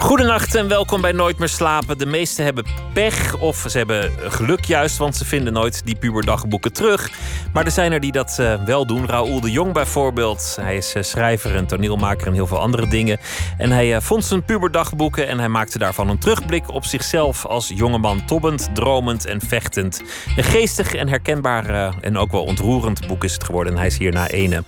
Goedenacht en welkom bij Nooit meer slapen. De meesten hebben pech of ze hebben geluk juist, want ze vinden nooit die puberdagboeken terug. Maar er zijn er die dat uh, wel doen. Raoul de Jong bijvoorbeeld. Hij is uh, schrijver en toneelmaker en heel veel andere dingen. En hij uh, vond zijn puberdagboeken en hij maakte daarvan een terugblik op zichzelf als jongeman tobbend, dromend en vechtend. Een geestig en herkenbaar en ook wel ontroerend boek is het geworden. En hij is hier na ene.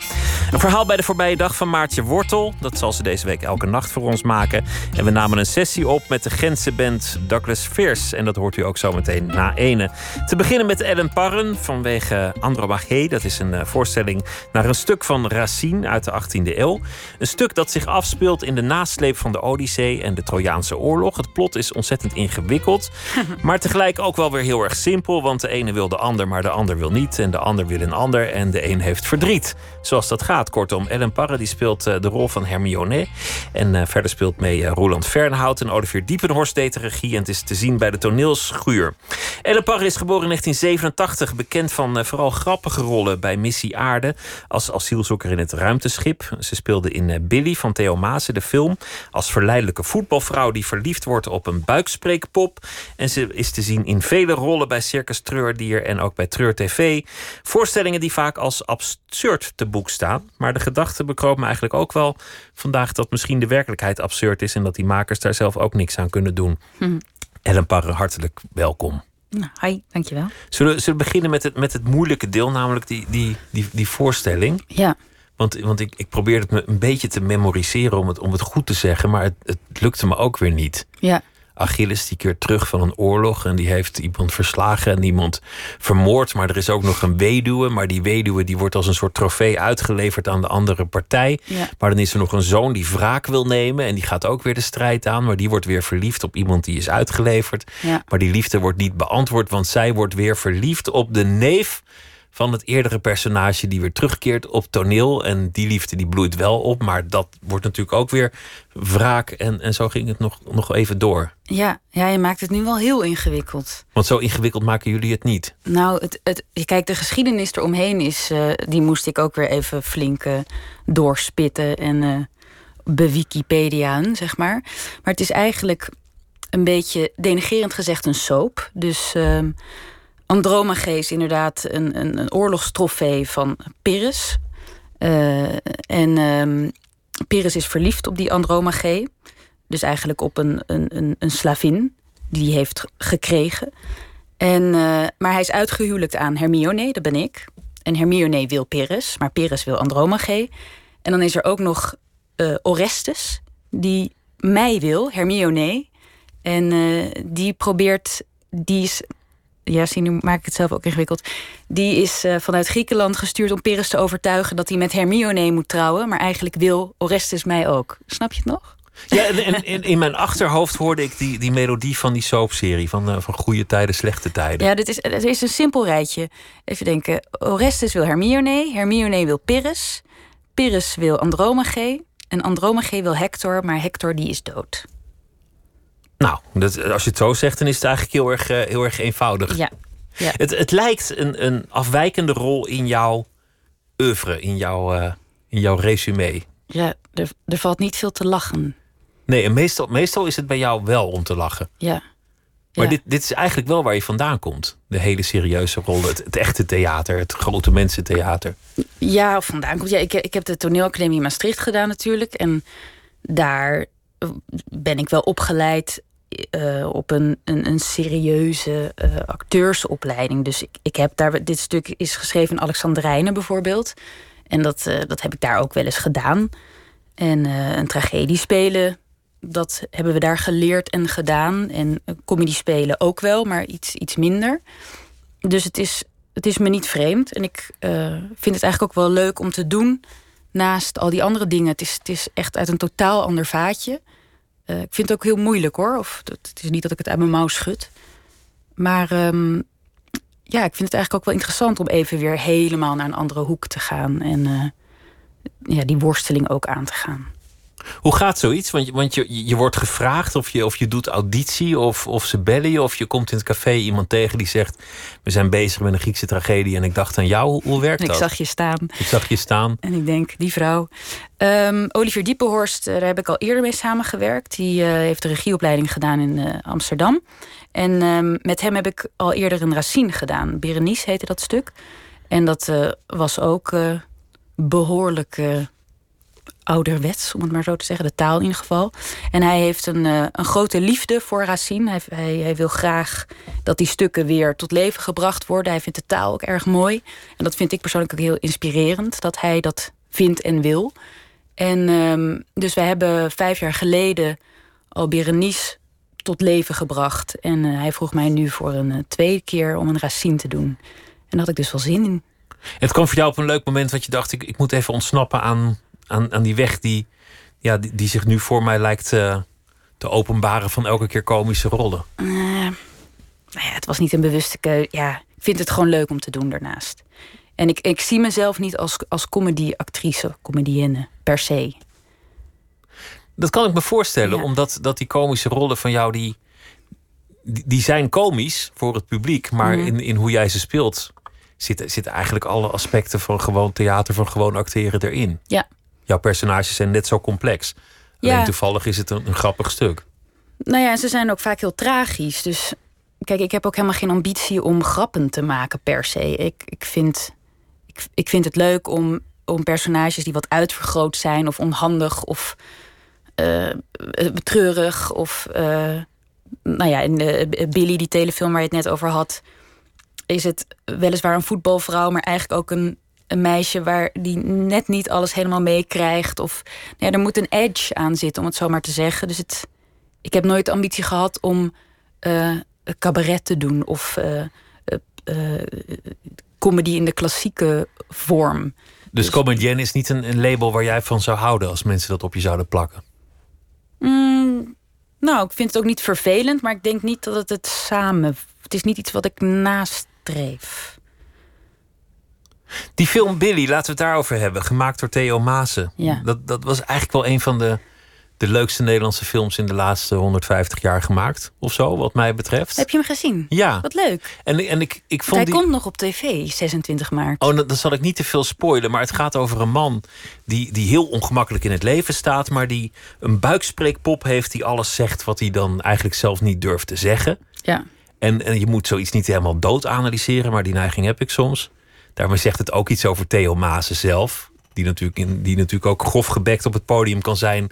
Een verhaal bij de voorbije dag van Maartje Wortel. Dat zal ze deze week elke nacht voor ons maken. En we namen een sessie op met de Gentse band Douglas Fierce. En dat hoort u ook zo meteen na ene. Te beginnen met Ellen Parren vanwege Andromache. Dat is een voorstelling naar een stuk van Racine uit de 18e eeuw. Een stuk dat zich afspeelt in de nasleep van de Odyssee en de Trojaanse oorlog. Het plot is ontzettend ingewikkeld, maar tegelijk ook wel weer heel erg simpel. Want de ene wil de ander, maar de ander wil niet. En de ander wil een ander en de een heeft verdriet. Zoals dat gaat. Kortom, Ellen Parren die speelt de rol van Hermione. En verder speelt mee Roland Fernhout en Olivier Diepenhorst deed de regie. En het is te zien bij de toneelschuur. Ellen Parr is geboren in 1987. Bekend van uh, vooral grappige rollen bij Missie Aarde. Als asielzoeker in het ruimteschip. Ze speelde in uh, Billy van Theo Maassen, de film. Als verleidelijke voetbalvrouw die verliefd wordt op een buikspreekpop. En ze is te zien in vele rollen bij Circus Treurdier en ook bij Treur TV. Voorstellingen die vaak als absurd te boek staan. Maar de gedachte bekroop me eigenlijk ook wel vandaag dat misschien de werkelijkheid absurd is. En dat die makers daar zelf ook niks aan kunnen doen. Hm. Ellen Parre, hartelijk welkom. Nou, hi, dankjewel. Zullen, zullen we beginnen met het, met het moeilijke deel, namelijk die, die, die, die voorstelling? Ja. Want, want ik, ik probeerde het me een beetje te memoriseren om het, om het goed te zeggen, maar het, het lukte me ook weer niet. Ja. Achilles die keert terug van een oorlog en die heeft iemand verslagen en iemand vermoord. Maar er is ook nog een weduwe, maar die weduwe die wordt als een soort trofee uitgeleverd aan de andere partij. Ja. Maar dan is er nog een zoon die wraak wil nemen en die gaat ook weer de strijd aan. Maar die wordt weer verliefd op iemand die is uitgeleverd. Ja. Maar die liefde wordt niet beantwoord, want zij wordt weer verliefd op de neef van het eerdere personage die weer terugkeert op toneel. En die liefde die bloeit wel op, maar dat wordt natuurlijk ook weer wraak. En, en zo ging het nog, nog even door. Ja, ja, je maakt het nu wel heel ingewikkeld. Want zo ingewikkeld maken jullie het niet. Nou, het, het, kijk, de geschiedenis eromheen is, uh, die moest ik ook weer even flink uh, doorspitten en uh, bewikipediaan, zeg maar. Maar het is eigenlijk een beetje denigerend gezegd een soap. Dus uh, Andromache is inderdaad een, een, een oorlogstrofee van Pyrrhus. Uh, en um, Pyrrhus is verliefd op die Andromache. Dus eigenlijk op een, een, een, slavin die hij heeft gekregen. En, uh, maar hij is uitgehuwelijkt aan Hermione, dat ben ik. En Hermione wil Pyrrhus, maar Pyrrhus wil Andromache. En dan is er ook nog uh, Orestes, die mij wil, Hermione. En die probeert, die is ja, zie, nu maak ik het zelf ook ingewikkeld. Die is uh, vanuit Griekenland gestuurd om Pyrrhus te overtuigen dat hij met Hermione moet trouwen. Maar eigenlijk wil Orestes mij ook. Snap je het nog? Ja, en, en in mijn achterhoofd hoorde ik die, die melodie van die soapserie. Van, uh, van goede tijden, slechte tijden. Ja, dit is, het is een simpel rijtje. Even denken. Orestes wil Hermione. Hermione wil Pyrrhus. Pyrrhus wil Andromache. En Andromache wil Hector. Maar Hector die is dood. Nou, dat, als je het zo zegt, dan is het eigenlijk heel erg, uh, heel erg eenvoudig. Ja. ja. Het, het lijkt een, een afwijkende rol in jouw oeuvre, in jouw, uh, in jouw resume. Ja, er, er valt niet veel te lachen. Nee, en meestal, meestal is het bij jou wel om te lachen. Ja. Maar ja. dit, dit is eigenlijk wel waar je vandaan komt. De hele serieuze rol, het, het echte theater, het grote mensentheater. Ja, vandaan komt. Ja, ik, ik heb de toneelacademie in Maastricht gedaan natuurlijk. En daar ben ik wel opgeleid uh, op een, een, een serieuze uh, acteursopleiding. Dus ik, ik heb daar, dit stuk is geschreven in Alexandrijnen bijvoorbeeld. En dat, uh, dat heb ik daar ook wel eens gedaan. En een tragedie spelen, dat hebben we daar geleerd en gedaan. En comedy spelen ook wel, maar iets, iets minder. Dus het is, het is me niet vreemd. En ik vind het eigenlijk ook wel leuk om te doen naast al die andere dingen. Het is, het is echt uit een totaal ander vaatje. Uh, ik vind het ook heel moeilijk hoor. Of het is niet dat ik het uit mijn mouw schud. Maar um, ja, ik vind het eigenlijk ook wel interessant om even weer helemaal naar een andere hoek te gaan. En uh, ja, die worsteling ook aan te gaan. Hoe gaat zoiets? Want, je- want je, je wordt gevraagd of je, of je doet auditie of, of ze bellen je. Of je komt in het café iemand tegen die zegt... we zijn bezig met een Griekse tragedie en ik dacht aan jou. Hoe, hoe werkt Ik dat? zag je staan Ik zag je staan. en ik denk, die vrouw. Ehm, Olivier Diepenhorst, eh, daar heb ik al eerder mee samengewerkt. Die eh, heeft de regieopleiding gedaan in eh, Amsterdam. En ehm, met hem heb ik al eerder een Racine gedaan. Berenice heette dat stuk. En dat was ook eh, behoorlijk eh, ouderwets, om het maar zo te zeggen. De taal in geval. En hij heeft een, eh, een grote liefde voor Racine. Hij, hij, hij wil graag dat die stukken weer tot leven gebracht worden. Hij vindt de taal ook erg mooi. En dat vind ik persoonlijk ook heel inspirerend. Dat hij dat vindt en wil. En ehm, dus wij hebben vijf jaar geleden al Berenice tot leven gebracht. En eh, hij vroeg mij nu voor een eh, tweede keer om een Racine te doen. En daar had ik dus wel zin in. Het kwam voor jou op een leuk moment dat je dacht... ik, ik moet even ontsnappen aan, aan, aan die weg die, ja, die, die zich nu voor mij lijkt eh, te openbaren... van elke keer komische rollen. Eh, nou ja, het was niet een bewuste keuze. Ja, ik vind het gewoon leuk om te doen daarnaast. En ik, ik zie mezelf niet als, als comedy-actrice, comedienne, per se. Dat kan ik me voorstellen, Ja. omdat dat die komische rollen van jou... die, die, zijn komisch voor het publiek... maar Mhm. in, in hoe jij ze speelt... Zitten, zitten eigenlijk alle aspecten van gewoon theater... van gewoon acteren erin. Ja. Jouw personages zijn net zo complex. Alleen toevallig is het een, een grappig stuk. Nou ja, en ze zijn ook vaak heel tragisch. Dus kijk, ik heb ook helemaal geen ambitie om grappen te maken per se. Ik, ik, vind, ik, ik vind het leuk om, om personages die wat uitvergroot zijn... of onhandig of eh, eh, treurig of... eh, nou ja, in de Billy, die telefilm waar je het net over had... is het weliswaar een voetbalvrouw... maar eigenlijk ook een, een meisje waar die net niet alles helemaal meekrijgt. Of nou ja, er moet een edge aan zitten, om het zo maar te zeggen. Dus het, ik heb nooit de ambitie gehad om eh, cabaret te doen... of eh, eh, comedy in de klassieke vorm. Dus comedienne is niet een, een label waar jij van zou houden... als mensen dat op je zouden plakken. Mm, nou, ik vind het ook niet vervelend, maar ik denk niet dat het het samen. Het is niet iets wat ik nastreef. Die film Billy, laten we het daarover hebben. Gemaakt door Theo Maassen. Ja. Dat, dat was eigenlijk wel een van de, de leukste Nederlandse films... in de laatste 150 jaar gemaakt. Of zo, wat mij betreft. Heb je hem gezien? Ja. Wat leuk. En, en ik, ik vond hij die... komt nog op tv, 26 maart. Oh, dan, dan zal ik niet te veel spoilen. Maar het gaat over een man die, die heel ongemakkelijk in het leven staat. Maar die een buikspreekpop heeft die alles zegt wat hij dan eigenlijk zelf niet durft te zeggen. Ja. En, en je moet zoiets niet helemaal dood analyseren, maar die neiging heb ik soms. Daarmee zegt het ook iets over Theo Maassen zelf. Die natuurlijk, in, die natuurlijk ook grof gebekt op het podium kan zijn.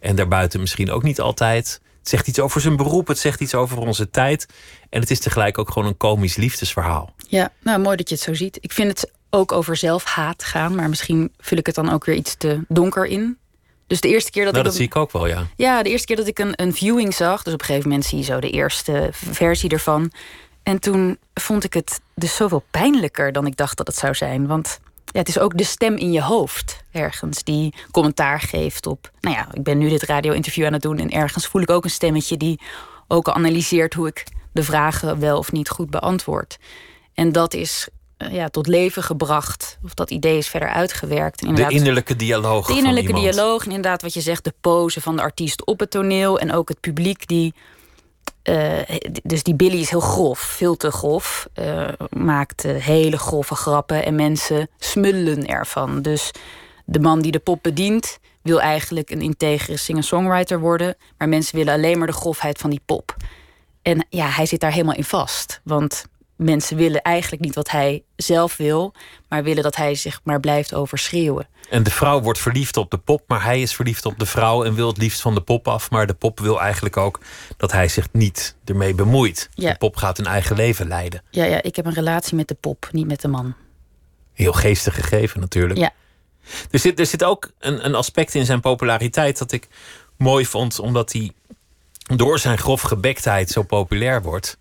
En daarbuiten misschien ook niet altijd. Het zegt iets over zijn beroep, het zegt iets over onze tijd. En het is tegelijk ook gewoon een komisch liefdesverhaal. ja, nou mooi dat je het zo ziet. Ik vind het ook over zelfhaat gaan, maar misschien vul ik het dan ook weer iets te donker in. Dus de eerste keer dat nou, ik. dat hem- zie ik ook wel, ja. Ja, de eerste keer dat ik een, een viewing zag, dus op een gegeven moment zie je zo de eerste versie ervan. En toen vond ik het dus zoveel pijnlijker dan ik dacht dat het zou zijn. Want ja, het is ook de stem in je hoofd ergens die commentaar geeft op. Nou ja, ik ben nu dit radio-interview aan het doen en ergens voel ik ook een stemmetje die ook analyseert hoe ik de vragen wel of niet goed beantwoord. En dat is eh, ja, tot leven gebracht, of dat idee is verder uitgewerkt. En De innerlijke dialoog. de innerlijke dialoog en inderdaad wat je zegt, de pose van de artiest op het toneel en ook het publiek die. Eh, dus die Billy is heel grof, veel te grof. eh, maakt eh, hele grove grappen en mensen smullen ervan. Dus de man die de pop bedient, wil eigenlijk een integere singer-songwriter worden. Maar mensen willen alleen maar de grofheid van die pop. En ja, hij zit daar helemaal in vast. Want mensen willen eigenlijk niet wat hij zelf wil, maar willen dat hij zich maar blijft overschreeuwen. En de vrouw wordt verliefd op de pop, maar hij is verliefd op de vrouw en wil het liefst van de pop af. Maar de pop wil eigenlijk ook dat hij zich niet ermee bemoeit. Ja. De pop gaat een eigen leven leiden. Ja, ja, ik heb een relatie met de pop, niet met de man. Heel geestig gegeven natuurlijk. Ja. Er, zit, er zit ook een, een aspect in zijn populariteit dat ik mooi vond, omdat hij door zijn grof gebektheid zo populair wordt.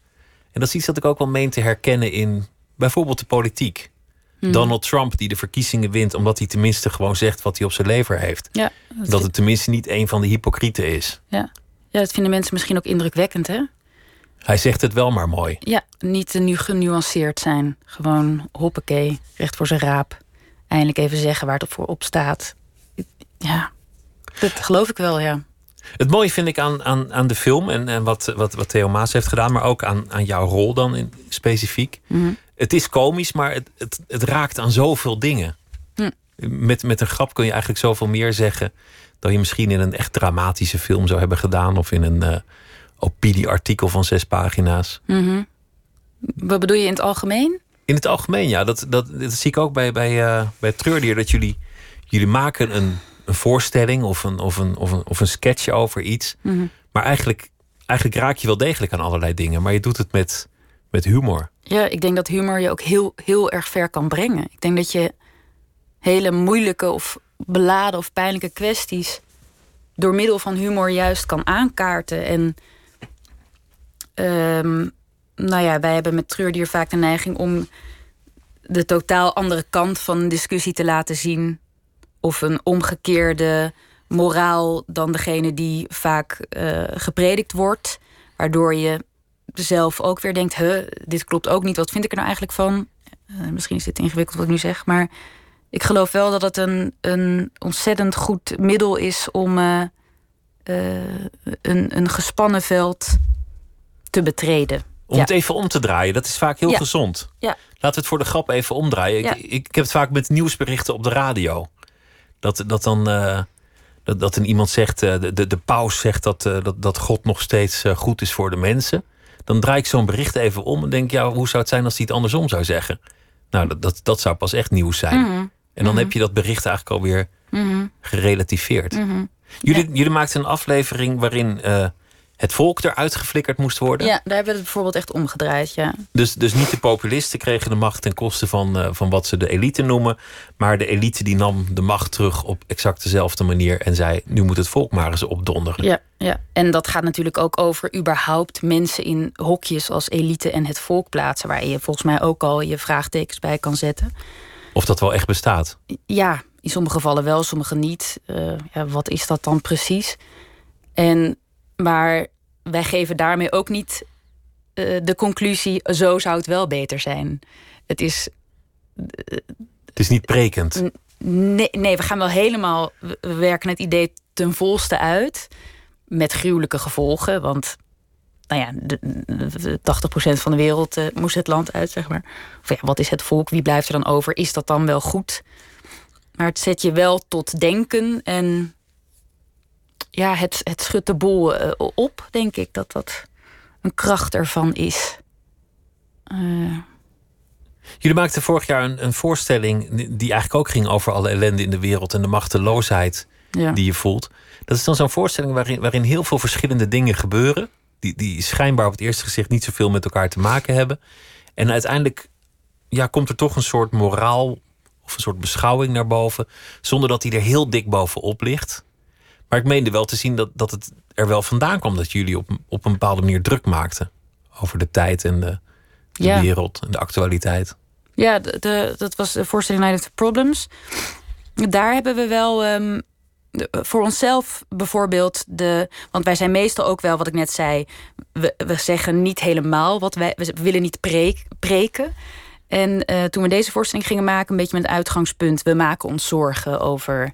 En dat is iets dat ik ook wel meen te herkennen in bijvoorbeeld de politiek. Hmm. Donald Trump die de verkiezingen wint omdat hij tenminste gewoon zegt wat hij op zijn lever heeft. Ja, Dat het tenminste niet een van de hypocrieten is. ja. ja, dat vinden mensen misschien ook indrukwekkend, hè? Hij zegt het wel maar mooi. Ja, niet te nu genuanceerd zijn. Gewoon hoppakee, recht voor zijn raap. Eindelijk even zeggen waar het voor op staat. Ja, Dat geloof ik wel, ja. Het mooie vind ik aan, aan, aan de film en, en wat, wat, wat Theo Maas heeft gedaan, maar ook aan, aan jouw rol dan in, specifiek. Mhm. Het is komisch, maar het, het, het raakt aan zoveel dingen. Met, met een grap kun je eigenlijk zoveel meer zeggen dan je misschien in een echt dramatische film zou hebben gedaan of in een uh, opinieartikel van zes pagina's. Mhm. Wat bedoel je in het algemeen? In het algemeen, ja. Dat, dat, dat zie ik ook bij, bij, uh, bij Treurdier. Dat jullie, jullie maken een, een voorstelling of een, of, een, of, een, of een sketch over iets. Mhm. Maar eigenlijk, eigenlijk raak je wel degelijk aan allerlei dingen. Maar je doet het met, met humor. Ja, ik denk dat humor je ook heel, heel erg ver kan brengen. Ik denk dat je hele moeilijke of beladen of pijnlijke kwesties door middel van humor juist kan aankaarten. En um, nou ja, wij hebben met Treurdier vaak de neiging om de totaal andere kant van een discussie te laten zien. Of een omgekeerde moraal dan degene die vaak uh, gepredikt wordt. Waardoor je zelf ook weer denkt: huh, dit klopt ook niet. Wat vind ik er nou eigenlijk van? Uh, misschien is dit ingewikkeld wat ik nu zeg, maar ik geloof wel dat het een, een ontzettend goed middel is om uh, een, een gespannen veld te betreden. Om Ja. het even om te draaien, dat is vaak heel Ja. gezond. Ja. Laten we het voor de grap even omdraaien. Ik, ik heb het vaak met nieuwsberichten op de radio. Dat, dat dan eh, dat, dat een iemand zegt, eh, de, de, de paus zegt dat, eh, dat, dat God nog steeds goed is voor de mensen. Dan draai ik zo'n bericht even om en denk, ja, hoe zou het zijn als hij het andersom zou zeggen? Nou, dat, dat, dat zou pas echt nieuws zijn. Mhm. En dan heb je dat bericht eigenlijk alweer Mhm. gerelativeerd. Mhm. Jullie, jullie maakten een aflevering waarin het volk eruit geflikkerd moest worden. Ja, daar hebben we het bijvoorbeeld echt omgedraaid. Ja. Dus, dus niet de populisten kregen de macht ten koste van, eh, van wat ze de elite noemen. Maar de elite die nam de macht terug op exact dezelfde manier. En zei, nu moet het volk maar eens opdonderen. Ja, ja, en dat gaat natuurlijk ook over überhaupt mensen in hokjes als elite en het volk plaatsen. Waar je volgens mij ook al je vraagtekens bij kan zetten. Of dat wel echt bestaat. Ja, in sommige gevallen wel, sommige niet. Eh, ja, wat is dat dan precies? En, maar wij geven daarmee ook niet eh, de conclusie: zo zou het wel beter zijn. Het is. Het is niet prekend. Nee, nee, we gaan wel helemaal. We we werken het idee ten volste uit. Met gruwelijke gevolgen. Want nou ja, de, de 80% van de wereld eh, moest het land uit, zeg maar. Of ja, wat is het volk? Wie blijft er dan over? Is dat dan wel goed? Maar het zet je wel tot denken. En ja, het, het schudt de boel eh, op, denk ik. Dat dat een kracht ervan is. Eh, Jullie maakten vorig jaar een, een voorstelling die eigenlijk ook ging over alle ellende in de wereld en de machteloosheid ja. die je voelt. Dat is dan zo'n voorstelling waarin, waarin heel veel verschillende dingen gebeuren. Die, die schijnbaar op het eerste gezicht niet zoveel met elkaar te maken hebben. En uiteindelijk ja, komt er toch een soort moraal of een soort beschouwing naar boven. Zonder dat die er heel dik bovenop ligt. Maar ik meende wel te zien dat, dat het er wel vandaan kwam dat jullie op, op een bepaalde manier druk maakten. Over de tijd en de, de Ja. wereld en de actualiteit. Ja, de, de- dat was de voorstelling Night of the Problems. Daar hebben we wel ehm, voor onszelf bijvoorbeeld de. Want wij zijn meestal ook wel, wat ik net zei. We, we zeggen niet helemaal wat wij. We willen niet preek, preken. En eh, toen we deze voorstelling gingen maken, een beetje met het uitgangspunt. We maken ons zorgen over.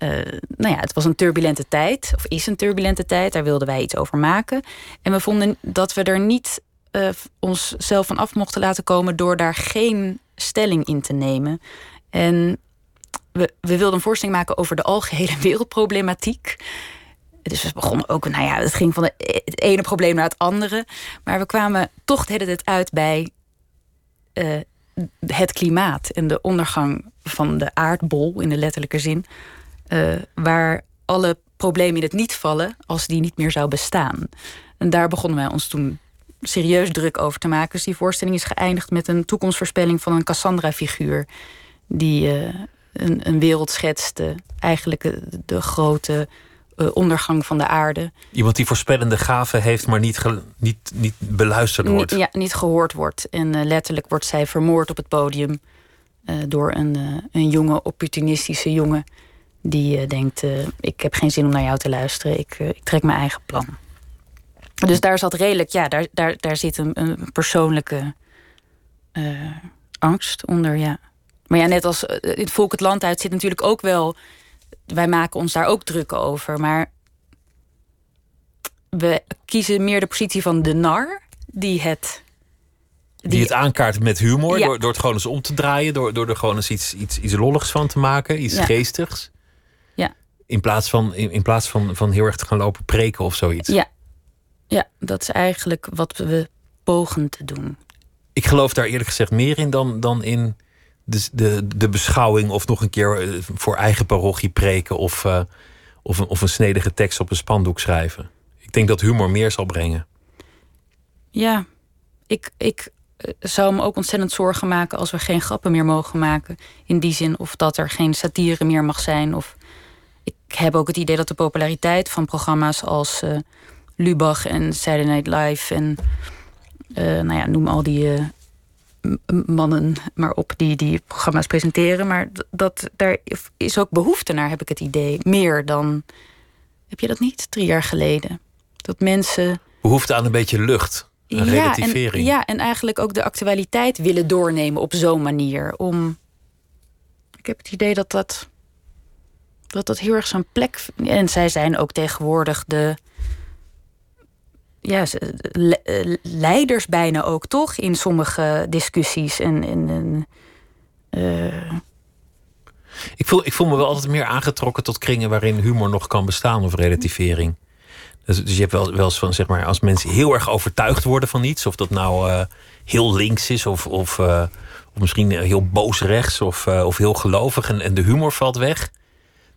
Eh, nou ja, het was een turbulente tijd, of is een turbulente tijd. Daar wilden wij iets over maken. En we vonden dat we er niet eh, onszelf van af mochten laten komen door daar geen stelling in te nemen. En we, we wilden een voorstelling maken over de algehele wereldproblematiek. Dus we begonnen ook, nou ja, het ging van het ene probleem naar het andere. Maar we kwamen toch de tijd uit bij eh, het klimaat en de ondergang van de aardbol in de letterlijke zin. Eh, waar alle problemen in het niet vallen als die niet meer zou bestaan. En daar begonnen wij ons toen serieus druk over te maken. Dus die voorstelling is geëindigd met een toekomstvoorspelling van een Cassandra-figuur. Die eh, een, een wereld schetste, eigenlijk de, de grote eh, ondergang van de aarde. Iemand die voorspellende gaven heeft, maar niet, ge- niet, niet beluisterd wordt. Niet, ja, niet gehoord wordt. En letterlijk wordt zij vermoord op het podium door een, een jonge, opportunistische jongen. Die eh, denkt: eh, Ik heb geen zin om naar jou te luisteren, ik, eh, ik trek mijn eigen plan. Dus daar zat redelijk, ja, daar, daar, daar zit een, een persoonlijke angst onder, ja. Maar ja, net als in het volk het land uit zit natuurlijk ook wel wij maken ons daar ook druk over. Maar we kiezen meer de positie van de nar die het. Die, het aankaart met humor, Ja. door, door het gewoon eens om te draaien, door, door er gewoon eens iets, iets, iets lolligs van te maken, iets Ja. geestigs. In plaats, van, in, in plaats van, van heel erg te gaan lopen preken of zoiets. Ja. ja, dat is eigenlijk wat we pogen te doen. Ik geloof daar eerlijk gezegd meer in dan, dan in de, de, de beschouwing of nog een keer eh, voor eigen parochie preken of, eh, of, een, of een snedige tekst op een spandoek schrijven. Ik denk dat humor meer zal brengen. Ja, ik, ik eh, zou me ook ontzettend zorgen maken als we geen grappen meer mogen maken. In die zin, of dat er geen satire meer mag zijn. Of ik heb ook het idee dat de populariteit van programma's als eh, Lubach en Saturday Night Live en eh, nou ja, noem al die eh, mannen maar op die die programma's presenteren. Maar dat daar is ook behoefte naar, heb ik het idee. Meer dan. Heb je dat niet? Drie jaar geleden. Dat mensen Behoefte aan een beetje lucht, een relativering. En, ja, en eigenlijk ook de actualiteit willen doornemen op zo'n manier. Om. Ik heb het idee dat dat. Dat dat heel erg zijn plek. En zij zijn ook tegenwoordig de. Ja, eh, leiders bijna ook, toch? In sommige discussies. En, en, eh, Ik, voel, ik voel me wel altijd meer aangetrokken tot kringen waarin humor nog kan bestaan of relativering. Dus, dus je hebt wel, wel eens van, zeg maar, als mensen heel erg overtuigd worden van iets, of dat nou eh, heel links is, of, of, of misschien heel boos rechts, of, of heel gelovig, en, en de humor valt weg,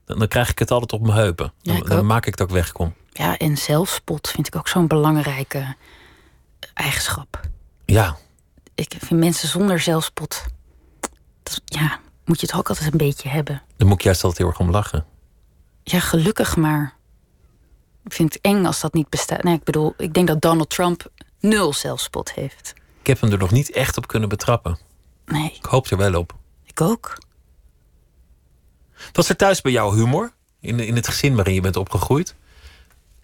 dan, dan krijg ik het altijd op mijn heupen. Dan, ik dan maak ik het ook wegkom. ja, en zelfspot vind ik ook zo'n belangrijke eigenschap. Ja, Ik vind mensen zonder zelfspot. Dat, ja, moet je het ook altijd een beetje hebben. daar moet ik juist altijd heel erg om lachen. Ja, gelukkig maar. Ik vind het eng als dat niet bestaat. Nee, ik bedoel, ik denk dat Donald Trump nul zelfspot heeft. Ik heb hem er nog niet echt op kunnen betrappen. Nee, Ik hoop er wel op. ik ook. Was er thuis bij jou humor? In, in het gezin waarin je bent opgegroeid?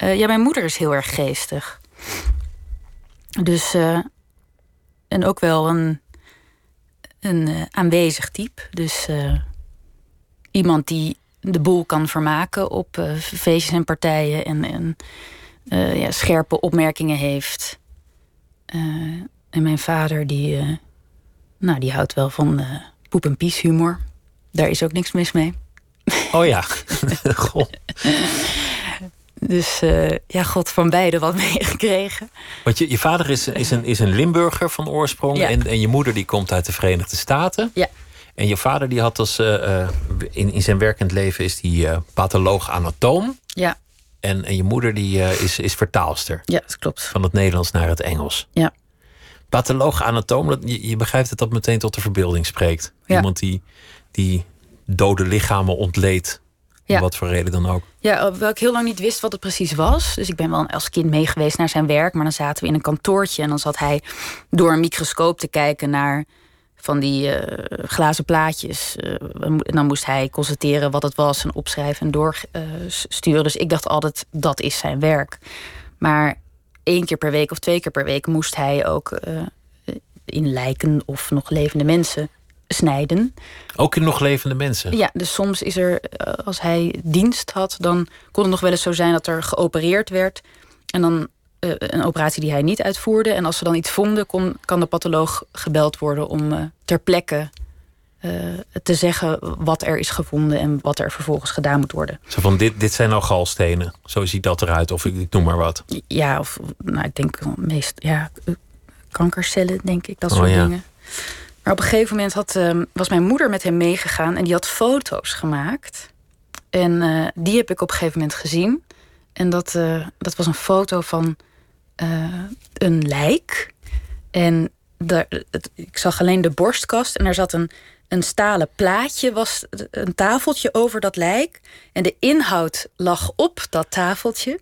Eh, ja, mijn moeder is heel erg geestig. Dus, eh, en ook wel een, een eh, aanwezig type. Dus iemand die de boel kan vermaken op feestjes en partijen. En, en ja, scherpe opmerkingen heeft. En mijn vader, die, nou, die houdt wel van poep- en pies humor. Daar is ook niks mis mee. Oh ja. Goh. Dus eh, ja, god, van beide wat meegekregen. Want je, je vader is, is, een, is een Limburger van oorsprong. Ja. En, en je moeder die komt uit de Verenigde Staten. Ja. En je vader die had als, eh, eh, in, in zijn werkend leven is die eh, patholoog-anatoom. Ja, En, en je moeder die, eh, is, is vertaalster. ja dat klopt. Van het Nederlands naar het Engels. Ja. Patholoog-anatoom, dat- je, je begrijpt dat dat meteen tot de verbeelding spreekt. Ja. Iemand die, die dode lichamen ontleedt. Om Ja. wat voor reden dan ook. Ja, hoewel ik heel lang niet wist wat het precies was. Dus ik ben wel als kind mee geweest naar zijn werk. Maar dan zaten we in een kantoortje. En dan zat hij door een microscoop te kijken naar van die eh, glazen plaatjes. Eh, en dan moest hij constateren wat het was en opschrijven en doorsturen. dus ik dacht altijd, dat is zijn werk. Maar één keer per week of twee keer per week moest hij ook eh, in lijken of nog levende mensen snijden. Ook in nog levende mensen. Ja, dus soms is er, eh, als hij dienst had, dan kon het nog wel eens zo zijn dat er geopereerd werd. En dan eh, een operatie die hij niet uitvoerde. En als ze dan iets vonden, kon, kan de patholoog gebeld worden om eh, ter plekke te zeggen wat er is gevonden en wat er vervolgens gedaan moet worden. Zo van, dit, dit zijn al galstenen. Zo ziet dat eruit. Of ik, ik noem maar wat. Ja, of nou, ik denk meest ja, kankercellen, denk ik, dat Oh, soort ja. dingen. Maar op een gegeven moment had, ehm, was mijn moeder met hem meegegaan en die had foto's gemaakt. En eh, die heb ik op een gegeven moment gezien. En dat, eh, dat was een foto van eh, een lijk. En daar, het, ik zag alleen de borstkast en er zat een, een stalen plaatje, was een tafeltje over dat lijk. En de inhoud lag op dat tafeltje.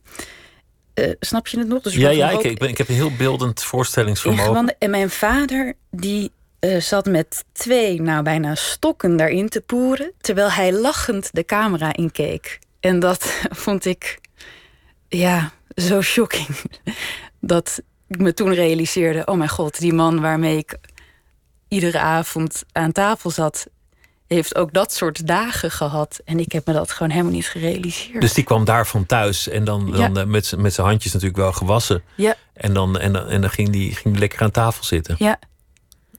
Snap je het nog? Dus Ja, ja ik, ik, ben, ik heb een heel beeldend voorstellingsvermogen. En mijn vader, die eh, zat met twee, nou bijna stokken daarin te poeren. Terwijl hij lachend de camera inkeek. En dat vond ik, ja, zo shocking. Dat ik me toen realiseerde: oh mijn god, die man waarmee ik iedere avond aan tafel zat. heeft ook dat soort dagen gehad. En ik heb me dat gewoon helemaal niet gerealiseerd. Dus die kwam daar van thuis en dan, dan Ja. eh, met, met zijn handjes natuurlijk wel gewassen. Ja, En dan, en dan, en dan ging die ging die lekker aan tafel zitten. ja,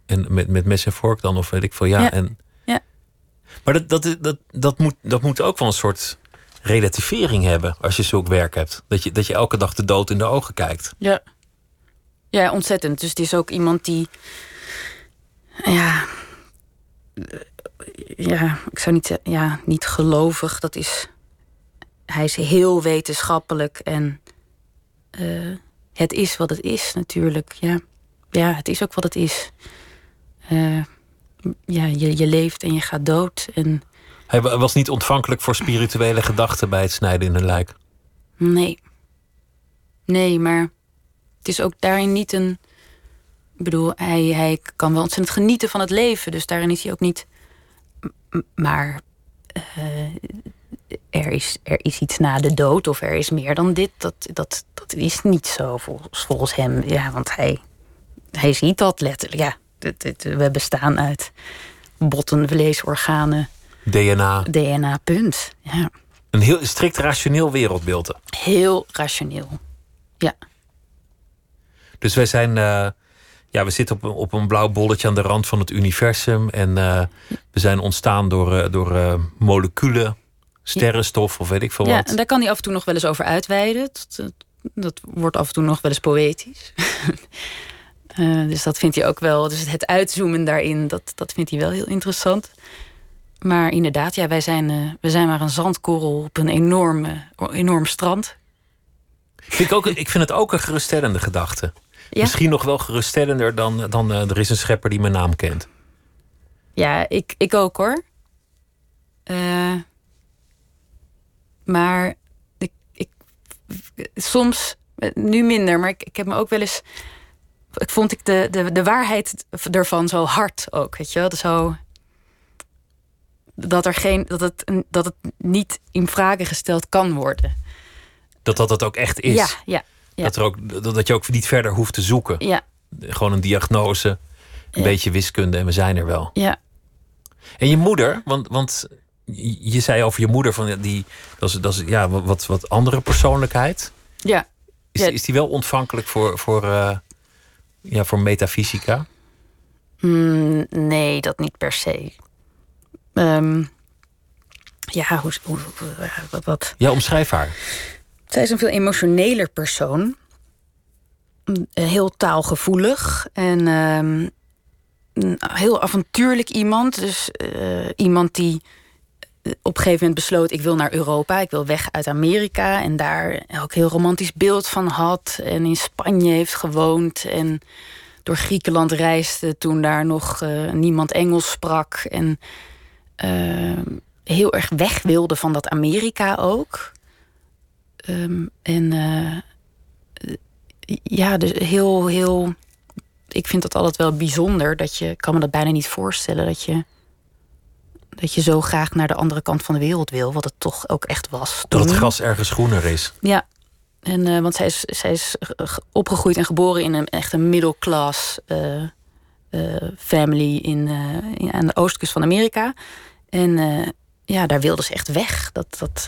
En met, met mes en vork dan, of weet ik veel. Ja, Ja. En, Ja. Maar dat, dat, dat, dat, moet, dat moet ook wel een soort relativering hebben als je zulk werk hebt. Dat je, dat je elke dag de dood in de ogen kijkt. ja. Ja, ontzettend. Dus het is ook iemand die. Ja. Ja, ik zou niet zeggen. Ja, niet gelovig. Dat is. Hij is heel wetenschappelijk en. eh, het is wat het is, natuurlijk. Ja, ja het is ook wat het is. Eh, ja, je, je leeft en je gaat dood. En Hij wa- was niet ontvankelijk voor spirituele gedachten bij het snijden in een lijk. Nee. Nee, maar het is ook daarin niet een. Ik bedoel, hij, hij kan wel ontzettend genieten van het leven. Dus daarin is hij ook niet. Maar eh, er, is, er is iets na de dood of er is meer dan dit. Dat, dat, dat is niet zo volgens, volgens hem. Ja, want hij, hij ziet dat letterlijk. Ja, we bestaan uit botten, vleesorganen, DNA. DNA, punt. Ja, Een heel strikt rationeel wereldbeeld. heel rationeel. Ja. Dus wij zijn. eh, ja, we zitten op een, op een blauw bolletje aan de rand van het universum. En eh, we zijn ontstaan door, eh, door moleculen, sterrenstof of weet ik veel Ja, wat. en daar kan hij af en toe nog wel eens over uitweiden. Dat, dat, dat wordt af en toe nog wel eens poëtisch. Eh, dus dat vindt hij ook wel. Dus het uitzoomen daarin, dat, dat vindt hij wel heel interessant. Maar inderdaad, ja, wij zijn, eh, we zijn maar een zandkorrel op een enorme, enorm strand. Vind ik, ook, ik vind het ook een geruststellende gedachte. Ja. Misschien nog wel geruststellender dan, dan eh, er is een schepper die mijn naam kent. Ja, ik, ik ook hoor. Maar ik, ik, soms, nu minder, maar ik, ik heb me ook wel eens. Ik vond ik de, de, de waarheid ervan zo hard ook, weet je wel? Zo, dat, er geen, dat, het, dat het niet in vragen gesteld kan worden. Dat dat het ook echt is. Ja, ja, ja. Dat, er ook, dat dat je ook niet verder hoeft te zoeken. ja, Gewoon een diagnose, een beetje wiskunde en we zijn er wel. ja. En je moeder, want, want je zei over je moeder van die, dat is, dat is ja, wat, wat andere persoonlijkheid. ja. Is, is die wel ontvankelijk voor, voor, eh, ja, voor metafysica? Mm, nee, dat niet per se. Ehm, ja, hoe, wat, wat, Ja, omschrijf haar. Zij is een veel emotioneler persoon. Mm, Heel taalgevoelig en een heel avontuurlijk iemand. Dus eh, iemand die eh, op een gegeven moment besloot: ik wil naar Europa, ik wil weg uit Amerika. En daar ook heel romantisch beeld van had. En in Spanje heeft gewoond. En door Griekenland reisde toen daar nog eh, niemand Engels sprak. En eh, heel erg weg wilde van dat Amerika ook. Ehm, en eh, ja, dus heel, heel. Ik vind dat altijd wel bijzonder dat je. Ik kan me dat bijna niet voorstellen dat je. Dat je zo graag naar de andere kant van de wereld wil, wat het toch ook echt was. Dat het toen. gras ergens groener is. Ja, en, eh, want zij is, zij is ge- opgegroeid en geboren in een echt een middelklas eh, eh, family in, in- aan de oostkust van Amerika. En ja, daar wilde ze echt weg. Dat, dat,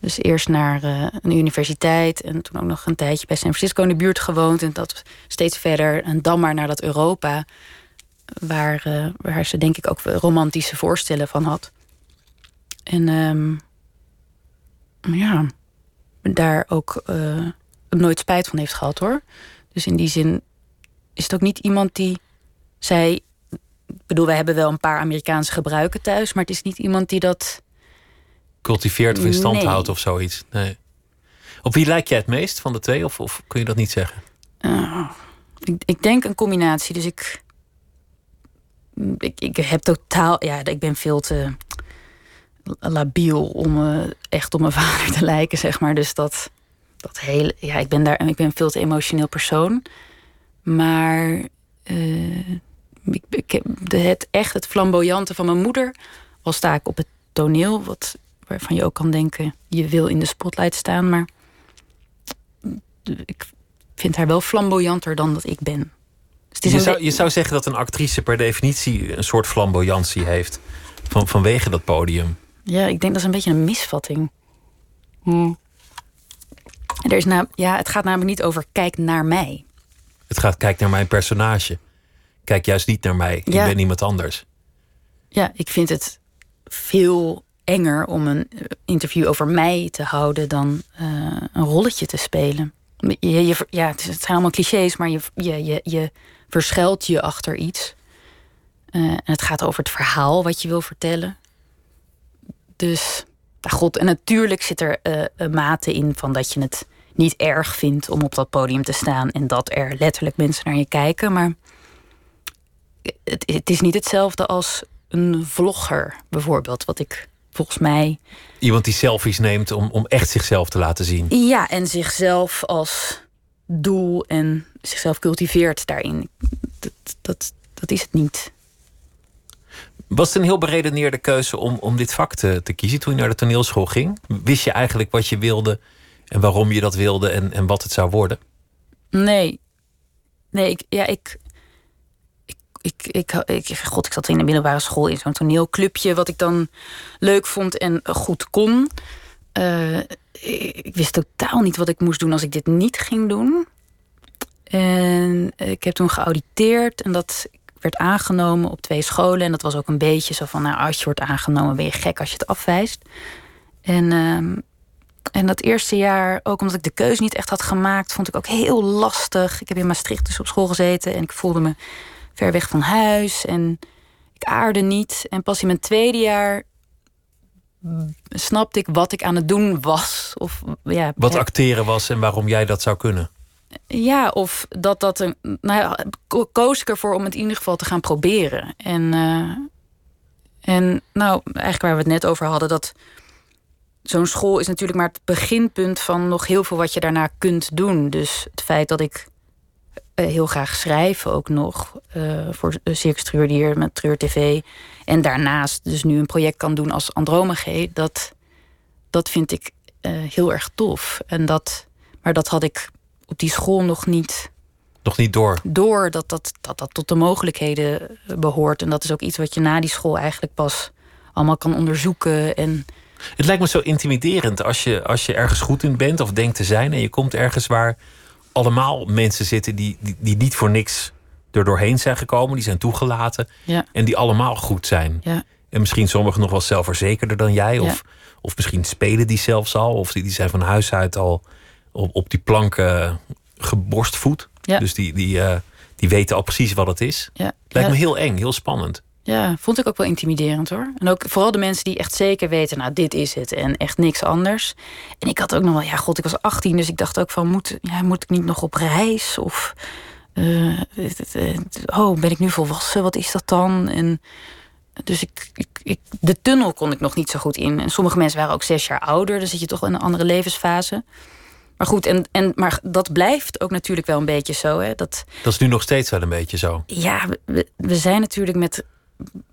dus eerst naar een universiteit en toen ook nog een tijdje bij San Francisco in de buurt gewoond. En dat steeds verder en dan maar naar dat Europa. Waar, eh, waar ze denk ik ook romantische voorstellen van had. En ehm, ja, daar ook eh, nooit spijt van heeft gehad hoor. Dus in die zin is het ook niet iemand die zij. Ik bedoel, wij hebben wel een paar Amerikaanse gebruiken thuis, maar het is niet iemand die dat. Cultiveert of in stand Nee. houdt of zoiets. Nee. Op wie lijk jij het meest van de twee? Of, of kun je dat niet zeggen? eh, ik, ik denk een combinatie. Dus ik, ik. Ik heb totaal. Ja, ik ben veel te labiel om eh, echt op mijn vader te lijken, zeg maar. Dus dat. Dat hele. Ja, ik ben daar. Ik ben veel te emotioneel persoon. Maar. eh, ik, ik, heb de, het echt het flamboyante van mijn moeder. Al sta ik op het toneel, wat, waarvan je ook kan denken, je wil in de spotlight staan, maar ik vind haar wel flamboyanter dan dat ik ben. Dus Je zou, be- je zou zeggen dat een actrice per definitie een soort flamboyantie heeft. Van, vanwege dat podium. Ja, ik denk dat is een beetje een misvatting. Hmm. Er is na, ja, het gaat namelijk niet over kijk naar mij. Het gaat kijk naar mijn personage. Kijk juist niet naar mij. Ja. Ik ben iemand anders. Ja, ik vind het veel enger om een eh, interview over mij te houden dan eh, een rolletje te spelen. Je, je, ja, het zijn allemaal clichés, maar je, je, je, je verschuilt je achter iets. Eh, en het gaat over het verhaal wat je wil vertellen. Dus, nou god, en natuurlijk zit er eh, een mate in van dat je het niet erg vindt om op dat podium te staan en dat er letterlijk mensen naar je kijken. Maar het, het is niet hetzelfde als een vlogger, bijvoorbeeld, wat ik volgens mij. Iemand die selfies neemt om, om echt zichzelf te laten zien. Ja, en zichzelf als doel en zichzelf cultiveert daarin. Dat, dat, dat is het niet. Was het een heel beredeneerde keuze om, om dit vak te, te kiezen toen je naar de toneelschool ging? Wist je eigenlijk wat je wilde en waarom je dat wilde en, en wat het zou worden? Nee. Nee, ik, ja, ik, ik, ik, ik, god, ik zat in de middelbare school in zo'n toneelclubje, wat ik dan leuk vond en goed kon. Eh, ik, ik wist totaal niet wat ik moest doen als ik dit niet ging doen. En ik heb toen geauditeerd en dat werd aangenomen op twee scholen. En dat was ook een beetje zo van, nou, als je wordt aangenomen, ben je gek als je het afwijst. En ehm, en dat eerste jaar, ook omdat ik de keuze niet echt had gemaakt, vond ik ook heel lastig. Ik heb in Maastricht dus op school gezeten en ik voelde me ver weg van huis en ik aarde niet. En pas in mijn tweede jaar snapte ik wat ik aan het doen was. Of, ja, Wat acteren was en waarom jij dat zou kunnen? Ja, of dat dat een. Nou ja, ko- koos ik ervoor om het in ieder geval te gaan proberen. En, eh, en nou, eigenlijk waar we het net over hadden, dat zo'n school is natuurlijk maar het beginpunt van nog heel veel wat je daarna kunt doen. Dus het feit dat ik eh, heel graag schrijf ook nog eh, voor Circus Treurdier met Treur TV. En daarnaast dus nu een project kan doen als Andromeda. Dat, dat vind ik heel erg tof. En dat, maar dat had ik op die school nog niet Nog niet door. door dat dat, dat dat tot de mogelijkheden eh, behoort. En dat is ook iets wat je na die school eigenlijk pas allemaal kan onderzoeken. En Het lijkt me zo intimiderend als je, als je ergens goed in bent of denkt te zijn en je komt ergens waar allemaal mensen zitten die, die, die niet voor niks er doorheen zijn gekomen, die zijn toegelaten ja, en die allemaal goed zijn. ja, En misschien sommigen nog wel zelfverzekerder dan jij, of, of misschien spelen die zelfs al, of die, die zijn van huis uit al op, op die plank geborstvoed. Ja. Dus die, die, eh, die weten al precies wat het is. ja. Lijkt me heel eng, heel spannend. ja, vond ik ook wel intimiderend hoor. En ook vooral de mensen die echt zeker weten, nou dit is het en echt niks anders. En ik had ook nog wel, ja god, ik was 18, dus ik dacht ook van, moet, ja, moet ik niet nog op reis? Of, eh, oh, ben ik nu volwassen? Wat is dat dan? En dus ik, ik, ik, de tunnel kon ik nog niet zo goed in. En sommige mensen waren ook zes jaar ouder. Dan zit je toch in een andere levensfase. Maar goed, en, en, maar dat blijft ook natuurlijk wel een beetje zo. Hè? Dat, Dat is nu nog steeds wel een beetje zo. ja, we, we zijn natuurlijk met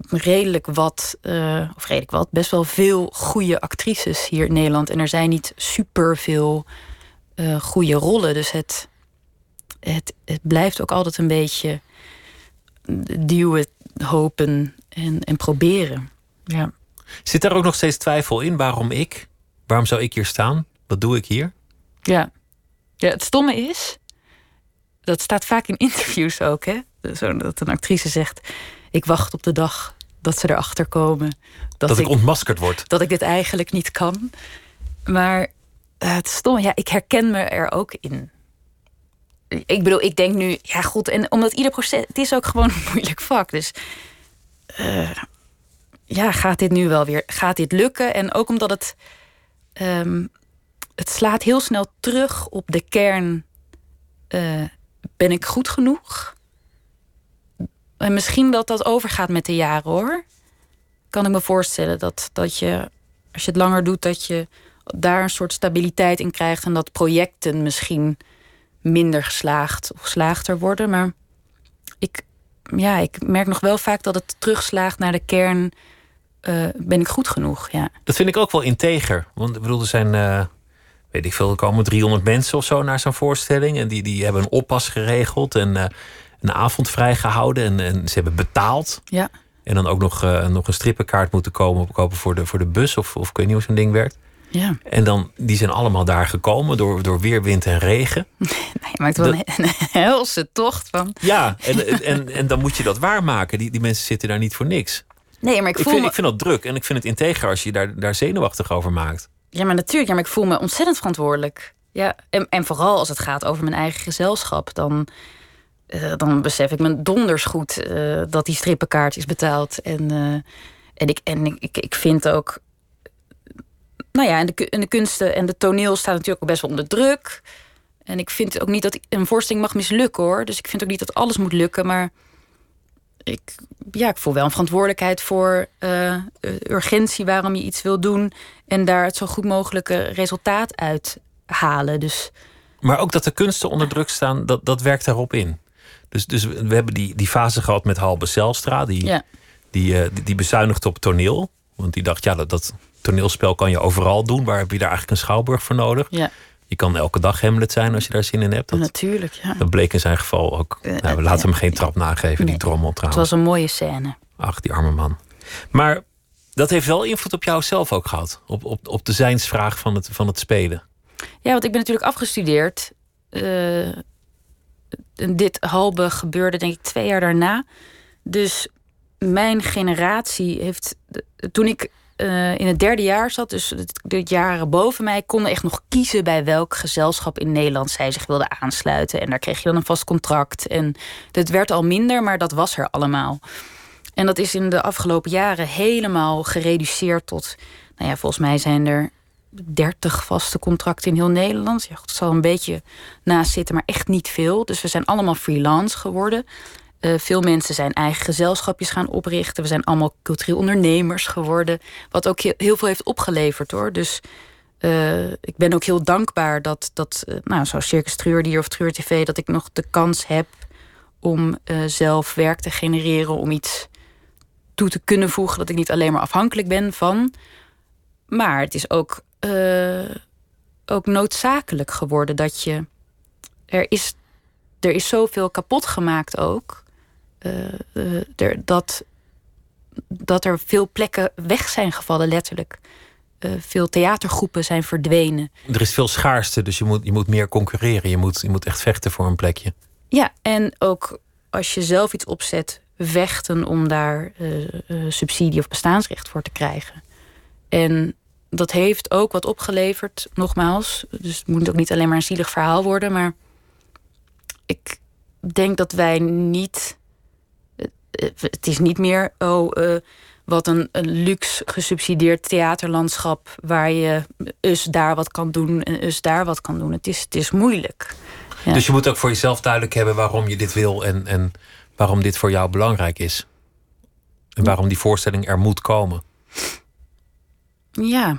redelijk wat, eh, of redelijk wat, best wel veel goede actrices hier in Nederland. En er zijn niet super veel eh goede rollen. Dus het, het, het blijft ook altijd een beetje duwen, hopen en, en proberen. Ja. Zit daar ook nog steeds twijfel in? Waarom ik? Waarom zou ik hier staan? Wat doe ik hier? Ja. ja, het stomme is, dat staat vaak in interviews ook, hè? Zo dat een actrice zegt: Ik wacht op de dag dat ze erachter komen dat, Dat ik ik, ontmaskerd word. dat ik dit eigenlijk niet kan. Maar eh, het stomme, ja, ik herken me er ook in. Ik bedoel, ik denk nu, ja goed, en omdat ieder proces, het is ook gewoon een moeilijk vak. Dus eh, ja, gaat dit nu wel weer, gaat dit lukken? En ook omdat het, ehm, het slaat heel snel terug op de kern, eh, ben ik goed genoeg? En misschien dat dat overgaat met de jaren hoor. Kan ik me voorstellen dat, dat je, als je het langer doet, dat je daar een soort stabiliteit in krijgt. En dat projecten misschien minder geslaagd of geslaagder worden. Maar ik, ja, ik merk nog wel vaak dat het terugslaagt naar de kern. eh, ben ik goed genoeg? Ja. Dat vind ik ook wel integer. Want ik bedoel, er zijn, eh, weet ik veel, er komen 300 mensen of zo naar zo'n voorstelling. En die, die hebben een oppas geregeld en eh, een avond vrijgehouden. En, en ze hebben betaald. Ja. En dan ook nog, uh, nog een strippenkaart moeten komen kopen voor de, voor de bus. Of, of ik weet niet hoe zo'n ding werkt. Ja. En dan, die zijn allemaal daar gekomen door, door weer, wind en regen. Nee, maar het wel een, een helse tocht van. Ja, en, en, en dan moet je dat waarmaken. Die, die mensen zitten daar niet voor niks. Nee, maar ik, ik voel vind, me... ik vind dat druk en ik vind het integer als je daar, daar zenuwachtig over maakt. Ja, maar natuurlijk. Ja, maar ik voel me ontzettend verantwoordelijk. Ja, en, en vooral als het gaat over mijn eigen gezelschap, dan, uh, dan besef ik me donders goed uh, dat die strippenkaart is betaald. En, uh, en, ik, en ik, ik vind ook. Nou ja, en de, en de kunsten en de toneel staan natuurlijk ook best wel onder druk. En ik vind ook niet dat een voorstelling mag mislukken hoor. Dus ik vind ook niet dat alles moet lukken. Maar ik, ja, ik voel wel een verantwoordelijkheid voor uh, urgentie waarom je iets wil doen. En daar het zo goed mogelijke resultaat uit halen. Dus... Maar ook dat de kunsten onder druk staan, dat, dat werkt daarop in. Dus, dus we hebben die, die fase gehad met Halbe Zelstra. Die, ja. die, uh, die, die bezuinigde op toneel. Want die dacht, ja, dat, dat toneelspel kan je overal doen. Waar heb je daar eigenlijk een schouwburg voor nodig? Ja. Je kan elke dag Hamlet zijn als je daar zin in hebt. Dat, Natuurlijk, ja. Dat bleek in zijn geval ook. Uh, nou, we laten hem geen trap nageven, nee, die drommel trouwens. Het was een mooie scène. Ach, die arme man. Maar dat heeft wel invloed op jou zelf ook gehad. Op, op, op de zijnsvraag van het, van het spelen. Ja, want ik ben natuurlijk afgestudeerd. Uh, dit halve gebeurde denk ik twee jaar daarna. Dus mijn generatie heeft... Toen ik uh, in het derde jaar zat, dus de jaren boven mij, konden echt nog kiezen bij welk gezelschap in Nederland zij zich wilden aansluiten. En daar kreeg je dan een vast contract. En het werd al minder, maar dat was er allemaal. En dat is in de afgelopen jaren helemaal gereduceerd tot. Nou ja, volgens mij zijn er 30 vaste contracten in heel Nederland. Ja, het zal een beetje naast zitten, maar echt niet veel. Dus we zijn allemaal freelance geworden. Uh, veel mensen zijn eigen gezelschapjes gaan oprichten. We zijn allemaal cultureel ondernemers geworden. Wat ook heel, veel heeft opgeleverd hoor. Dus uh, ik ben ook heel dankbaar dat, dat uh, nou, zoals Circus Treurdier of Treur TV... dat ik nog de kans heb om zelf werk te genereren... om iets toe te kunnen voegen. Dat ik niet alleen maar afhankelijk ben van. Maar het is ook, ook noodzakelijk geworden dat je... Er is, er is zoveel kapot gemaakt ook... Uh, uh, er, dat, dat er veel plekken weg zijn gevallen, letterlijk. Uh, veel theatergroepen zijn verdwenen. Er is veel schaarste, dus je moet, je moet meer concurreren. Je moet, je moet echt vechten voor een plekje. Ja, en ook als je zelf iets opzet, vechten om daar subsidie of bestaansrecht voor te krijgen. En dat heeft ook wat opgeleverd, nogmaals. Dus het moet ook niet alleen maar een zielig verhaal worden, maar ik denk dat wij niet het is niet meer, oh, uh, wat een, een luxe gesubsidieerd theaterlandschap waar je us daar wat kan doen en us daar wat kan doen. Het is, het is moeilijk. Ja. Dus je moet ook voor jezelf duidelijk hebben waarom je dit wil en, en waarom dit voor jou belangrijk is. En waarom die voorstelling er moet komen. Ja.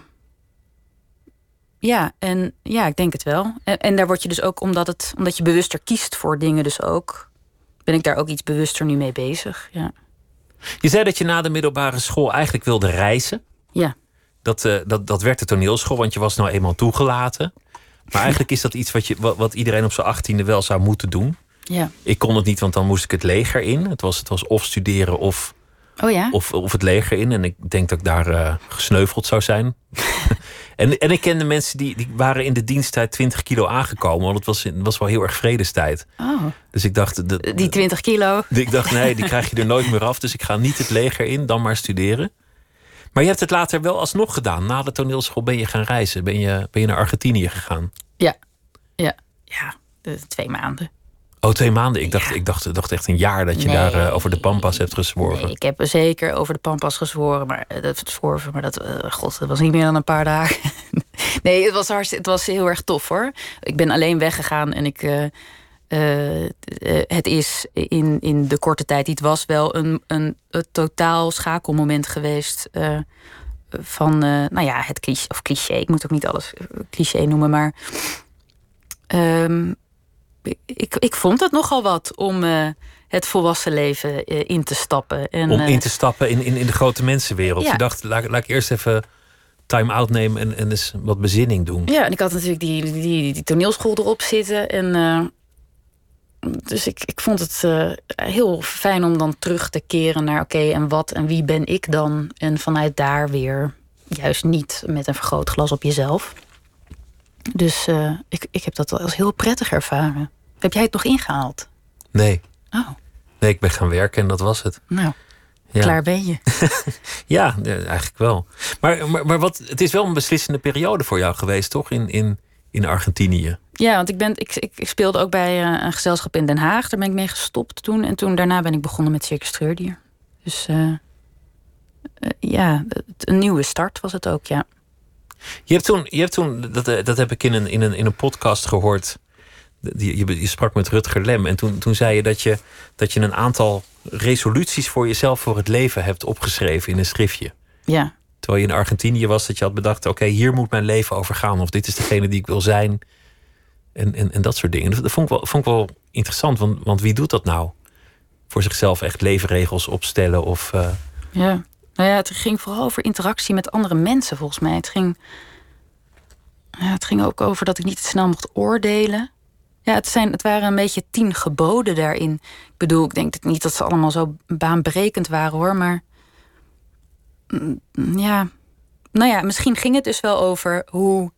Ja, en ja, ik denk het wel. En, en daar word je dus ook, omdat, het, omdat je bewuster kiest voor dingen, dus ook ben ik daar ook iets bewuster nu mee bezig. Ja. Je zei dat je na de middelbare school eigenlijk wilde reizen. Ja. Dat, uh, dat, dat werd de toneelschool, want je was nou eenmaal toegelaten. Maar eigenlijk is dat iets wat, je, wat, wat iedereen op zijn achttiende wel zou moeten doen. Ja. Ik kon het niet, want dan moest ik het leger in. Het was, het was of studeren of, oh ja? of, of het leger in. En ik denk dat ik daar uh, gesneuveld zou zijn. en, en ik kende mensen die, die waren in de diensttijd 20 kilo aangekomen. Want het was, het was wel heel erg vredestijd. Oh. Dus ik dacht... De, die 20 kilo? Ik dacht, nee, die krijg je er nooit meer af. Dus ik ga niet het leger in, dan maar studeren. Maar je hebt het later wel alsnog gedaan. Na de toneelschool ben je gaan reizen. Ben je, ben je naar Argentinië gegaan? Ja, ja, ja. De, twee maanden. Oh, twee maanden. Ik dacht, ja. ik dacht, dacht echt een jaar dat je nee, daar uh, over de Pampas hebt gezworven. Nee, ik heb zeker over de Pampas gezworen, maar uh, dat zworven, maar dat, uh, god, dat was niet meer dan een paar dagen. nee, het was, hartstikke, het was heel erg tof hoor. Ik ben alleen weggegaan en ik. het is in, in de korte tijd, het was wel een, een, een totaal schakelmoment geweest. van, nou ja, het cliché, of cliché, ik moet ook niet alles cliché noemen, maar. Um, ik, ik vond het nogal wat om uh, het volwassen leven uh, in te stappen. En, om in te stappen in, in, in de grote mensenwereld. Ja. Je dacht, laat, laat ik eerst even time-out nemen en, en eens wat bezinning doen. Ja, en ik had natuurlijk die, die, die toneelschool erop zitten. En uh, dus ik, ik vond het uh, heel fijn om dan terug te keren naar oké, en wat en wie ben ik dan? En vanuit daar weer juist niet met een vergrootglas op jezelf. Dus uh, ik, ik heb dat wel als heel prettig ervaren. Heb jij het nog ingehaald? Nee. Oh. Nee, ik ben gaan werken en dat was het. Nou, ja. klaar ben je. ja, eigenlijk wel. Maar, maar, maar wat, het is wel een beslissende periode voor jou geweest, toch? In, in, in Argentinië. Ja, want ik, ben, ik, ik, speelde ook bij uh, een gezelschap in Den Haag. Daar ben ik mee gestopt toen. En toen daarna ben ik begonnen met Circus Treurdier. Dus uh, ja, een nieuwe start was het ook, ja. Je hebt toen, je hebt toen dat, dat heb ik in een, in een, in een podcast gehoord. Je, je, je sprak met Rutger Lem. En toen, toen zei je dat, je dat je een aantal resoluties voor jezelf voor het leven hebt opgeschreven in een schriftje. Ja. Terwijl je in Argentinië was, dat je had bedacht: oké, hier moet mijn leven over gaan. Of dit is degene die ik wil zijn. En, en, en dat soort dingen. Dat vond ik wel, vond ik wel interessant, want, want wie doet dat nou? Voor zichzelf echt levenregels opstellen of. Uh... Ja. Nou ja, het ging vooral over interactie met andere mensen, volgens mij. Het ging, ja, het ging ook over dat ik niet te snel mocht oordelen. Ja, het, zijn, het waren een beetje tien geboden daarin. Ik bedoel, ik denk niet dat ze allemaal zo baanbrekend waren hoor, maar. Mm, ja. Nou ja, misschien ging het dus wel over hoe,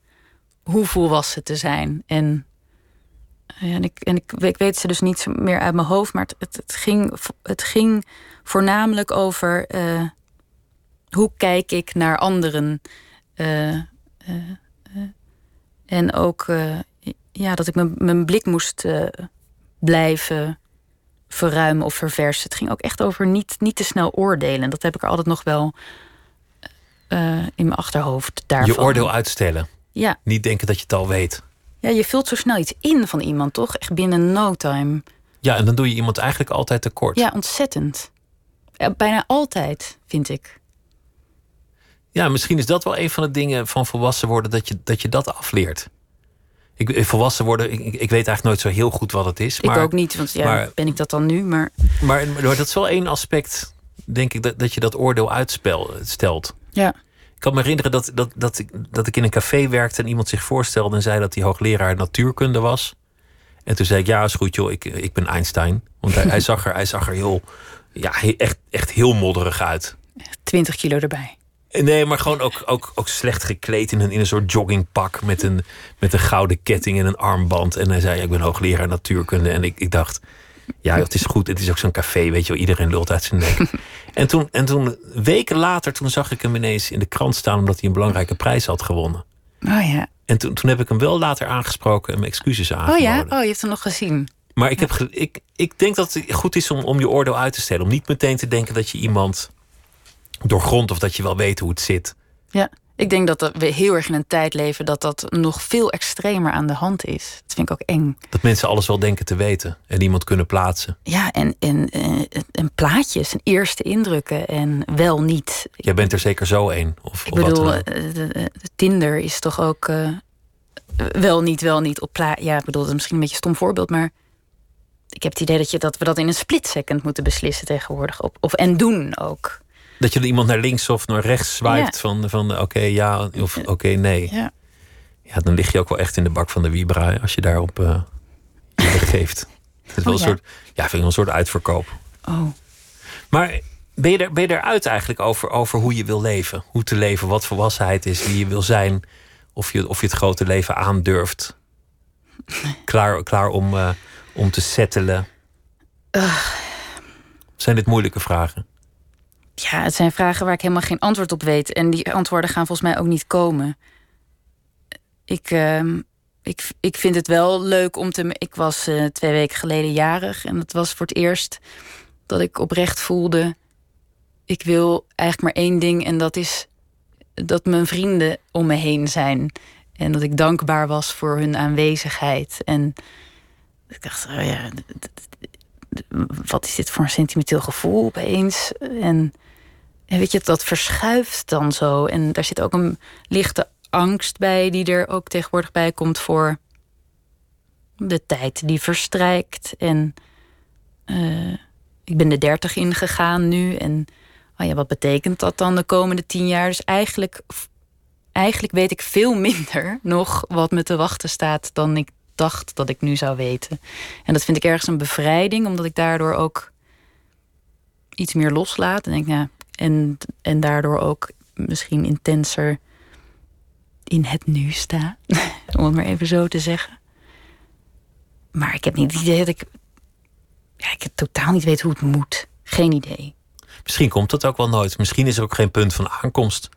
hoe volwassen te zijn. En, en, ik, en ik, weet ze dus niet meer uit mijn hoofd, maar het, het, ging, het ging voornamelijk over. Uh, hoe kijk ik naar anderen? Uh, uh, en ook ja, dat ik mijn, mijn blik moest blijven verruimen of verversen. Het ging ook echt over niet, niet te snel oordelen. Dat heb ik er altijd nog wel in mijn achterhoofd. Daarvan. Je oordeel uitstellen. Ja. Niet denken dat je het al weet. Ja, je vult zo snel iets in van iemand, toch? Echt binnen no time. Ja, en dan doe je iemand eigenlijk altijd tekort. Ja, ontzettend. bijna altijd, vind ik. Ja, misschien is dat wel een van de dingen van volwassen worden, dat je dat, je dat afleert. Ik, volwassen worden, ik, ik weet eigenlijk nooit zo heel goed wat het is. Maar, ik ook niet, want ja, maar, ben ik dat dan nu? Maar... Maar, maar dat is wel één aspect, denk ik, dat, dat je dat oordeel uitstelt. Ja. Ik kan me herinneren dat, dat, dat, ik, dat ik in een café werkte en iemand zich voorstelde en zei dat hij hoogleraar natuurkunde was. En toen zei ik, ja, is goed joh, ik, ik ben Einstein. Want hij, hij, zag er, hij zag er heel, ja, echt, echt heel modderig uit. 20 kilo erbij. Nee, maar gewoon ook, ook, ook slecht gekleed in een, in een soort joggingpak met een, met een gouden ketting en een armband. En hij zei: Ik ben hoogleraar natuurkunde. En ik, ik dacht: Ja, het is goed. Het is ook zo'n café, weet je wel. Iedereen lult uit zijn nek. en, toen, en toen, weken later, toen zag ik hem ineens in de krant staan omdat hij een belangrijke prijs had gewonnen. Oh ja. En toen, toen heb ik hem wel later aangesproken en mijn excuses aangeboden. Oh ja? Oh, je hebt hem nog gezien. Maar ik, heb ik, ik denk dat het goed is om, om je oordeel uit te stellen. Om niet meteen te denken dat je iemand doorgrond of dat je wel weet hoe het zit. Ja, ik denk dat we heel erg in een tijd leven dat dat nog veel extremer aan de hand is. Dat vind ik ook eng. Dat mensen alles wel denken te weten en iemand kunnen plaatsen. Ja, en, en, en, en plaatjes en eerste indrukken en wel niet. Jij bent er zeker zo een. Of, ik of bedoel, wat uh, Tinder is toch ook uh, wel niet, wel niet op plaat. Ja, ik bedoel, dat is misschien een beetje een stom voorbeeld, maar ik heb het idee dat, je, dat we dat in een split second moeten beslissen tegenwoordig. Op, of, en doen ook. Dat je iemand naar links of naar rechts zwaait van, van oké ja of oké nee. Ja. ja, dan lig je ook wel echt in de bak van de Wiebra als je daarop uh, geeft. Het is wel oh, een soort, ja, vind ik wel een soort uitverkoop. Oh. Maar ben je, er, ben je eruit eigenlijk over, over hoe je wil leven? Hoe te leven, wat volwassenheid is, wie je wil zijn. Of je, of je het grote leven aandurft. Klaar, klaar om, uh, om te settelen. Uh. Zijn dit moeilijke vragen? Ja, het zijn vragen waar ik helemaal geen antwoord op weet. En die antwoorden gaan volgens mij ook niet komen. Ik, uh, ik, ik vind het wel leuk om te. Ik was uh, twee weken geleden jarig. En het was voor het eerst dat ik oprecht voelde. Ik wil eigenlijk maar één ding. En dat is dat mijn vrienden om me heen zijn. En dat ik dankbaar was voor hun aanwezigheid. En ik dacht, oh ja, wat is dit voor een sentimenteel gevoel opeens? En en weet je, dat verschuift dan zo. En daar zit ook een lichte angst bij, die er ook tegenwoordig bij komt voor de tijd die verstrijkt. En uh, ik ben de dertig ingegaan nu. En oh ja, wat betekent dat dan de komende tien jaar? Dus eigenlijk, eigenlijk weet ik veel minder nog wat me te wachten staat dan ik dacht dat ik nu zou weten. En dat vind ik ergens een bevrijding, omdat ik daardoor ook iets meer loslaat. En, denk, ja, en, en daardoor ook misschien intenser in het nu sta. Om het maar even zo te zeggen. Maar ik heb niet het idee dat ik. Ja, ik heb totaal niet weet hoe het moet. Geen idee. Misschien komt het ook wel nooit. Misschien is er ook geen punt van aankomst.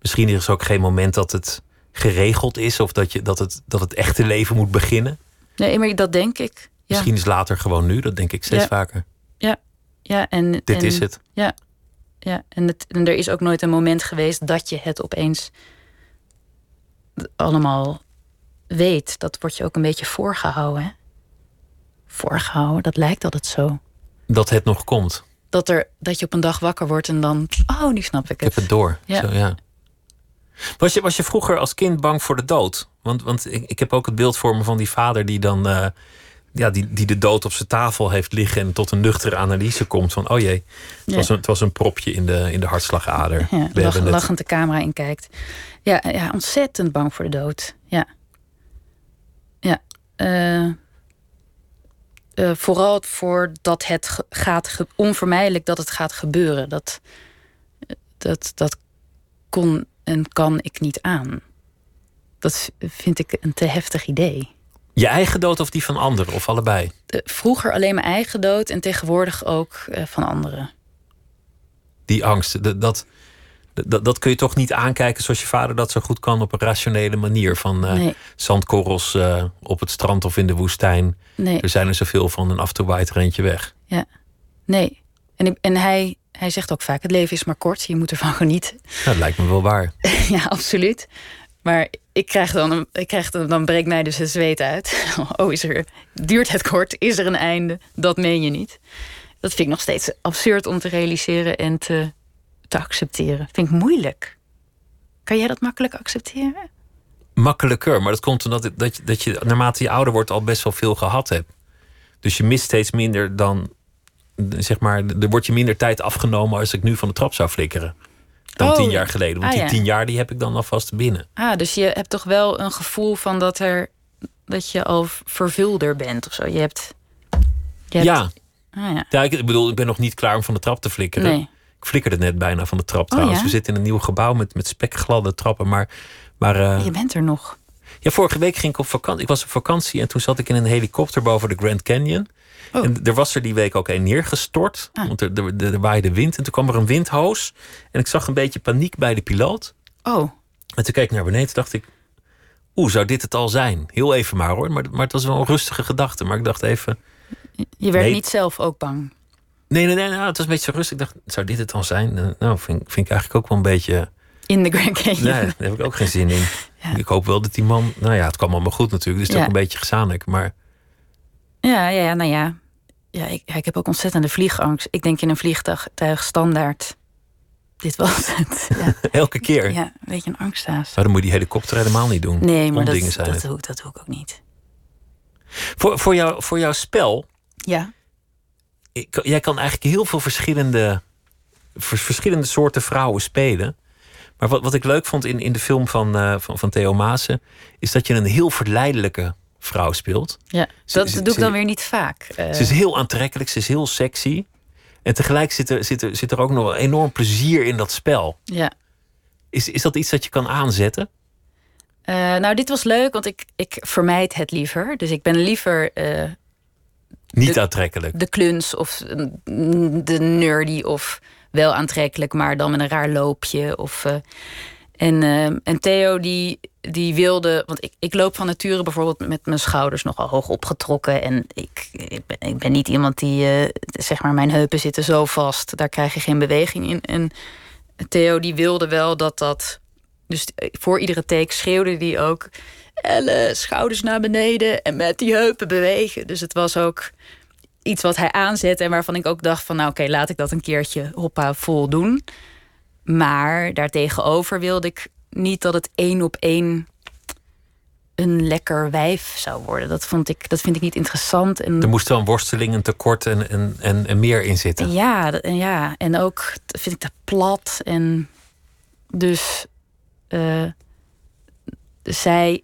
Misschien is er ook geen moment dat het geregeld is of dat, je, dat, het, dat het echte leven moet beginnen. Nee, maar dat denk ik. Ja. Misschien is later gewoon nu, dat denk ik steeds vaker. Ja, ja en. Dit is het. Ja, ja. En, het, en er is ook nooit een moment geweest dat je het opeens allemaal weet. Dat wordt je ook een beetje voorgehouden. Hè? Voorgehouden, dat lijkt altijd zo. Dat het nog komt. Dat, er, dat je op een dag wakker wordt en dan. Oh, nu snap ik het. Ik heb het door. Ja. Zo, ja. Was, je, was je vroeger als kind bang voor de dood? Want, want ik, ik heb ook het beeld voor me van die vader die dan. eh, ja, die, die de dood op zijn tafel heeft liggen en tot een nuchtere analyse komt van: oh jee, het, Ja. was, een, het was een propje in de, in de hartslagader. Ja, We lach, het. lachend de camera in kijkt. Ja, ja, ontzettend bang voor de dood. Ja. Ja. eh, eh, vooral voor dat het gaat, onvermijdelijk dat het gaat gebeuren. Dat, dat, dat kon en kan ik niet aan. Dat vind ik een te heftig idee. Je eigen dood of die van anderen, of allebei? Eh, vroeger alleen mijn eigen dood en tegenwoordig ook eh, van anderen. Die angst, dat, dat, dat, dat kun je toch niet aankijken zoals je vader dat zo goed kan op een rationele manier. Van eh, Nee. zandkorrels op het strand of in de woestijn. Nee. Er zijn er zoveel van en af en toe waait er eentje weg. Ja, nee. En, ik, en hij, hij zegt ook vaak: het leven is maar kort, je moet ervan genieten. Nou, dat lijkt me wel waar. ja, absoluut. Maar ik krijg dan, ik krijg dan, dan breekt mij dus het zweet uit. Oh, is er, duurt het kort? Is er een einde? Dat meen je niet. Dat vind ik nog steeds absurd om te realiseren en te, te accepteren. Vind ik moeilijk. Kan jij dat makkelijk accepteren? Makkelijker, maar dat komt omdat dat je, dat je naarmate je ouder wordt al best wel veel gehad hebt. Dus je mist steeds minder dan, zeg maar, er wordt je minder tijd afgenomen als ik nu van de trap zou flikkeren. Dan Oh, tien jaar geleden. Want ah, die tien jaar die heb ik dan alvast binnen. Ah, dus je hebt toch wel een gevoel van dat er dat je al vervulder bent of zo. Je hebt. Je hebt Ja. Ah, ja. ik bedoel, ik ben nog niet klaar om van de trap te flikkeren. Nee. Ik flikkerde net bijna van de trap trouwens. ja? We zitten in een nieuw gebouw met, met spekgladde trappen. Maar, maar eh, Je bent er nog. ja, vorige week ging ik op vakantie. Ik was op vakantie en toen zat ik in een helikopter boven de Grand Canyon. Oh. En er was er die week ook een neergestort. Ah. Want er, er, er, er waaide wind. En toen kwam er een windhoos. En ik zag een beetje paniek bij de piloot. Oh, En toen keek ik naar beneden. Dacht ik, oeh, zou dit het al zijn? Heel even maar hoor. Maar, maar het was wel een rustige gedachte. Maar ik dacht even, je werd Nee. niet zelf ook bang. nee, nee, nee. Nou, het was een beetje zo rustig. Ik dacht, zou dit het al zijn? Eh, Nou, vind, vind ik eigenlijk ook wel een beetje... In de Grand Canyon. Nee, daar heb ik ook geen zin in. Ik hoop wel dat die man... Nou ja, het kwam allemaal goed natuurlijk. Dus het is Ja. ook een beetje gezamenlijk. Maar Ja, ja, ja, nou ja. Ja, ik, ik heb ook ontzettende vliegangst. Ik denk in een vliegtuig standaard. Dit was het. Ja, elke keer. ja een beetje een angsthaas. Nou, dan moet je die helikopter helemaal niet doen. Nee, maar dat, zijn dat, doe, ik- dat doe ik ook niet. Voor, voor, jou, voor jouw spel... Ja. ik- jij kan eigenlijk heel veel verschillende, vers- verschillende soorten vrouwen spelen. Maar wat, wat ik leuk vond in, in de film van, eh, van, van Theo Maassen... is dat je een heel verleidelijke vrouw speelt. ja. Dat ze- doe ik dan weer niet vaak. Eh, Ze is heel aantrekkelijk, ze is heel sexy. En tegelijk zit er, zit er, zit er ook nog wel enorm plezier in dat spel. ja. Is, is dat iets dat je kan aanzetten? Eh, nou, dit was leuk, want ik, ik vermijd het liever. Dus ik ben liever eh, Niet De- aantrekkelijk. de kluns of de nerdy of wel aantrekkelijk, maar dan met een raar loopje. Of, en, eh, en Theo die, die wilde, want ik, ik loop van nature bijvoorbeeld met mijn schouders nogal hoog opgetrokken. En ik, ik, ben, ik ben niet iemand die, eh, zeg maar, mijn heupen zitten zo vast, daar krijg je geen beweging in. En Theo die wilde wel dat dat. Dus voor iedere take schreeuwde die ook. Elle, schouders naar beneden en met die heupen bewegen. Dus het was ook iets wat hij aanzette en waarvan ik ook dacht van... nou oké, laat ik dat een keertje hoppa vol doen. Maar daartegenover wilde ik niet dat het één op één een lekker wijf zou worden. Dat, vond ik, dat vind ik niet interessant. En, Er moest wel een worsteling, een tekort en, en, en, en meer in zitten. ja, dat- en ja, en ook dat vind ik te plat. En dus eh, zij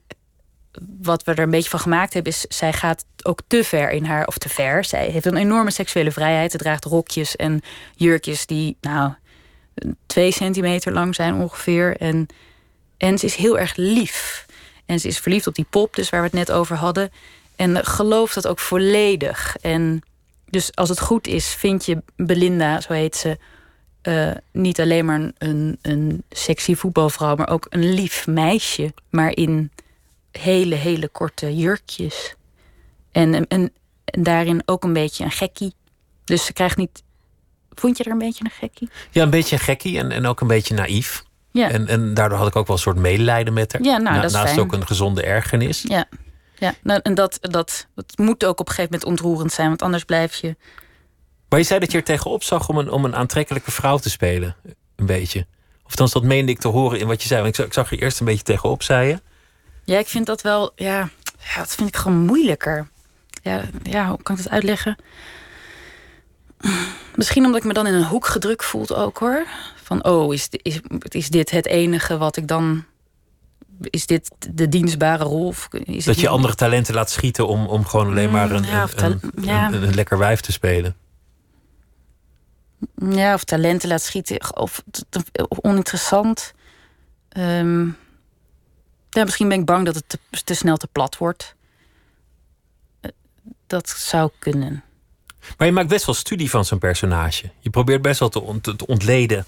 wat we er een beetje van gemaakt hebben, is zij gaat ook te ver in haar, of te ver. Zij heeft een enorme seksuele vrijheid. Ze draagt rokjes en jurkjes die, nou, twee centimeter lang zijn ongeveer. En, en ze is heel erg lief. En ze is verliefd op die pop, dus waar we het net over hadden. En gelooft dat ook volledig. En dus als het goed is, vind je Belinda, zo heet ze, uh, niet alleen maar een, een sexy voetbalvrouw, maar ook een lief meisje. Maar in hele, hele korte jurkjes. En, en, en daarin ook een beetje een gekkie. Dus ze krijgt niet. Vond je er een beetje een gekkie? Ja, een beetje een gekkie en, en ook een beetje naïef. Ja. En, en daardoor had ik ook wel een soort medelijden met haar. Ja, nou, dat is naast fijn. ook een gezonde ergernis. Ja, ja. Nou, en dat, dat, dat moet ook op een gegeven moment ontroerend zijn, want anders blijf je. Maar je zei dat je er tegenop zag om een, om een aantrekkelijke vrouw te spelen. Een beetje. Of dan dat meende ik te horen in wat je zei. Want ik zag, ik zag je eerst een beetje tegenop, zei je. Ja, ik vind dat wel. Ja, ja, dat vind ik gewoon moeilijker. Ja, ja, hoe kan ik dat uitleggen? Misschien omdat ik me dan in een hoek gedrukt voelt ook hoor. Van oh, is, is, is dit het enige wat ik dan. Is dit de dienstbare rol? Of is dat je andere talenten laat schieten om, om gewoon alleen maar een, ja, een, een, ja. een, een lekker wijf te spelen. Ja, of talenten laat schieten. Of oninteressant. Um, ja, misschien ben ik bang dat het te, te snel te plat wordt. Dat zou kunnen. Maar je maakt best wel studie van zo'n personage. Je probeert best wel te, ont, te ontleden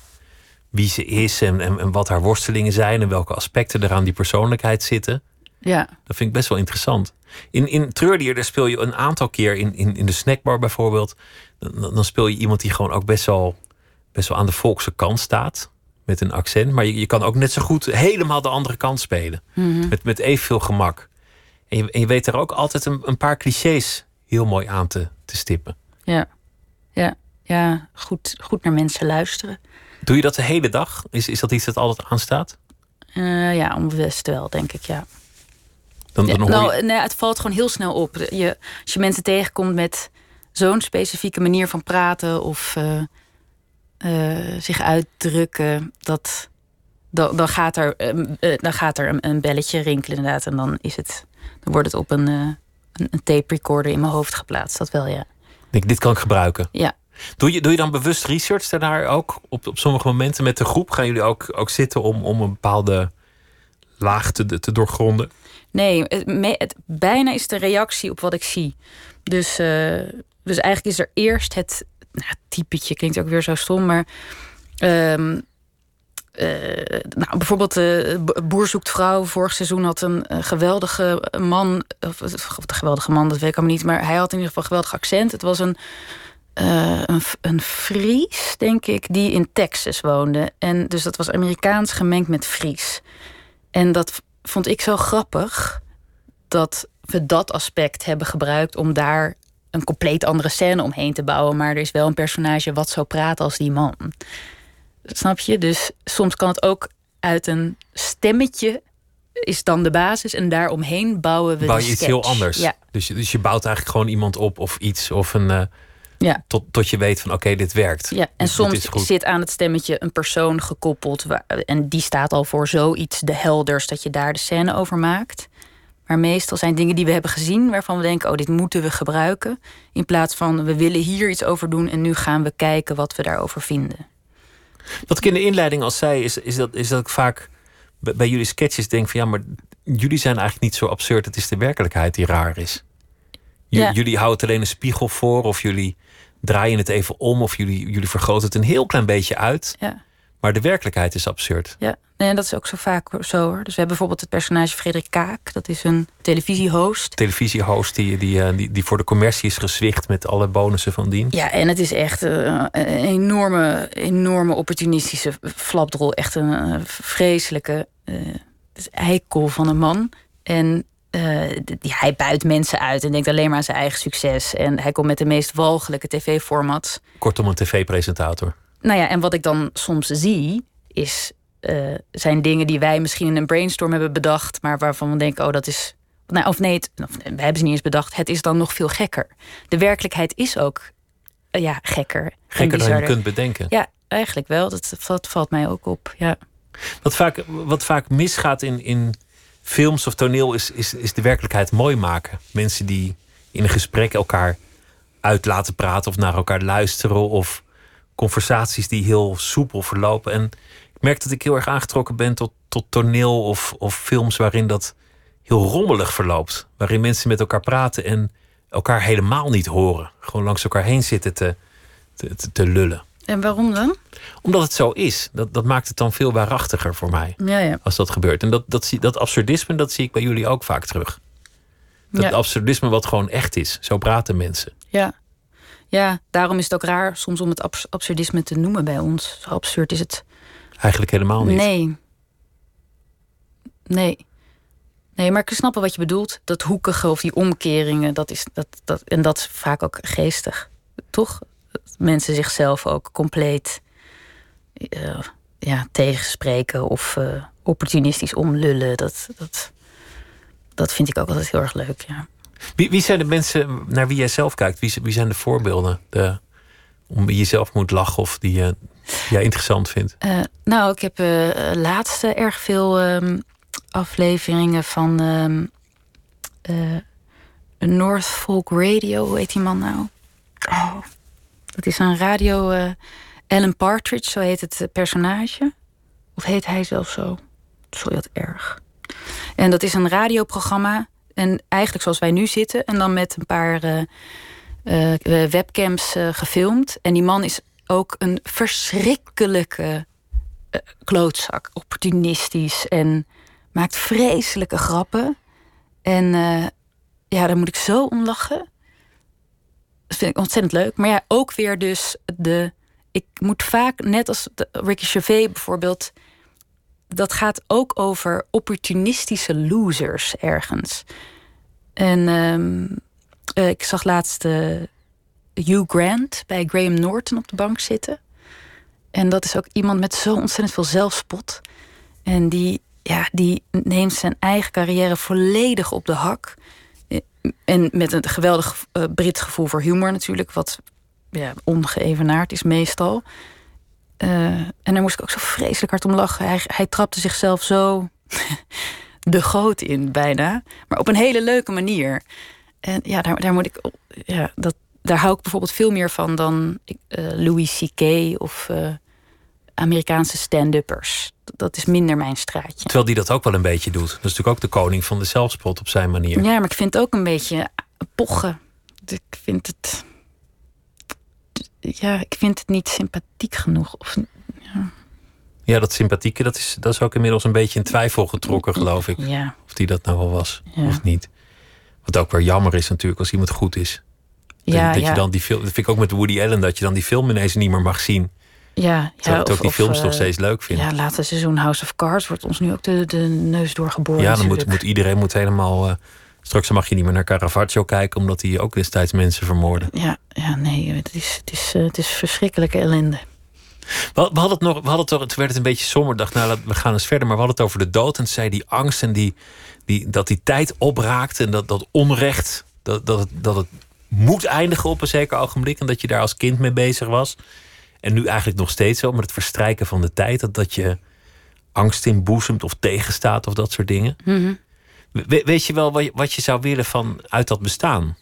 wie ze is en, en, en, wat haar worstelingen zijn en welke aspecten er aan die persoonlijkheid zitten. Ja. Dat vind ik best wel interessant. In, in Treurdier, daar speel je een aantal keer in, in, in de snackbar bijvoorbeeld. Dan, dan speel je iemand die gewoon ook best wel, best wel aan de volkse kant staat. Met een accent. Maar je, je kan ook net zo goed helemaal de andere kant spelen. Mm -hmm. Met, met evenveel gemak. En je, en je weet er ook altijd een, een paar clichés heel mooi aan te, te stippen. Ja, ja, ja. Goed, goed naar mensen luisteren. Doe je dat de hele dag? Is, is dat iets dat altijd aanstaat? Uh, ja, onbewust wel, denk ik, ja. Dan, dan ja, nou, nee, het valt gewoon heel snel op. Je, als je mensen tegenkomt met zo'n specifieke manier van praten of uh, uh, zich uitdrukken, dat, dan, dan gaat er, dan gaat er een, een, belletje rinkelen inderdaad. En dan, is het, dan wordt het op een, een, een tape recorder in mijn hoofd geplaatst. Dat wel, ja. Denk, dit kan ik gebruiken. Ja. Doe je, doe je dan bewust research daarnaar ook? Op, op sommige momenten met de groep gaan jullie ook, ook zitten om, om een bepaalde laag te, te doorgronden? Nee, het, het, bijna is de reactie op wat ik zie. Dus, uh, dus eigenlijk is er eerst het nou, typetje, klinkt ook weer zo stom, maar. Um, uh, nou, bijvoorbeeld uh, Boer zoekt vrouw. Vorig seizoen had een geweldige man. Of, een geweldige man, dat weet ik allemaal niet. Maar hij had in ieder geval een geweldig accent. Het was een, een, een Fries, denk ik, die in Texas woonde. En dus dat was Amerikaans gemengd met Fries. En dat vond ik zo grappig dat we dat aspect hebben gebruikt om daar een compleet andere scène omheen te bouwen. Maar er is wel een personage wat zo praat als die man. Snap je? Dus soms kan het ook uit een stemmetje is dan de basis en daaromheen bouwen we Bouw je iets heel anders. Ja. Dus, je- dus je bouwt eigenlijk gewoon iemand op of iets of een. eh, Ja. tot, tot je weet van oké, dit werkt. Ja, en soms zit aan het stemmetje een persoon gekoppeld. waar- en die staat al voor zoiets de helders dat je daar de scène over maakt. Maar meestal zijn dingen die we hebben gezien waarvan we denken: oh, dit moeten we gebruiken. In plaats van we willen hier iets over doen en nu gaan we kijken wat we daarover vinden. Wat ik in de inleiding al zei, is, is, dat, is dat ik vaak bij, bij jullie sketches denk van ja, maar jullie zijn eigenlijk niet zo absurd. Het is de werkelijkheid die raar is. J- Ja. Jullie houden alleen een spiegel voor, of jullie draaien het even om, of jullie, jullie vergroten het een heel klein beetje uit. Ja. Maar de werkelijkheid is absurd. Ja, nee, en dat is ook zo vaak zo hoor. Dus we hebben bijvoorbeeld het personage Frederik Kaak. Dat is een televisiehost. Televisiehost die, die, eh, die, die voor de commercie is gezwicht met alle bonussen van dien. Ja, en het is echt eh, een enorme, enorme opportunistische flapdrol. Echt een eh, vreselijke eikel van een man. En die, hij buit mensen uit en denkt alleen maar aan zijn eigen succes. En hij komt met de meest walgelijke tv-formats. Kortom, een tv-presentator. Nou ja, en wat ik dan soms zie, is, eh, zijn dingen die wij misschien in een brainstorm hebben bedacht, maar waarvan we denken, oh, dat is. Nou, of nee, het, of, we hebben ze niet eens bedacht. Het is dan nog veel gekker. De werkelijkheid is ook eh, ja, gekker. Gekker dan je kunt bedenken. Ja, eigenlijk wel. Dat, dat valt mij ook op. Ja. Wat vaak, wat vaak misgaat in, in films of toneel is, is, is de werkelijkheid mooi maken. Mensen die in een gesprek elkaar uit laten praten of naar elkaar luisteren. Of conversaties die heel soepel verlopen. En ik merk dat ik heel erg aangetrokken ben tot, tot toneel of, of films waarin dat heel rommelig verloopt. Waarin mensen met elkaar praten en elkaar helemaal niet horen. Gewoon langs elkaar heen zitten te, te, te, lullen. En waarom dan? Omdat het zo is. Dat, dat maakt het dan veel waarachtiger voor mij. Ja, ja. Als dat gebeurt. En dat, dat, dat absurdisme, dat zie ik bij jullie ook vaak terug. Dat Ja. absurdisme wat gewoon echt is. Zo praten mensen. Ja. Ja, daarom is het ook raar soms om het abs- absurdisme te noemen bij ons. Zo absurd is het. Eigenlijk helemaal niet. Nee. Nee. Nee, maar ik snap wel wat je bedoelt. Dat hoekige of die omkeringen, dat is, dat, dat, en dat is vaak ook geestig. Toch? Dat Mensen zichzelf ook compleet eh, ja, tegenspreken of eh, opportunistisch omlullen. Dat, dat, dat vind ik ook altijd heel erg leuk, ja. Wie, zijn de mensen naar wie jij zelf kijkt? Wie, wie zijn de voorbeelden? De, om wie je zelf moet lachen of die je jij interessant vindt? Eh, nou, ik heb eh laatst eh, erg veel ehm, afleveringen van eh, North Folk Radio, hoe heet die man nou? Oh, dat is een radio. Alan Partridge, zo heet het personage. Of heet hij zelf zo? Sorry, wat erg. En dat is een radioprogramma. En eigenlijk zoals wij nu zitten. En dan met een paar eh, eh, webcams eh, gefilmd. En die man is ook een verschrikkelijke klootzak. Opportunistisch en maakt vreselijke grappen. En ja, daar moet ik zo om lachen. Dat vind ik ontzettend leuk. Maar ja, ook weer dus de... Ik moet vaak, net als Ricky Gervais bijvoorbeeld... dat gaat ook over opportunistische losers ergens. En ehm, eh, ik zag laatst eh, Hugh Grant bij Graham Norton op de bank zitten. En dat is ook iemand met zo ontzettend veel zelfspot. En die, ja, die neemt zijn eigen carrière volledig op de hak. Eh, En met een geweldig eh, Brits gevoel voor humor natuurlijk, wat ja, ongeëvenaard is meestal. Eh, en daar moest ik ook zo vreselijk hard om lachen. Hij, hij trapte zichzelf zo de goot in, bijna. Maar op een hele leuke manier. En ja, daar, daar moet ik. Ja, dat, daar hou ik bijvoorbeeld veel meer van dan eh, Louis C.K. of eh, Amerikaanse stand-uppers. Dat- Dat is minder mijn straatje. Terwijl die dat ook wel een beetje doet. Dat is natuurlijk ook de koning van de zelfspot op zijn manier. Ja, maar ik vind het ook een beetje pochen. Ik vind het. Ja, ik vind het niet sympathiek genoeg. Of, Ja, dat sympathieke, dat is, dat is ook inmiddels een beetje in twijfel getrokken, geloof ik. ja, Of die dat nou wel was Ja. of niet. Wat ook weer jammer is natuurlijk als iemand goed is. Dat- ja, dat, ja, je dan die film, dat vind ik ook met Woody Allen, dat je dan die film ineens niet meer mag zien. ja, ja, ik ook die films nog eh, steeds leuk vind. Ja, Ja, laatste seizoen House of Cards wordt ons nu ook de, de neus doorgeboord. dan moet, natuurlijk. moet iedereen moet helemaal. eh, straks mag je niet meer naar Caravaggio kijken, omdat hij ook destijds mensen vermoordde. Ja, ja, nee, het is, het is, eh, het is verschrikkelijke ellende. We, we hadden het nog, we hadden het, toch- toen werd het een beetje somber. Dacht, nou, we gaan eens verder. Maar we hadden het over de dood. En zei die angst en die, die, dat die tijd opraakte. En dat, dat onrecht. Dat, dat, het, dat het moet eindigen op een zeker ogenblik. En dat je daar als kind mee bezig was. En nu eigenlijk nog steeds zo. Met het verstrijken van de tijd. Dat, dat je angst inboezemt of tegenstaat of dat soort dingen. We- weet je wel wat je, zou willen van uit dat bestaan?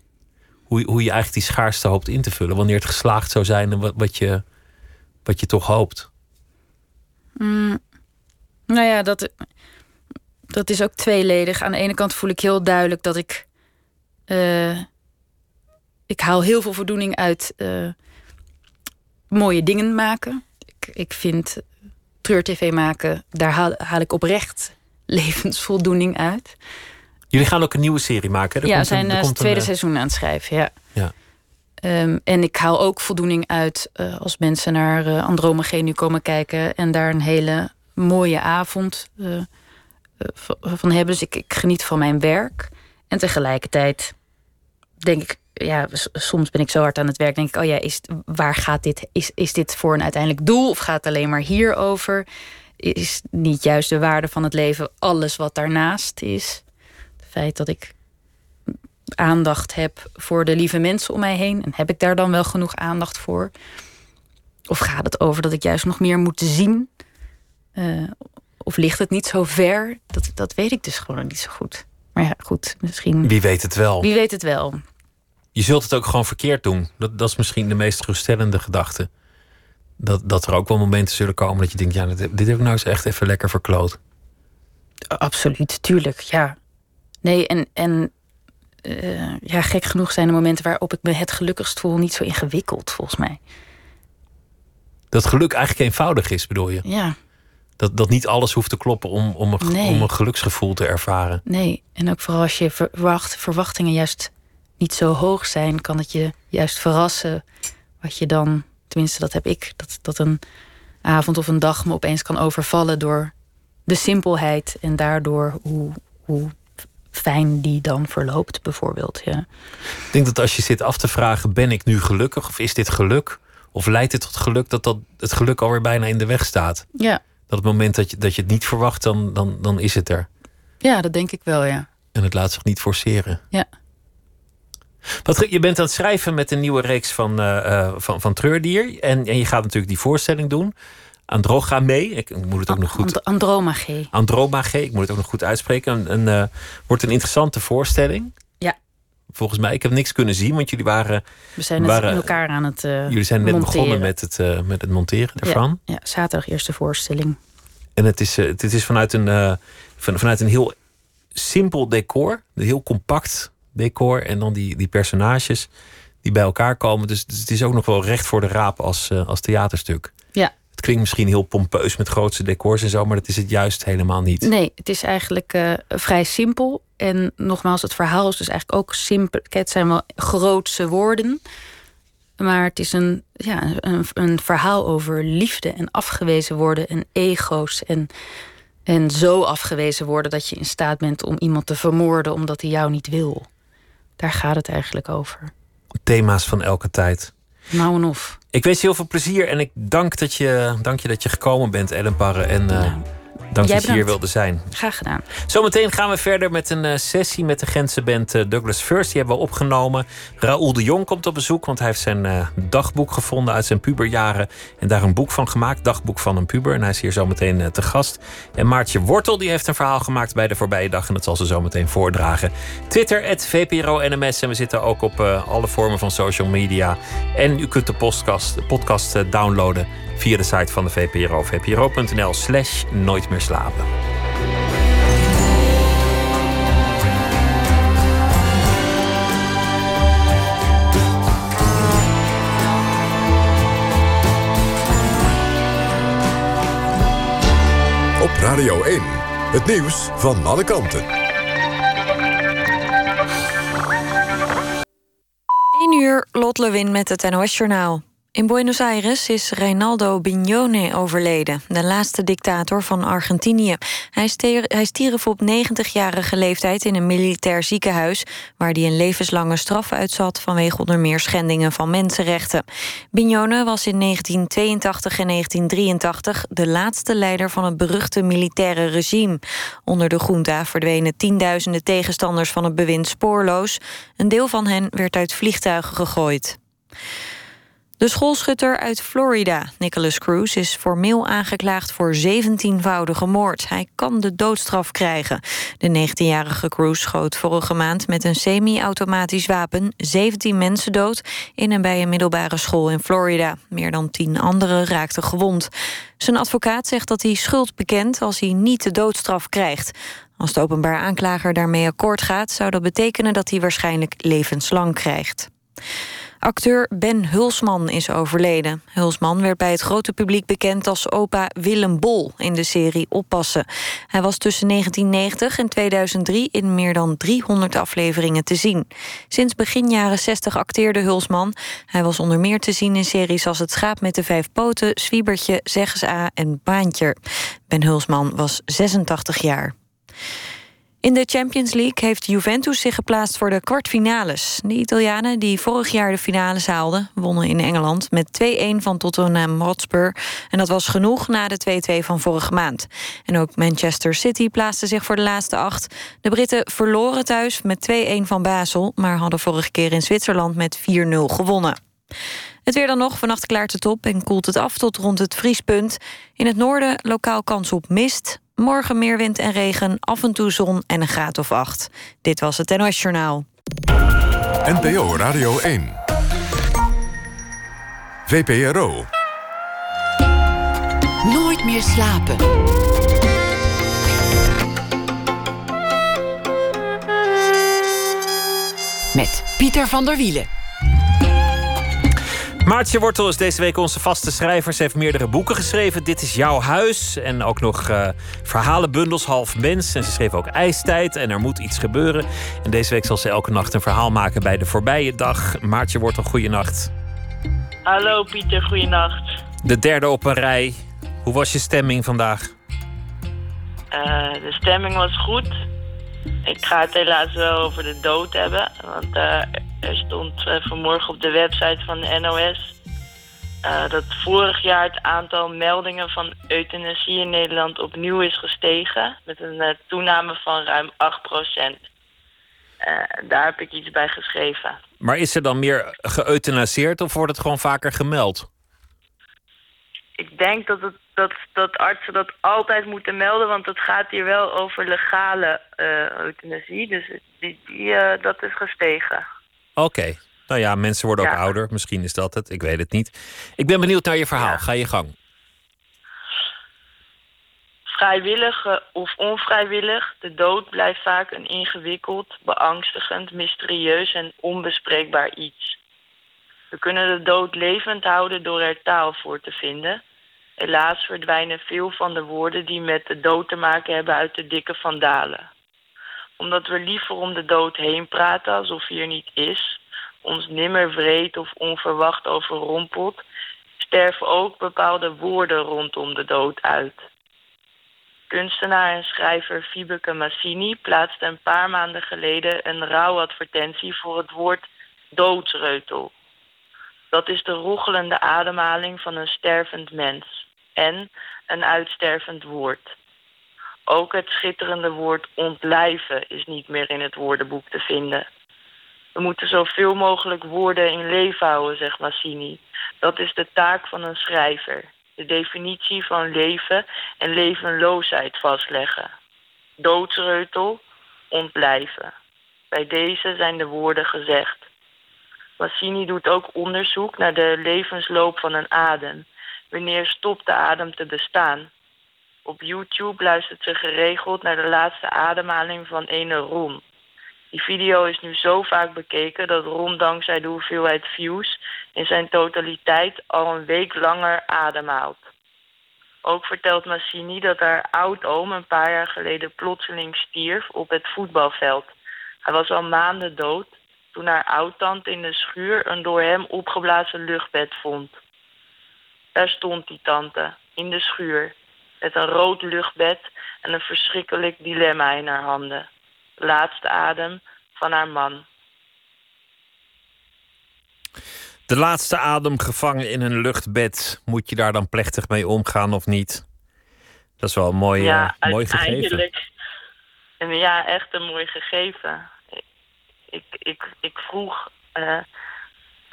Hoe, hoe je eigenlijk die schaarste hoopt in te vullen. Wanneer het geslaagd zou zijn en wat, wat, je, wat je toch hoopt. Nou ja, dat, dat is ook tweeledig. Aan de ene kant voel ik heel duidelijk dat ik. eh, ik haal heel veel voldoening uit eh, mooie dingen maken. Ik, ik vind treur-tv maken, daar haal, haal ik oprecht levensvoldoening uit. Jullie gaan ook een nieuwe serie maken. hè? Er ja, we zijn er eh, het tweede een, eh, seizoen aan het schrijven. Ja. Ja. Ehm, en ik haal ook voldoening uit eh, als mensen naar eh Andromeda nu komen kijken en daar een hele mooie avond van hebben. Dus ik, ik geniet van mijn werk. En tegelijkertijd denk ik, ja, soms ben ik zo hard aan het werk, denk ik, oh ja, is, waar gaat dit? Is, is dit voor een uiteindelijk doel of gaat het alleen maar hierover? Is niet juist de waarde van het leven alles wat daarnaast is? Het feit dat ik aandacht heb voor de lieve mensen om mij heen. En heb ik daar dan wel genoeg aandacht voor? Of gaat het over dat ik juist nog meer moet zien? Eh, Of ligt het niet zo ver? Dat, dat weet ik dus gewoon niet zo goed. Maar ja, goed, misschien. Wie weet het wel. Wie weet het wel. Je zult het ook gewoon verkeerd doen. Dat, dat is misschien de meest geruststellende gedachte. Dat, dat er ook wel momenten zullen komen dat je denkt: ja, dit, dit heb ik nou eens echt even lekker verkloot. Absoluut, tuurlijk, ja. Nee, en, en uh, ja, gek genoeg zijn er momenten waarop ik me het gelukkigst voel niet zo ingewikkeld, volgens mij. Dat geluk eigenlijk eenvoudig is, bedoel je? Ja. Dat, dat niet alles hoeft te kloppen om, om, een, om een geluksgevoel te ervaren. Nee, en ook vooral als je verwacht, verwachtingen juist niet zo hoog zijn, kan het je juist verrassen wat je dan, tenminste dat heb ik, dat, dat een avond of een dag me opeens kan overvallen door de simpelheid en daardoor hoe, hoe fijn die dan verloopt, bijvoorbeeld. Ja. Ik denk dat als je zit af te vragen: ben ik nu gelukkig of is dit geluk? Of leidt het tot geluk dat, dat het geluk alweer bijna in de weg staat? Ja. Dat op het moment dat je, dat je het niet verwacht, dan, dan, dan is het er. Ja, dat denk ik wel, ja. En het laat zich niet forceren. Ja. Wat, je bent aan het schrijven met een nieuwe reeks van, uh, van, van Treurdier. En, en je gaat natuurlijk die voorstelling doen. Androgame. Ik, ik moet het ook nog goed. Andromage. Andromage. Ik moet het ook nog goed uitspreken. Een, uh, wordt een interessante voorstelling. Ja. Volgens mij. Ik heb niks kunnen zien, want jullie waren. We zijn waren, in elkaar aan het. Uh, jullie zijn net monteren. begonnen met het, uh, met het monteren ervan. Ja, ja, zaterdag eerste voorstelling. En het is, het is vanuit, een, van, vanuit een heel simpel decor. Heel compact decor. En dan die, die personages die bij elkaar komen. Dus, dus het is ook nog wel recht voor de raap als, als theaterstuk. Ja, het klinkt misschien heel pompeus met grootste decors en zo, maar dat is het juist helemaal niet. Nee, het is eigenlijk uh, vrij simpel. En nogmaals, het verhaal is dus eigenlijk ook simpel. Het zijn wel grootse woorden. Maar het is een, ja, een, een verhaal over liefde en afgewezen worden en ego's. En, en zo afgewezen worden dat je in staat bent om iemand te vermoorden omdat hij jou niet wil. Daar gaat het eigenlijk over. Thema's van elke tijd. Nou en of. Ik wens je heel veel plezier en ik dank, dat je, dank je dat je gekomen bent, Ellen Parre. En nou, dank dat je hier wilde zijn. Graag gedaan. Zometeen gaan we verder met een uh, sessie met de Gentse band uh, Douglas First. Die hebben we opgenomen. Raoul de Jong komt op bezoek, want hij heeft zijn dagboek gevonden uit zijn puberjaren. En daar een boek van gemaakt, Dagboek van een puber. En hij is hier zometeen te gast. En Maartje Wortel die heeft een verhaal gemaakt bij de voorbije dag. En dat zal ze zometeen voordragen. Twitter, het VPRO NMS. En we zitten ook op alle vormen van social media. En u kunt de podcast, podcast downloaden via de site van de VPRO. vpro.nl slash nooit meer slapen. Op Radio 1, het nieuws van alle kanten. 1 uur, Lot Lewin met het NOS Journaal. In Buenos Aires is Reinaldo Bignone overleden, de laatste dictator van Argentinië. Hij, hij stierf op 90-jarige leeftijd in een militair ziekenhuis... waar hij een levenslange straf uitzat vanwege onder meer schendingen van mensenrechten. Bignone was in 1982 en 1983 de laatste leider van het beruchte militaire regime. Onder de junta verdwenen tienduizenden tegenstanders van het bewind spoorloos. Een deel van hen werd uit vliegtuigen gegooid. De schoolschutter uit Florida, Nicholas Cruz, is formeel aangeklaagd voor 17-voudige moord. Hij kan de doodstraf krijgen. De 19-jarige Cruz schoot vorige maand met een semi-automatisch wapen 17 mensen dood in en bij een middelbare school in Florida. Meer dan 10 anderen raakten gewond. Zijn advocaat zegt dat hij schuld bekent als hij niet de doodstraf krijgt. Als de openbaar aanklager daarmee akkoord gaat, zou dat betekenen dat hij waarschijnlijk levenslang krijgt. Acteur Ben Hulsman is overleden. Hulsman werd bij het grote publiek bekend als opa Willem Bol in de serie Oppassen. Hij was tussen 1990 en 2003 in meer dan 300 afleveringen te zien. Sinds begin jaren 60 acteerde Hulsman. Hij was onder meer te zien in series als Het schaap met de vijf poten, Zwiebertje, Zeggens A en Baantje. Ben Hulsman was 86 jaar. In de Champions League heeft Juventus zich geplaatst voor de kwartfinales. De Italianen, die vorig jaar de finales haalden... wonnen in Engeland met 2-1 van Tottenham Hotspur. En dat was genoeg na de 2-2 van vorige maand. En ook Manchester City plaatste zich voor de laatste acht. De Britten verloren thuis met 2-1 van Basel... maar hadden vorige keer in Zwitserland met 4-0 gewonnen. Het weer dan nog. Vannacht klaart het op en koelt het af tot rond het vriespunt. In het noorden lokaal kans op mist. Morgen meer wind en regen, af en toe zon en een graad of acht. Dit was het NOS Journaal. NPO Radio 1. VPRO. Nooit meer slapen. Met Pieter van der Wielen. Maartje Wortel is deze week onze vaste schrijver. Ze heeft meerdere boeken geschreven. Dit is jouw huis. En ook nog uh, verhalenbundels, half mens. En ze schreef ook IJstijd en er moet iets gebeuren. En deze week zal ze elke nacht een verhaal maken bij de voorbije dag. Maartje Wortel, goeienacht. Hallo Pieter, goeienacht. De derde op een rij. Hoe was je stemming vandaag? Uh, de stemming was goed. Ik ga het helaas wel over de dood hebben. Want uh, er stond uh, vanmorgen op de website van de NOS... dat vorig jaar het aantal meldingen van euthanasie in Nederland opnieuw is gestegen. Met een toename van ruim 8 procent. daar heb ik iets bij geschreven. Maar is er dan meer geëuthanaseerd of wordt het gewoon vaker gemeld? Ik denk dat, het, dat, dat artsen dat altijd moeten melden, want het gaat hier wel over legale euthanasie. Dus die, die, dat is gestegen. Oké. Okay. Nou ja, mensen worden ook ouder. Misschien is dat het. Ik weet het niet. Ik ben benieuwd naar je verhaal. Ja. Ga je gang. Vrijwillig of onvrijwillig, de dood blijft vaak een ingewikkeld, beangstigend, mysterieus en onbespreekbaar iets. We kunnen de dood levend houden door er taal voor te vinden. Helaas verdwijnen veel van de woorden die met de dood te maken hebben uit de dikke vandalen. Omdat we liever om de dood heen praten alsof hij er niet is, ons nimmer vreed of onverwacht overrompelt, sterven ook bepaalde woorden rondom de dood uit. Kunstenaar en schrijver Fibeke Massini plaatste een paar maanden geleden een rouwadvertentie voor het woord doodsreutel. Dat is de rochelende ademhaling van een stervend mens en een uitstervend woord. Ook het schitterende woord ontlijven is niet meer in het woordenboek te vinden. We moeten zoveel mogelijk woorden in leven houden, zegt Massini. Dat is de taak van een schrijver. De definitie van leven en levenloosheid vastleggen. Doodsreutel, ontlijven. Bij deze zijn de woorden gezegd. Massini doet ook onderzoek naar de levensloop van een adem. Wanneer stopt de adem te bestaan? Op YouTube luistert ze geregeld naar de laatste ademhaling van ene Ron. Die video is nu zo vaak bekeken dat Ron dankzij de hoeveelheid views in zijn totaliteit al een week langer ademhaalt. Ook vertelt Massini dat haar oud-oom een paar jaar geleden plotseling stierf op het voetbalveld. Hij was al maanden dood toen haar oudtante in de schuur een door hem opgeblazen luchtbed vond. Daar stond die tante, in de schuur, met een rood luchtbed en een verschrikkelijk dilemma in haar handen. De laatste adem van haar man. De laatste adem gevangen in een luchtbed. Moet je daar dan plechtig mee omgaan of niet? Dat is wel een mooi, ja, uh, mooi gegeven. En ja, echt een mooi gegeven. Ik, ik, ik vroeg uh,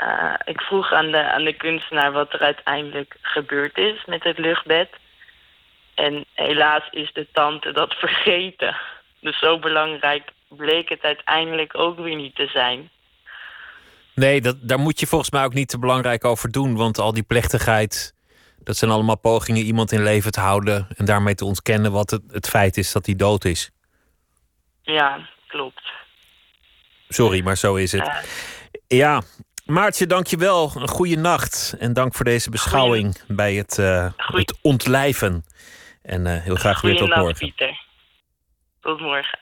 uh, ik vroeg aan de, aan de kunstenaar wat er uiteindelijk gebeurd is met het luchtbed. En helaas is de tante dat vergeten. Dus zo belangrijk bleek het uiteindelijk ook weer niet te zijn. Nee, dat, daar moet je volgens mij ook niet te belangrijk over doen. Want al die plechtigheid, dat zijn allemaal pogingen iemand in leven te houden. En daarmee te ontkennen wat het, het feit is dat hij dood is. Ja, klopt. Sorry, maar zo is het. Uh, ja, Maartje, dankjewel. Een goede nacht. En dank voor deze beschouwing Goeie... bij het, uh, het ontlijven. En uh, heel graag weer tot morgen. Pieter. Tot morgen.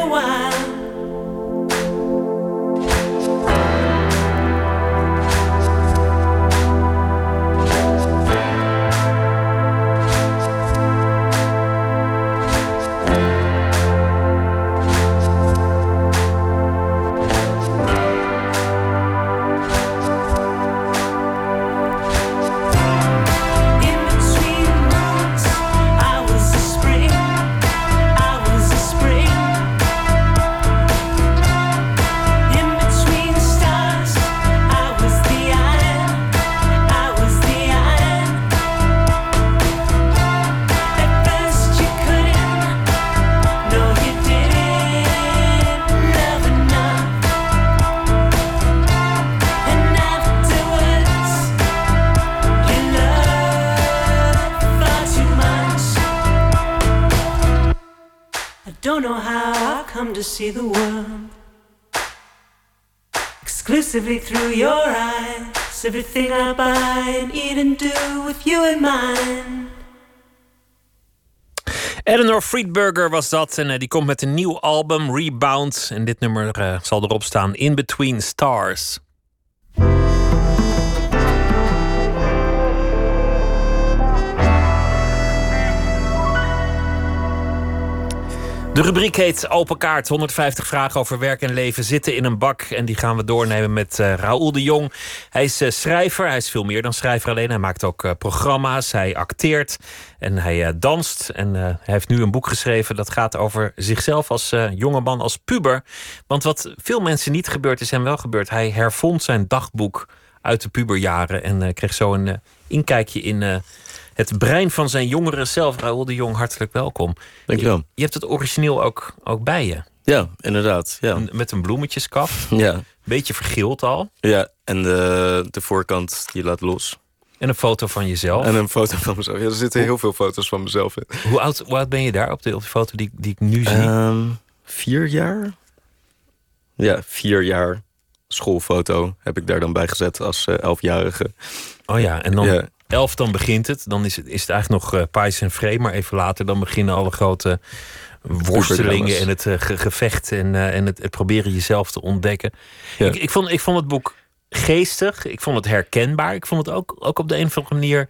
A while. Exclusively through your eyes. Everything I buy and eat and do with you in mind. Eleanor Friedberger was dat. En eh, die komt met een nieuw album, Rebound. En dit nummer eh, zal erop staan: In Between Stars. De rubriek heet Open Kaart. 150 vragen over werk en leven zitten in een bak. En die gaan we doornemen met eh Raoul de Jong. Hij is eh, schrijver. Hij is veel meer dan schrijver alleen. Hij maakt ook eh, programma's. Hij acteert. En hij danst. En hij heeft nu een boek geschreven dat gaat over zichzelf als jongeman, als puber. Want wat veel mensen niet gebeurt, is hem wel gebeurd. Hij hervond zijn dagboek uit de puberjaren. En kreeg zo een inkijkje in het brein van zijn jongeren zelf. Raoul de Jong, hartelijk welkom. Dankjewel. Je, je hebt het origineel ook, ook bij je. Ja, inderdaad. Ja, Met een bloemetjeskap. ja. Beetje vergild al. ja. en de, de voorkant die laat los. En een foto van jezelf. En een foto van mezelf. Ja, er zitten heel veel foto's van mezelf in. Hoe, oud, hoe oud ben je daar op de, op de foto die, die ik nu zie? Ehm, vier jaar? Ja, vier jaar schoolfoto heb ik daar dan bij gezet als eh, elfjarige. oh ja, en dan ja. Elf, dan begint het. Dan is het, is het eigenlijk nog eh pais en. Maar even later dan beginnen alle grote worstelingen en het eh, ge- gevecht en, eh, en het, het proberen jezelf te ontdekken. Ja. Ik, ik, vond, ik vond het boek geestig. Ik vond het herkenbaar. Ik vond het ook, ook op de een of andere manier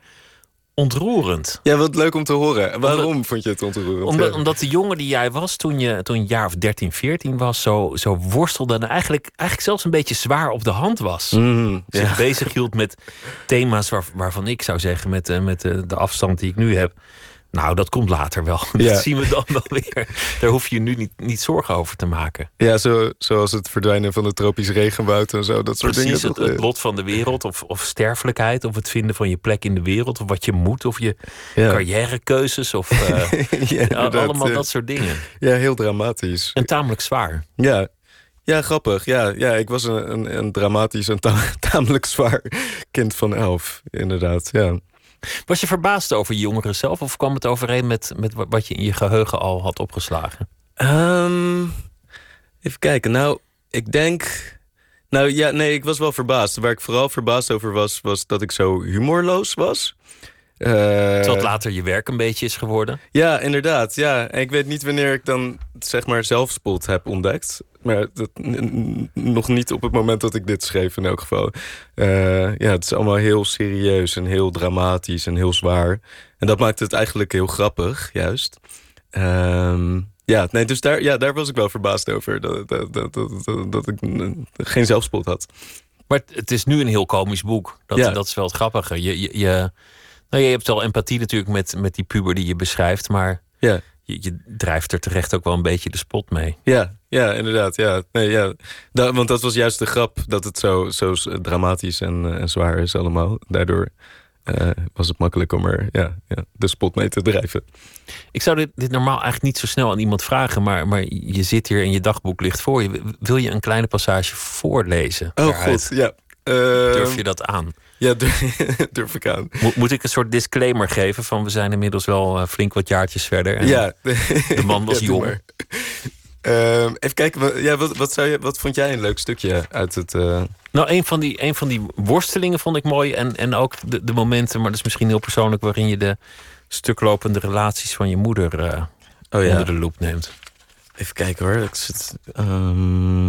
ontroerend. ja, wat leuk om te horen. Waarom vond je het ontroerend? Omdat, omdat de jongen die jij was toen je, toen je een jaar of 13, 14 was, zo, zo worstelde en eigenlijk, eigenlijk zelfs een beetje zwaar op de hand was. Mhm, Zich ja. bezig hield met thema's waar, waarvan ik zou zeggen, met, eh, met de, de afstand die ik nu heb. Nou, dat komt later wel. Ja. Dat zien we dan wel weer. Daar hoef je nu niet, niet zorgen over te maken. Ja, zo, zoals het verdwijnen van de tropisch regenwoud en zo. Dat soort Precies, dingen. het, het lot van de wereld, of, of sterfelijkheid, of het vinden van je plek in de wereld, of wat je moet, of je ja. carrièrekeuzes, of eh, ja, allemaal dat soort dingen. Ja, heel dramatisch. En tamelijk zwaar. Ja, ja grappig. Ja, ja ik was een, een, een dramatisch en ta- tamelijk zwaar kind van elf. Inderdaad, ja. Was je verbaasd over je jongeren zelf, of kwam het overeen met, met wa- wat je in je geheugen al had opgeslagen? Ehm, even kijken. Nou, ik denk. Nou ja, nee, ik was wel verbaasd. Waar ik vooral verbaasd over was, was dat ik zo humorloos was. Eh, Terwijl het later je werk een beetje is geworden. Ja, inderdaad. Ja. En ik weet niet wanneer ik dan zeg maar zelfspot heb ontdekt. Maar dat, nog niet op het moment dat ik dit schreef in elk geval. Eh, ja, het is allemaal heel serieus en heel dramatisch en heel zwaar. En dat maakt het eigenlijk heel grappig, juist. Ehm, Ja, nee, dus daar, ja, daar was ik wel verbaasd over. Dat, dat, dat, dat, dat ik geen zelfspot had. Maar het is nu een heel komisch boek. Dat, Ja. dat is wel het grappige. Je, je, je, nou, je hebt wel empathie natuurlijk met, met die puber die je beschrijft. Maar Ja. je, je drijft er terecht ook wel een beetje de spot mee. Ja, ja, inderdaad. Ja. Nee, ja. Da- want dat was juist de grap, dat het zo, zo dramatisch en, eh, en zwaar is allemaal. Daardoor eh, was het makkelijk om er ja, ja, de spot mee te drijven. Ik zou dit, dit normaal eigenlijk niet zo snel aan iemand vragen. Maar, maar je zit hier en je dagboek ligt voor je. Wil je een kleine passage voorlezen? Oh god, ja. Eh, Durf je dat aan? Ja, durf, ik aan. Moet, moet ik een soort disclaimer geven van we zijn inmiddels wel eh, flink wat jaartjes verder. En ja. De man was Ja, doe jong. maar. Ehm, even kijken, wat, ja, wat, wat, zou je, wat vond jij een leuk stukje uit het... eh, Nou, een van, die, een van die worstelingen vond ik mooi. En, en ook de, de momenten, maar dat is misschien heel persoonlijk, waarin je de stuklopende relaties van je moeder eh, Oh ja. onder de loep neemt. Even kijken hoor. Ik zit, ehm,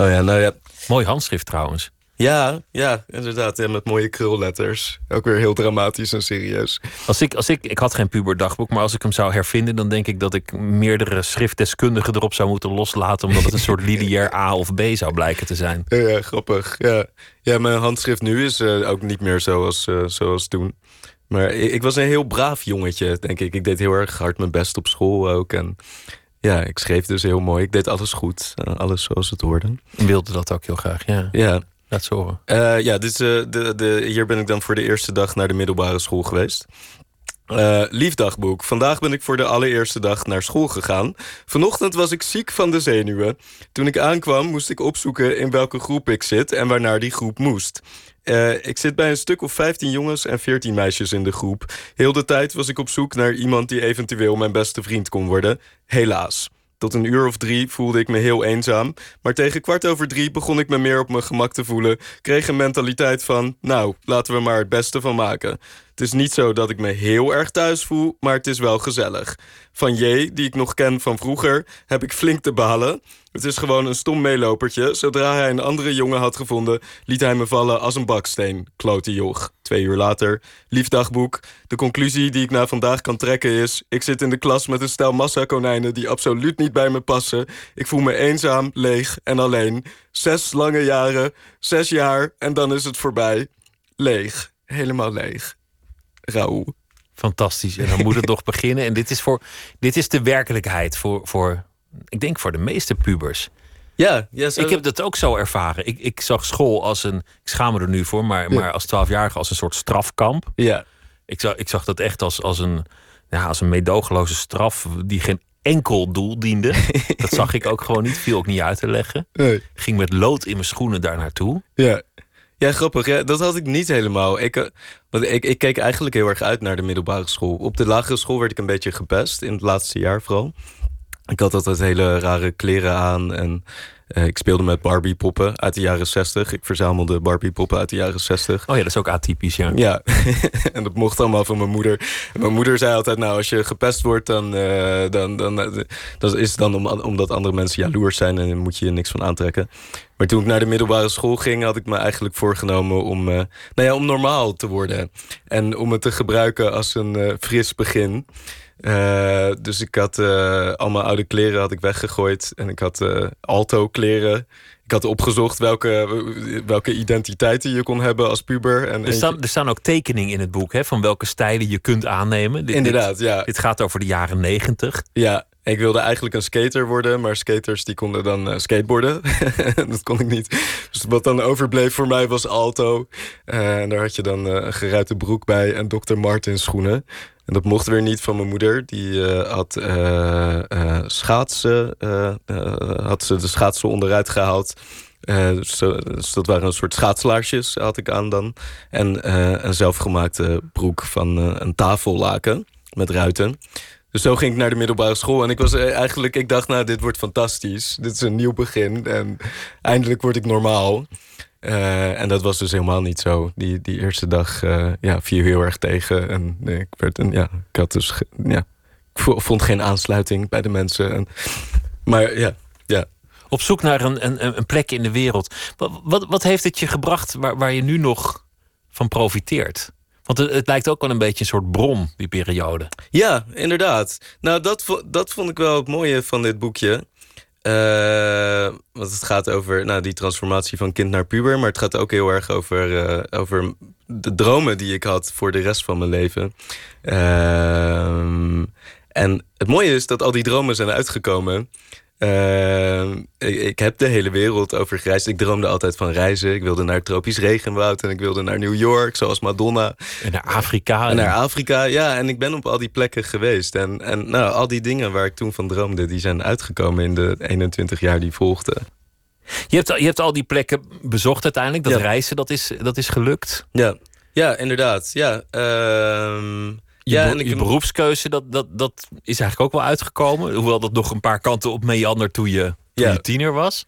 Oh ja, nou ja. Mooi handschrift trouwens. Ja, ja, inderdaad. Ja, met mooie krulletters. Ook weer heel dramatisch en serieus. Als ik, als ik, ik had geen puberdagboek, maar als ik hem zou hervinden, dan denk ik dat ik meerdere schriftdeskundigen erop zou moeten loslaten, omdat het een soort lineair A of B zou blijken te zijn. Ja, grappig. Ja. ja, mijn handschrift nu is eh, ook niet meer zoals, eh, zoals toen. Maar ik, ik was een heel braaf jongetje, denk ik. Ik deed heel erg hard mijn best op school ook. En ja, ik schreef dus heel mooi. Ik deed alles goed. eh, alles zoals het hoorde. En wilde dat ook heel graag, ja. Ja. Laat ze horen. Eh, ja, dus, de, de, hier ben ik dan voor de eerste dag naar de middelbare school geweest. Liefdagboek. Vandaag ben ik voor de allereerste dag naar school gegaan. Vanochtend was ik ziek van de zenuwen. Toen ik aankwam moest ik opzoeken in welke groep ik zit en waarnaar die groep moest. Eh, ik zit bij een stuk of 15 jongens en 14 meisjes in de groep. Heel de tijd was ik op zoek naar iemand die eventueel mijn beste vriend kon worden. Helaas. Tot een uur of drie voelde ik me heel eenzaam. Maar tegen kwart over drie begon ik me meer op mijn gemak te voelen. Kreeg een mentaliteit van, nou, laten we maar het beste van maken. Het is niet zo dat ik me heel erg thuis voel, maar het is wel gezellig. Van J, die ik nog ken van vroeger, heb ik flink te behalen. Het is gewoon een stom meelopertje. Zodra hij een andere jongen had gevonden, liet hij me vallen als een baksteen. Klote joch. Twee uur later. Lief dagboek. De conclusie die ik na vandaag kan trekken is... ik zit in de klas met een stel massakonijnen die absoluut niet bij me passen. Ik voel me eenzaam, leeg en alleen. Zes lange jaren, zes jaar en dan is het voorbij. Leeg. Helemaal leeg. Raoul. Fantastisch. En dan moet het nog beginnen. En dit is, voor, dit is de werkelijkheid voor, voor, ik denk voor de meeste pubers. Ja, ja zo- Ik heb dat ook zo ervaren. Ik, ik zag school als een, ik schaam me er nu voor, maar, Ja. maar als twaalfjarige als een soort strafkamp. Ja. Ik zag, ik zag dat echt als, als, een, ja, als een meedogenloze straf die geen enkel doel diende. dat zag ik ook gewoon niet, viel ook niet uit te leggen. Nee. Ging met lood in mijn schoenen daar naartoe. Ja. Ja, grappig. Ja, dat had ik niet helemaal. Ik, eh, want ik, ik keek eigenlijk heel erg uit naar de middelbare school. Op de lagere school werd ik een beetje gepest, in het laatste jaar vooral. Ik had altijd hele rare kleren aan en eh, ik speelde met Barbie-poppen uit de jaren 60. Ik verzamelde Barbie-poppen uit de jaren 60. Oh ja, dat is ook atypisch, ja. Ja, en dat mocht allemaal van mijn moeder. En mijn moeder zei altijd, nou, als je gepest wordt, dan, eh, dan, dan eh, dat is het dan om, omdat andere mensen jaloers zijn en dan moet je je niks van aantrekken. Maar toen ik naar de middelbare school ging, had ik me eigenlijk voorgenomen om, nou ja, om normaal te worden. En om het te gebruiken als een fris begin. Eh, dus ik had eh, al mijn oude kleren had ik weggegooid. En ik had eh, alto kleren. Ik had opgezocht welke, welke identiteiten je kon hebben als puber. En Er staan, er staan ook tekeningen in het boek hè, van welke stijlen je kunt aannemen. Dit- Inderdaad, dit, ja. Dit gaat over de jaren negentig. Ja, ik wilde eigenlijk een skater worden, maar skaters die konden dan eh, skateboarden. dat kon ik niet. Dus wat dan overbleef voor mij was alto. Eh, en daar had je dan eh, een geruite broek bij en Dr. Martens schoenen. En dat mocht weer niet van mijn moeder. Die had schaatsen, had ze de schaatsen onderuit gehaald. Eh, dus, dus dat waren een soort schaatslaarsjes, had ik aan dan. En een zelfgemaakte broek van eh, een tafellaken met ruiten. Dus zo ging ik naar de middelbare school. En ik was eh, eigenlijk, ik dacht, nou, dit wordt fantastisch. Dit is een nieuw begin. En eindelijk word ik normaal. Eh, en dat was dus helemaal niet zo. Die, die eerste dag eh, ja, viel heel erg tegen. En ik, werd een, ja, ik had dus ja, ik vo- vond geen aansluiting bij de mensen. En, maar ja, ja. Op zoek naar een, een, een plek in de wereld. Wat, wat, wat heeft het je gebracht waar, waar je nu nog van profiteert? Want het, lijkt ook wel een beetje een soort bron, die periode. Ja, inderdaad. Nou, dat, dat vond ik wel het mooie van dit boekje. Uh, want het gaat over nou, die transformatie van kind naar puber. Maar het gaat ook heel erg over, uh, over de dromen die ik had voor de rest van mijn leven. Uh, en het mooie is dat al die dromen zijn uitgekomen. Uh, ik, ik, heb de hele wereld over gereisd. Ik droomde altijd van reizen. Ik wilde naar tropisch regenwoud en ik wilde naar New York, zoals Madonna. En naar Afrika. En naar Afrika, ja. En ik ben op al die plekken geweest. En, en nou, al die dingen waar ik toen van droomde, die zijn uitgekomen in de 21 jaar die volgden. Je hebt, je hebt al die plekken bezocht uiteindelijk. Dat ja. reizen, dat is, dat is gelukt. Ja, ja inderdaad. Ja, je, ja, en je beroepskeuze, dat, dat, dat is eigenlijk ook wel uitgekomen. Hoewel dat nog een paar kanten op meander toen je, toen ja. je tiener was.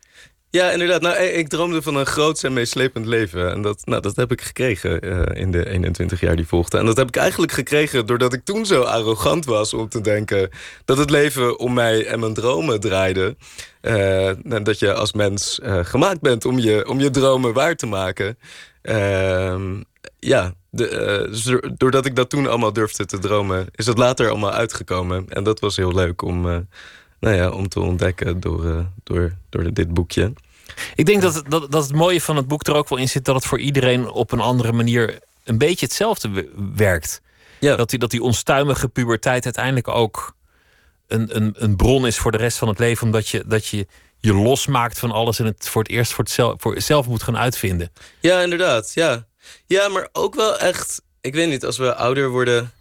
Ja, inderdaad. Nou, ik droomde van een groot en meeslepend leven. En dat, nou, dat heb ik gekregen uh, in de 21 jaar die volgden. En dat heb ik eigenlijk gekregen doordat ik toen zo arrogant was om te denken dat het leven om mij en mijn dromen draaide. Uh, en dat je als mens uh, gemaakt bent om je, om je dromen waar te maken. Ehm, ja, de, uh, doordat ik dat toen allemaal durfde te dromen, is dat later allemaal uitgekomen. En dat was heel leuk om, uh, nou ja, om te ontdekken door, uh, door, door dit boekje. Ik denk dat, dat, dat het mooie van het boek er ook wel in zit dat het voor iedereen op een andere manier een beetje hetzelfde werkt. Ja. Dat, die, dat die onstuimige puberteit uiteindelijk ook een, een, een bron is voor de rest van het leven, omdat je, dat je je losmaakt van alles en het voor het eerst voor, het zelf, voor zelf moet gaan uitvinden. Ja, inderdaad. Ja. Ja, maar ook wel echt. Ik weet niet, als we ouder worden.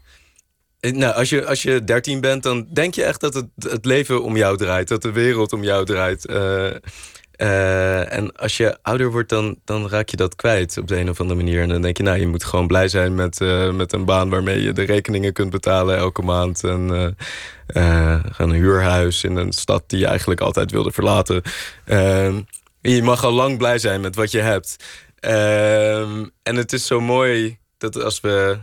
Nou, als je, als je 13 bent, dan denk je echt dat het, het leven om jou draait. Dat de wereld om jou draait. Uh, uh, en als je ouder wordt, dan, dan raak je dat kwijt op de een of andere manier. En dan denk je, nou, je moet gewoon blij zijn met, met een baan waarmee je de rekeningen kunt betalen elke maand. En een huurhuis in een stad die je eigenlijk altijd wilde verlaten. je mag al lang blij zijn met wat je hebt. Um, en het is zo mooi dat als we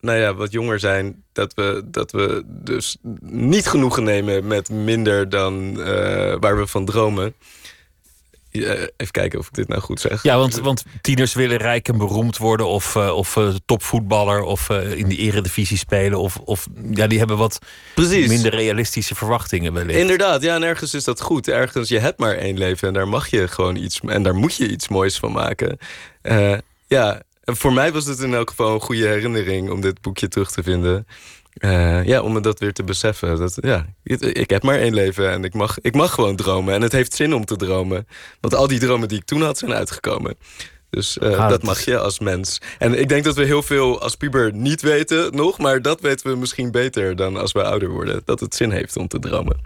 nou ja, wat jonger zijn, dat we, dat we dus niet genoegen nemen met minder dan uh, waar we van dromen. Even kijken of ik dit nou goed zeg. Ja, want, want tieners willen rijk en beroemd worden, of, uh, of topvoetballer, of in de eredivisie spelen, of, of ja, die hebben wat Precies. minder realistische verwachtingen wellicht. Inderdaad, ja, en ergens is dat goed. Ergens, je hebt maar één leven en daar mag je gewoon iets, en daar moet je iets moois van maken. Ja, voor mij was het in elk geval een goede herinnering om dit boekje terug te vinden. Uh, ja, om me dat weer te beseffen. Dat, ja, ik heb maar één leven en ik mag, ik mag gewoon dromen. En het heeft zin om te dromen. Want al die dromen die ik toen had zijn uitgekomen. Dus uh, dat mag je als mens. En ik denk dat we heel veel als puber niet weten nog. Maar dat weten we misschien beter dan als we ouder worden. Dat het zin heeft om te dromen.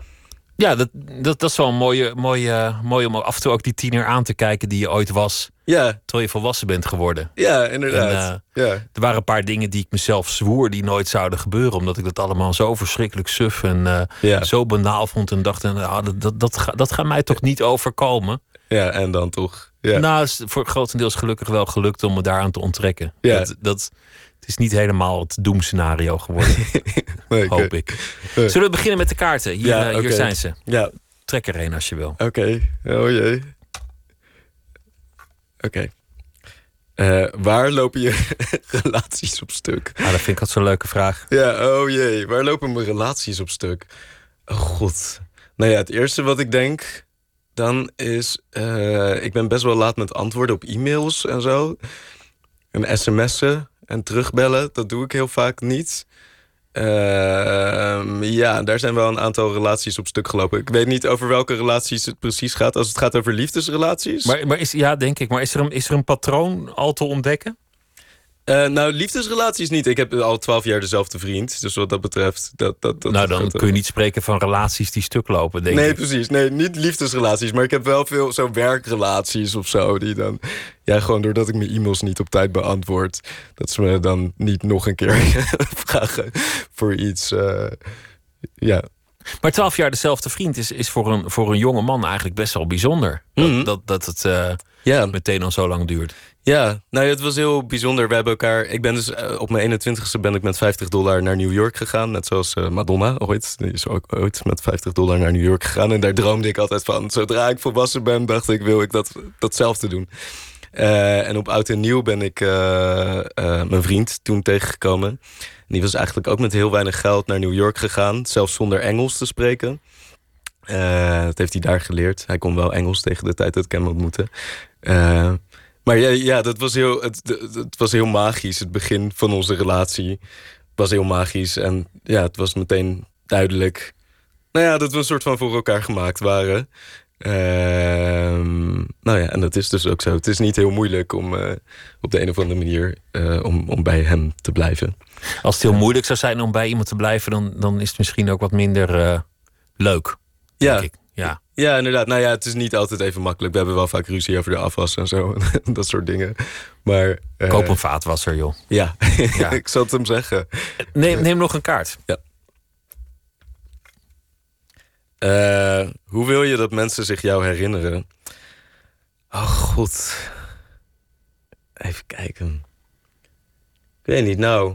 Ja, dat, dat, dat is wel een mooie, mooie, mooie om af en toe ook die tiener aan te kijken die je ooit was. Ja. Terwijl je volwassen bent geworden. Ja, inderdaad. En, uh, ja. Er waren een paar dingen die ik mezelf zwoer die nooit zouden gebeuren. Omdat ik dat allemaal zo verschrikkelijk suf en uh, ja. zo banaal vond. En dacht, en, ah, dat, dat, dat, dat gaat mij toch niet overkomen. Ja, en dan toch. Ja. Nou, is voor grotendeels gelukkig wel gelukt om me daaraan te onttrekken. Ja. Dat, dat, het is niet helemaal het doemscenario geworden. nee, hoop okay. ik. Zullen we beginnen met de kaarten? Hier, ja, uh, hier okay. zijn ze. Ja. Trek er een als je wil. Oké. Okay. Oh jee. Oké. Uh, waar lopen je relaties op stuk? Ah, dat vind ik altijd zo'n leuke vraag. Ja, oh jee. Waar lopen mijn relaties op stuk? Oh god. Nou ja, het eerste wat ik denk dan is... Uh, ik ben best wel laat met antwoorden op e-mails en zo. En sms'en en terugbellen. Dat doe ik heel vaak niet. Uh, ja, daar zijn wel een aantal relaties op stuk gelopen. Ik weet niet over welke relaties het precies gaat. Als het gaat over liefdesrelaties. Maar, maar is, ja, denk ik. Maar is er, een, is er een patroon al te ontdekken? Uh, nou, liefdesrelaties niet. Ik heb al twaalf jaar dezelfde vriend. Dus wat dat betreft... Dat, dat, dat nou, dan kun je niet spreken van relaties die stuk lopen, denk nee, ik. precies. Nee, niet liefdesrelaties. Maar ik heb wel veel zo werkrelaties of zo. Die dan... Ja, gewoon doordat ik mijn e-mails niet op tijd beantwoord... dat ze me dan niet nog een keer vragen voor iets... Uh, ja, maar twaalf jaar dezelfde vriend is, is voor, een, voor een jonge man eigenlijk best wel bijzonder. Dat, Mhm. dat, dat het uh, ja. meteen al zo lang duurt. Ja, nou het was heel bijzonder. We hebben elkaar. Ik ben dus uh, op mijn 21ste ben ik met 50 dollar naar New York gegaan. Net zoals uh, Madonna ooit. Die is ook ooit met 50 dollar naar New York gegaan. En daar droomde ik altijd van. Zodra ik volwassen ben, dacht ik, wil ik dat, datzelfde doen. Eh, en op oud en nieuw ben ik eh, eh, mijn vriend toen tegengekomen. En die was eigenlijk ook met heel weinig geld naar New York gegaan. Zelfs zonder Engels te spreken. Eh, dat heeft hij daar geleerd. Hij kon wel Engels tegen de tijd dat ik hem ontmoette. Eh, maar ja, ja dat was heel, het, het- was heel magisch. Het begin van onze relatie was heel magisch. En ja, het was meteen duidelijk... Nou ja, dat we een soort van voor elkaar gemaakt waren. Ehm, nou ja, en dat is dus ook zo. Het is niet heel moeilijk om eh, op de een of andere manier om, om bij hem te blijven. Als het heel moeilijk zou zijn om bij iemand te blijven, dan, dan is het misschien ook wat minder leuk. Ja. Denk ik. Ja. Ja, inderdaad. Nou ja, het is niet altijd even makkelijk. We hebben wel vaak ruzie over de afwas en zo. dat soort dingen. Maar... eh, Koop een vaatwasser, joh. Ja, Ja. ik zal het hem zeggen. Neem, neem nog een kaart. Ja. Eh, hoe wil je dat mensen zich jou herinneren? Oh god. Even kijken. Ik weet niet, nou.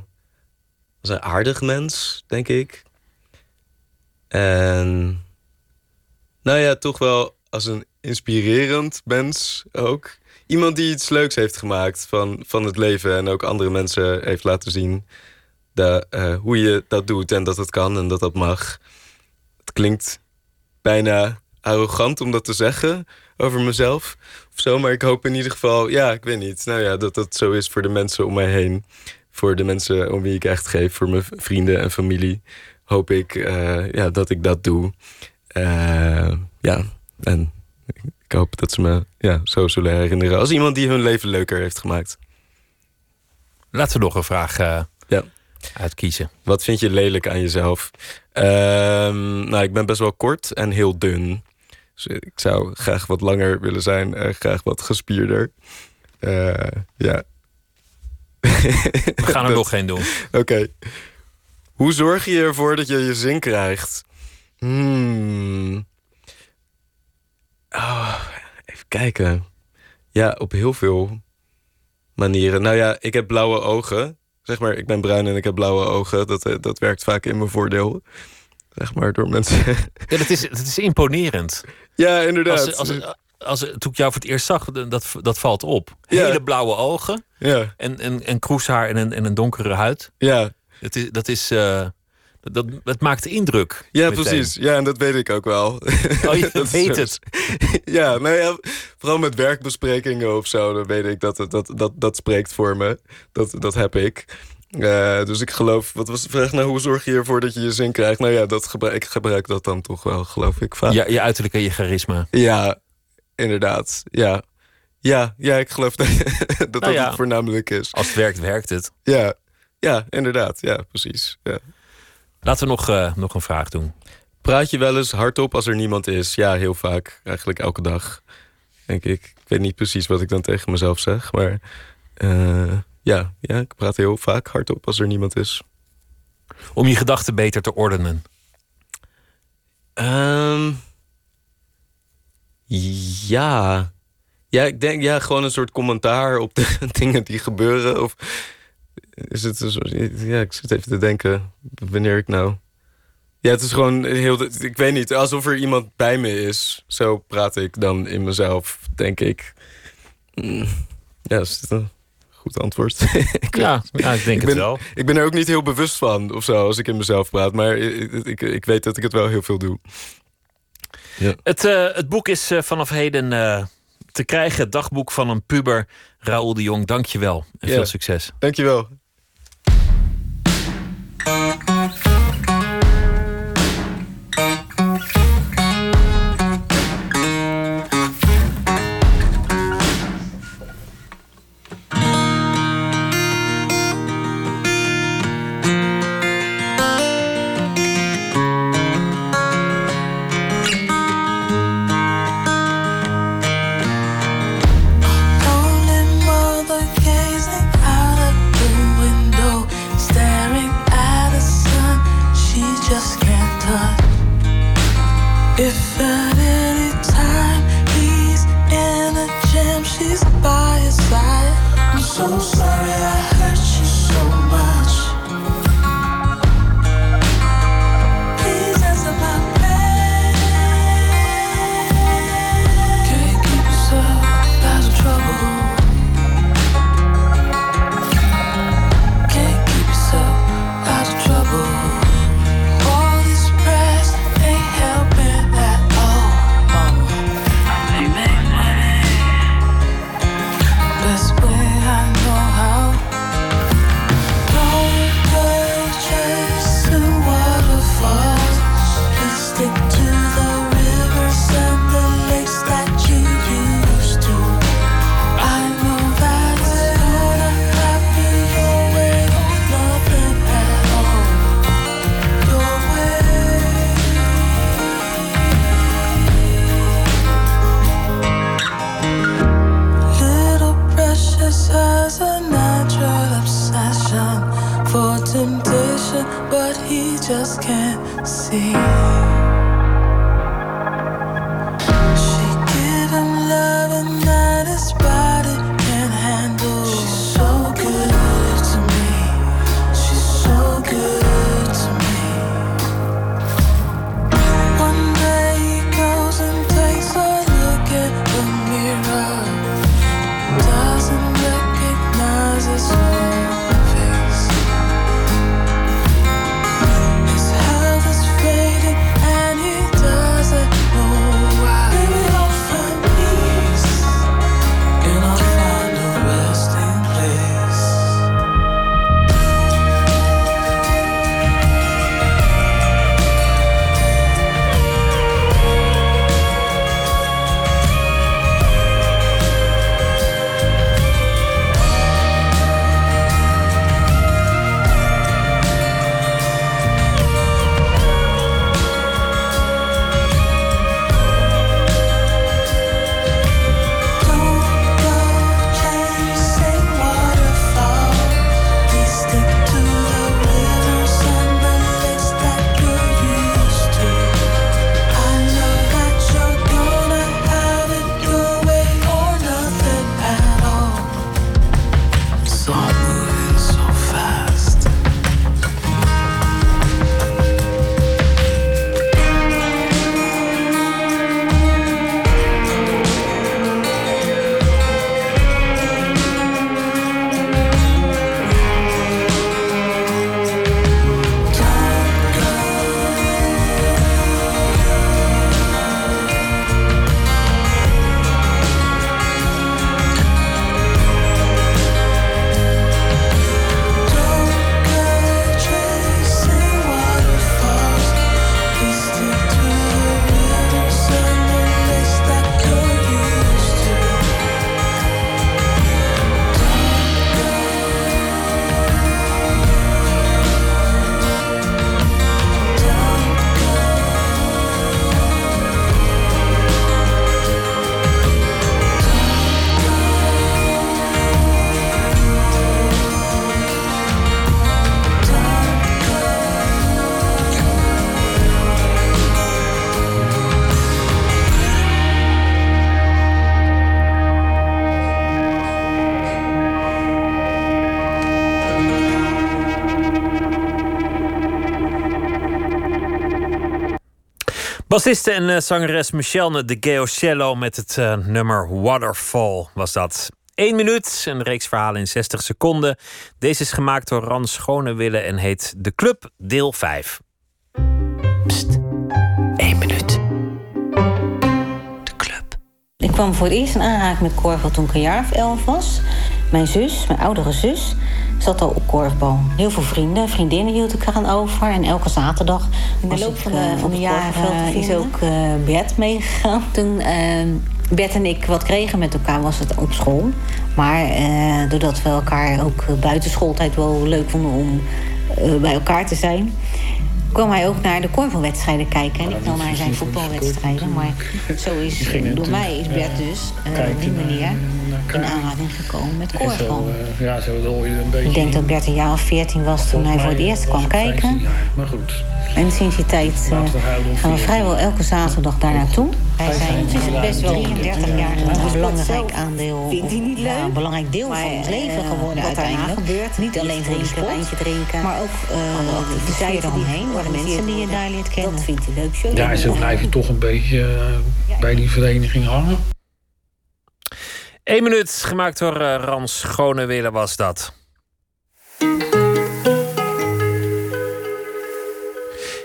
Als een aardig mens, denk ik. En. Nou ja, toch wel als een inspirerend mens ook. Iemand die iets leuks heeft gemaakt van, van het leven en ook andere mensen heeft laten zien eh, hoe je dat doet en dat het kan en dat dat mag. Het klinkt bijna arrogant om dat te zeggen over mezelf of zo, maar ik hoop in ieder geval, ja, ik weet niet, nou ja, dat dat zo is voor de mensen om mij heen, voor de mensen om wie ik echt geef, voor mijn vrienden en familie, hoop ik eh, ja, dat ik dat doe. Eh, ja, en ik hoop dat ze me ja, zo zullen herinneren als iemand die hun leven leuker heeft gemaakt. Laten we nog een vraag eh, Ja. uitkiezen. Wat vind je lelijk aan jezelf? Ehm, nou, ik ben best wel kort en heel dun. Dus ik zou graag wat langer willen zijn en graag wat gespierder. Eh, ja. We gaan er nog geen doen. Oké. Hoe zorg je ervoor dat je je zin krijgt? Hmm. Oh, even kijken. Ja, op heel veel manieren. Nou ja, ik heb blauwe ogen. Zeg maar, ik ben bruin en ik heb blauwe ogen. Dat, eh, dat werkt vaak in mijn voordeel. Zeg maar, door mensen. Ja, dat, is, dat is imponerend. ja, inderdaad. Als, als, als, toen ik jou voor het eerst zag, dat, dat valt op. Ja. Hele blauwe ogen ja, en, en, en kroeshaar en een, en een donkere huid. ja. Dat is, dat is eh, dat, dat, dat maakt indruk. Ja, meteen. precies. Ja, en dat weet ik ook wel. Oh, je Dat weet het. Ja, nou ja, vooral met werkbesprekingen of zo, dan weet ik dat het- dat, dat, dat spreekt voor me. Dat, dat heb ik. Eh, dus ik geloof, wat was de vraag nou, hoe zorg je ervoor dat je je zin krijgt? Nou ja, dat gebruik, ik gebruik dat dan toch wel, geloof ik. Vaak. Ja, je uiterlijk en je charisma. Ja, inderdaad. Ja, ja, ja ik geloof dat dat, dat Nou ja. het voornamelijk is. Als het werkt, werkt het. Ja, ja inderdaad. Ja, precies. Ja. Laten we nog, eh, nog een vraag doen. Praat je wel eens hardop als er niemand is? Ja, heel vaak. Eigenlijk elke dag, denk ik. Ik weet niet precies wat ik dan tegen mezelf zeg, maar eh, ja, ja, ik praat heel vaak hardop als er niemand is. Om je gedachten beter te ordenen. Ehm, ja. Ja, ik denk ja, gewoon een soort commentaar op de dingen die gebeuren. Of is het een soort, ja, ik zit even te denken wanneer ik nou. Ja, het is gewoon heel. Ik weet niet, alsof er iemand bij me is. Zo praat ik dan in mezelf, denk ik. Mm, Ja, is dit een goed antwoord? ik, Ja, ja ik denk ik het ben, wel. Ik ben er ook niet heel bewust van of zo als ik in mezelf praat. Maar ik, ik, ik weet dat ik het wel heel veel doe. Het, eh, het boek is eh, vanaf heden eh, te krijgen. Het dagboek van een puber. Raoul de Jong, dank je wel. En Ja. veel succes. Dankjewel. Música Bassiste en eh, zangeres Michelle de Geocello met het eh, nummer Waterfall was dat. Eén minuut, een reeks verhalen in 60 seconden. Deze is gemaakt door Ran Schonewille en heet De Club, deel 5. Eén minuut. Ik kwam voor het eerst in aanraking met korfbal toen ik een jaar of elf was. Mijn zus, mijn oudere zus, zat al op korfbal. Heel veel vrienden, vriendinnen hield ik eraan over. En elke zaterdag in de loop van de, van de jaren is ook eh, Bert meegegaan. Toen eh, Bert en ik wat kregen met elkaar was het op school. Maar eh, doordat we elkaar ook eh, buiten schooltijd wel leuk vonden om eh, bij elkaar te zijn kwam hij ook naar de korfbalwedstrijden kijken. En ik dan naar zijn voetbalwedstrijden. Maar zo is, door mij is Bert dus eh, op die manier in aanraking gekomen met korfbal. eh, Ja, zo hoor je een beetje. Ik denk dat Bert een jaar of 14 was toen hij voor het eerst kwam kijken. Maar goed. En sinds die tijd eh, gaan we vrijwel elke zaterdag daar naartoe. Wij zijn eh, best wel 33 jaar een belangrijk aandeel, ja, een belangrijk deel van ons leven geworden uiteindelijk. Gebeurt. Niet alleen voor de sport, drinken, maar ook uh, de zijde de mensen die je daar leert kennen. Dat vindt hij leuk. Ja, en zo blijf je toch een beetje eh, bij die vereniging hangen. Eén minuut, gemaakt door uh, Rans Schonewille was dat.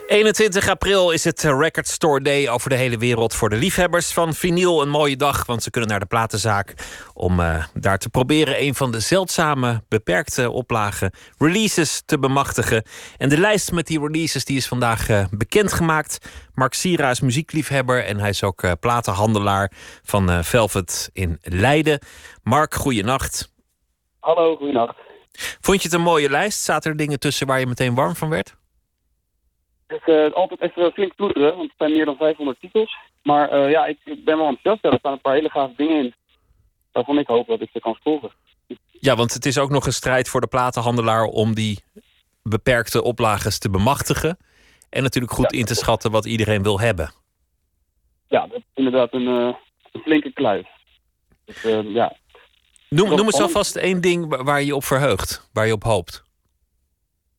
21 april is het Record Store Day over de hele wereld voor de liefhebbers van vinyl. Een mooie dag, want ze kunnen naar de platenzaak om uh, daar te proberen een van de zeldzame, beperkte oplagen releases te bemachtigen. En de lijst met die releases die is vandaag uh, bekendgemaakt. Mark Sira is muziekliefhebber en hij is ook uh, platenhandelaar van Velvet in Leiden. Mark, goeienacht. Hallo, goeienacht. Vond je het een mooie lijst? Zaten er dingen tussen waar je meteen warm van werd? Is uh, altijd even flink toeteren, want het zijn meer dan 500 titels. Maar uh, ja, ik, ik, ben wel enthousiast. Er staan een paar hele gave dingen in. Waarvan ik hoop dat ik ze kan volgen. Ja, want het is ook nog een strijd voor de platenhandelaar om die beperkte oplages te bemachtigen. En natuurlijk goed in te schatten wat iedereen wil hebben. Ja, dat is inderdaad een, eh, een flinke kluif. Dus, eh, ja. Noem, noem eens alvast één ding wa- waar je je op verheugt. Waar je op hoopt.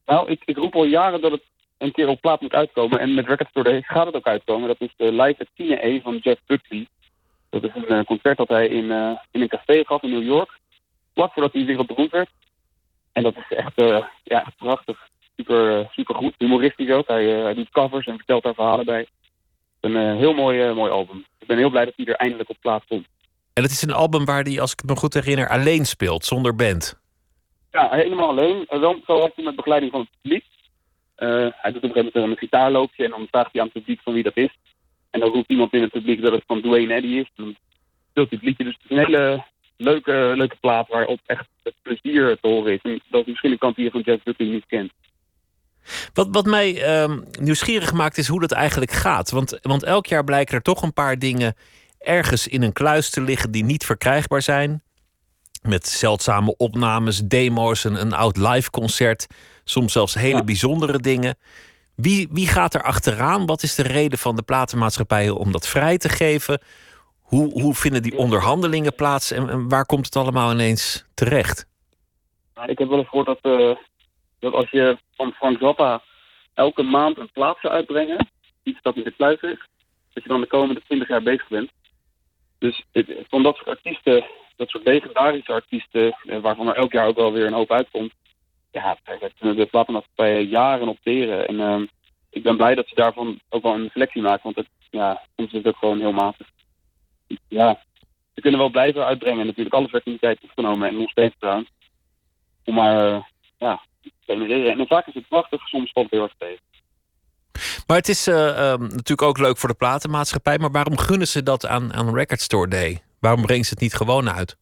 Nou, ik, ik roep al jaren dat het een keer op plaat moet uitkomen. En met Record Store Day gaat het ook uitkomen. Dat is de live at 10 E van Jeff Buckley. Dat is een eh, concert dat hij in, eh, in een café gaf in New York. Vlak voordat hij wereldberoemd werd. En dat is echt, eh, ja, echt prachtig. Super, super goed. Humoristisch ook. Hij, hij doet covers en vertelt daar verhalen bij. Een heel mooi, mooi album. Ik ben heel blij dat hij er eindelijk op plaat komt. En het is een album waar hij, als ik me goed herinner, alleen speelt, zonder band. Ja, helemaal alleen. Wel zo hij met begeleiding van het publiek. Eh, hij doet op een gegeven moment een gitaarloopje en dan vraagt hij aan het publiek van wie dat is. En dan roept iemand in het publiek dat het van Dwayne Eddy is. En dan speelt hij het liedje. Dus het is een hele leuke, leuke plaat waarop echt het plezier te horen is. En dat is misschien een kant je van Jeff Buckley niet kent. Wat, wat mij ehm, nieuwsgierig maakt is hoe dat eigenlijk gaat. Want, want elk jaar blijken er toch een paar dingen ergens in een kluis te liggen die niet verkrijgbaar zijn. Met zeldzame opnames, demo's, een, een oud live concert. Soms zelfs hele bijzondere dingen. Wie, wie gaat er achteraan? Wat is de reden van de platenmaatschappijen om dat vrij te geven? Hoe, hoe vinden die onderhandelingen plaats en, en waar komt het allemaal ineens terecht? Maar ik heb wel eens gehoord dat, eh, dat als je van Frank Zappa elke maand een plaat zou uitbrengen, iets dat in de kluis is, dat je dan de komende 20 jaar bezig bent. Dus van dat soort artiesten, dat soort legendarische artiesten, eh, waarvan er elk jaar ook wel weer een hoop uitkomt, ja, daar kunnen de platenmaatschappijen jaren op teren. En ehm, ik ben blij dat ze daarvan ook wel een selectie maken, want het, ja, soms is het ook gewoon heel matig. Ja, ze kunnen wel blijven uitbrengen. Natuurlijk, alles werd in die tijd opgenomen en nog steeds trouwens. Om maar, eh, ja, te genereren. En vaak is het prachtig, soms valt het heel erg tegen. Maar het is eh, ehm, natuurlijk ook leuk voor de platenmaatschappij. Maar waarom gunnen ze dat aan, aan Record Store Day? Waarom brengen ze het niet gewoon uit?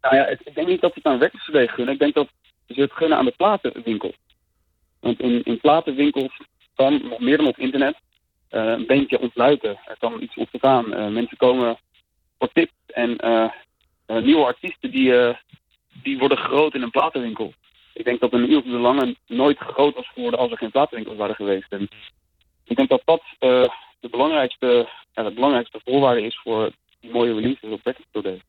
Nou ja, ik denk niet dat ze het aan Record Store Day gunnen. Ik denk dat ze het gunnen aan de platenwinkel. Want in, in platenwinkels kan, nog meer dan op internet, eh, een beetje ontluiken. Er kan iets ontstaan. Eh mensen komen voor tips en eh, nieuwe artiesten die, die worden groot in een platenwinkel. Ik denk dat een de Lange nooit groot was geworden als er geen platenwinkels waren geweest. En ik denk dat dat de belangrijkste, ja, de belangrijkste voorwaarde is voor die mooie releases op Record.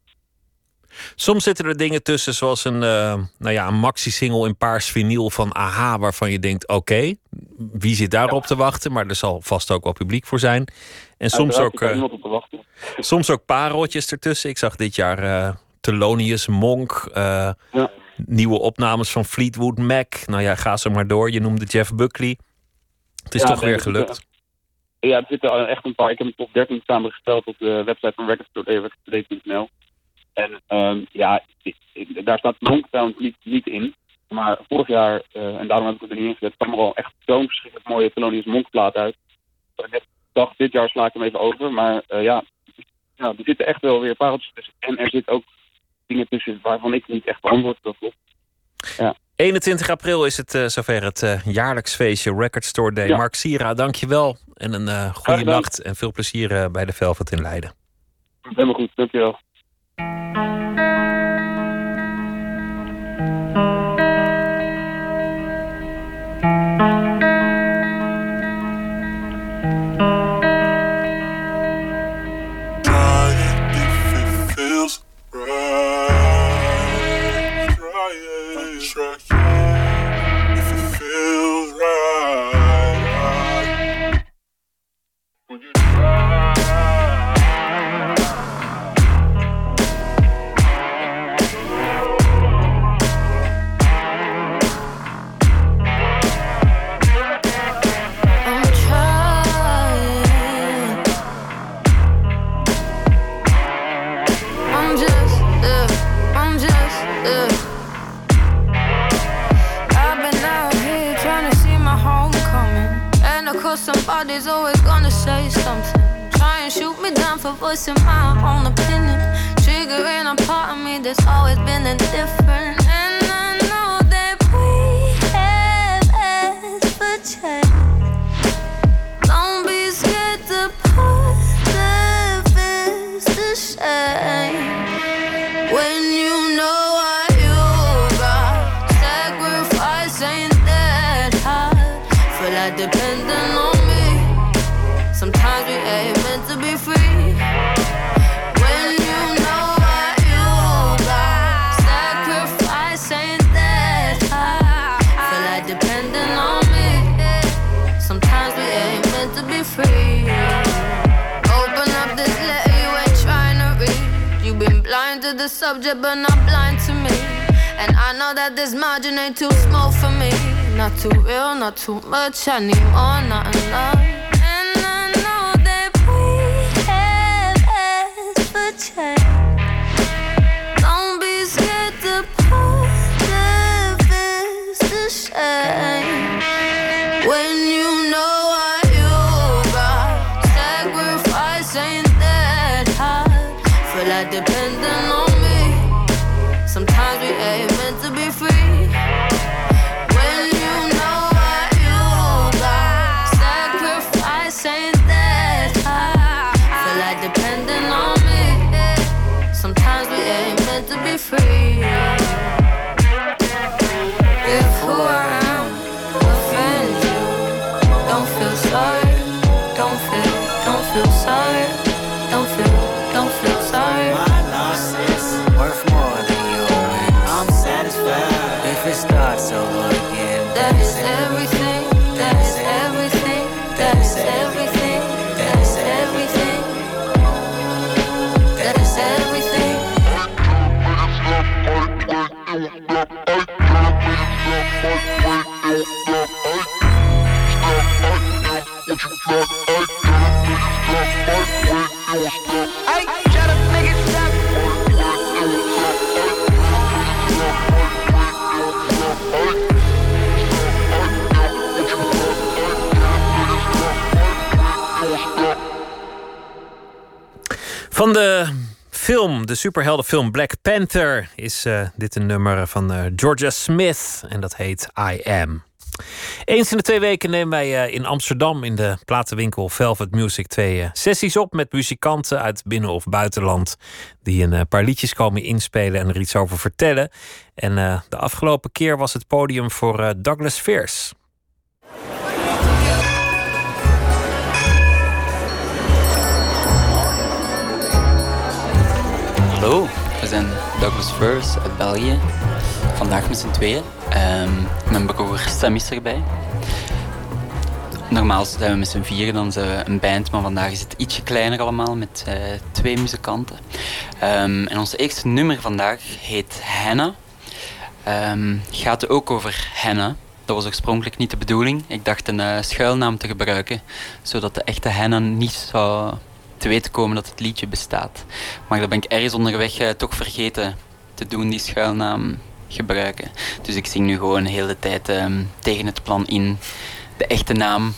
Soms zitten er dingen tussen, zoals een, eh, nou ja, een maxi-single in paars vinyl van AHA, waarvan je denkt: oké, wie zit daarop te wachten? Maar er zal vast ook wel publiek voor zijn. En soms ook, eh, op soms ook pareltjes ertussen. Ik zag dit jaar eh Thelonious Monk, nieuwe opnames van Fleetwood Mac. Nou ja, ga zo maar door. Je noemde Jeff Buckley. Het is Ja, toch weer gelukt. Ja, er zitten echt een paar. Ik heb een top 13 samengesteld op de website van Record Store Day, recordstore.nl. En ehm, ja, daar staat Monktown niet, niet in. Maar vorig jaar, eh, en daarom heb ik het er niet in gezet, kwam er al echt zo'n verschrikkelijk mooie Thelonious Monk plaat uit. Ik dacht, dit jaar sla ik hem even over. Maar eh, ja, ja, er zitten echt wel weer pareltjes tussen. En er zitten ook dingen tussen waarvan ik niet echt beantwoord dat klopt. Ja. 21 april is het eh, zover het jaarlijks feestje Record Store Day. Ja. Mark Sira, dankjewel. En een goede nacht en veel plezier bij de Velvet in Leiden. Helemaal goed, dankjewel. If course, somebody's always gonna say something. Try and shoot me down for voicing my own opinion. Triggering a part of me that's always been indifferent. Subject, but not blind to me. And I know that this margin ain't too small for me. Not too real, not too much. I need more, not enough. Van de film, de superheldenfilm Black Panther, is eh, dit een nummer van eh, Georgia Smith en dat heet I Am. Eens in de twee weken nemen wij eh, in Amsterdam in de platenwinkel Velvet Music twee sessies op met muzikanten uit binnen- of buitenland die een paar liedjes komen inspelen en er iets over vertellen. En de afgelopen keer was het podium voor Douglas Fierce. Hallo, we zijn Douglas Furs uit België. Vandaag met z'n tweeën. Ehm, mijn broer Sam is erbij. Normaal zijn we met z'n vieren, dan zijn we een band, maar vandaag is het ietsje kleiner allemaal met eh, twee muzikanten. Ehm, en ons eerste nummer vandaag heet Henna. Ehm, gaat ook over henna. Dat was oorspronkelijk niet de bedoeling. Ik dacht een eh, schuilnaam te gebruiken, zodat de echte henna niet zou te weten komen dat het liedje bestaat. Maar dat ben ik ergens onderweg eh, toch vergeten te doen, die schuilnaam gebruiken. Dus ik zing nu gewoon hele tijd ehm, tegen het plan in de echte naam.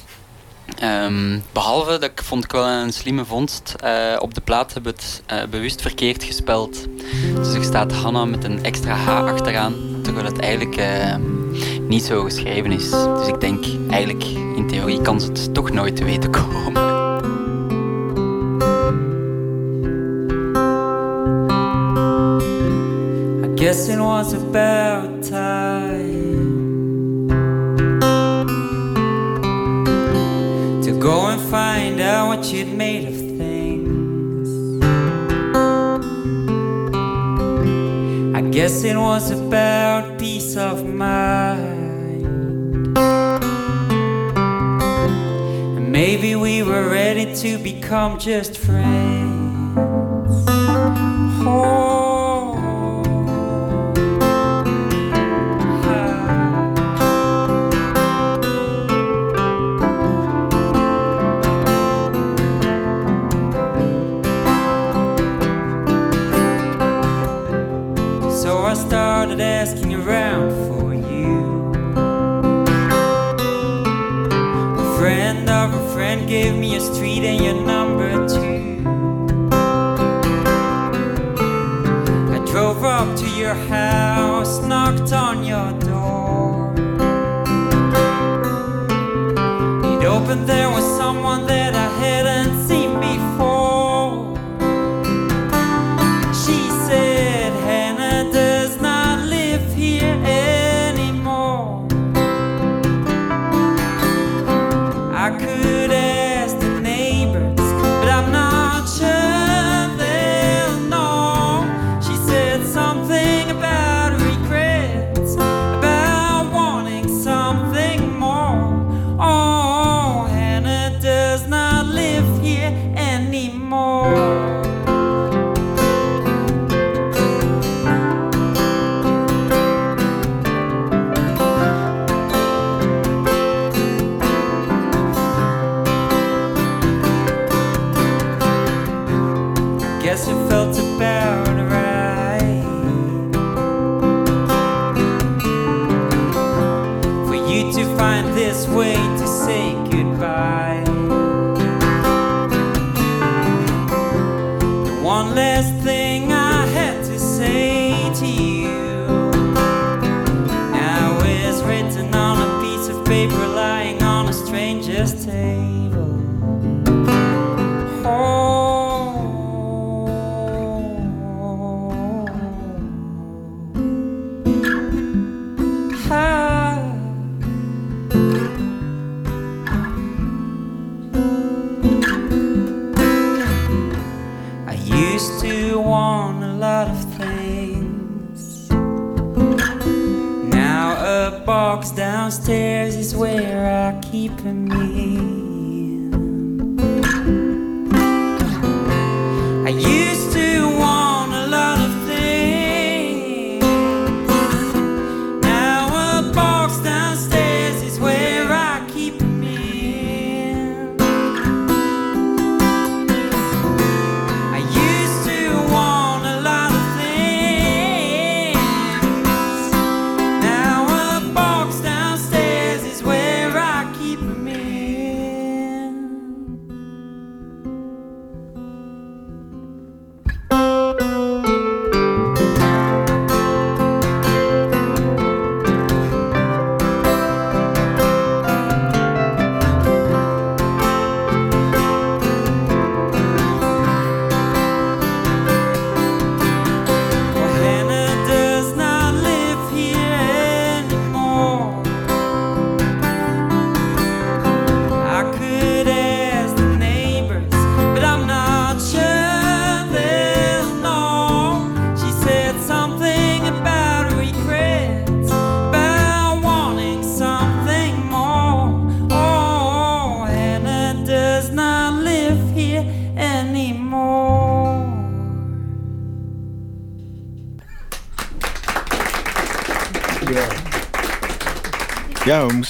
Ehm, behalve dat ik vond ik wel een slimme vondst. Eh, op de plaat hebben we het eh, bewust verkeerd gespeld. Dus er staat Hanna met een extra H achteraan, terwijl het eigenlijk eh, niet zo geschreven is. Dus ik denk eigenlijk in theorie kan ze het toch nooit te weten komen. Guess it was about time to go and find out what you'd made of things. I guess it was about peace of mind. And maybe we were ready to become just friends. Someone that I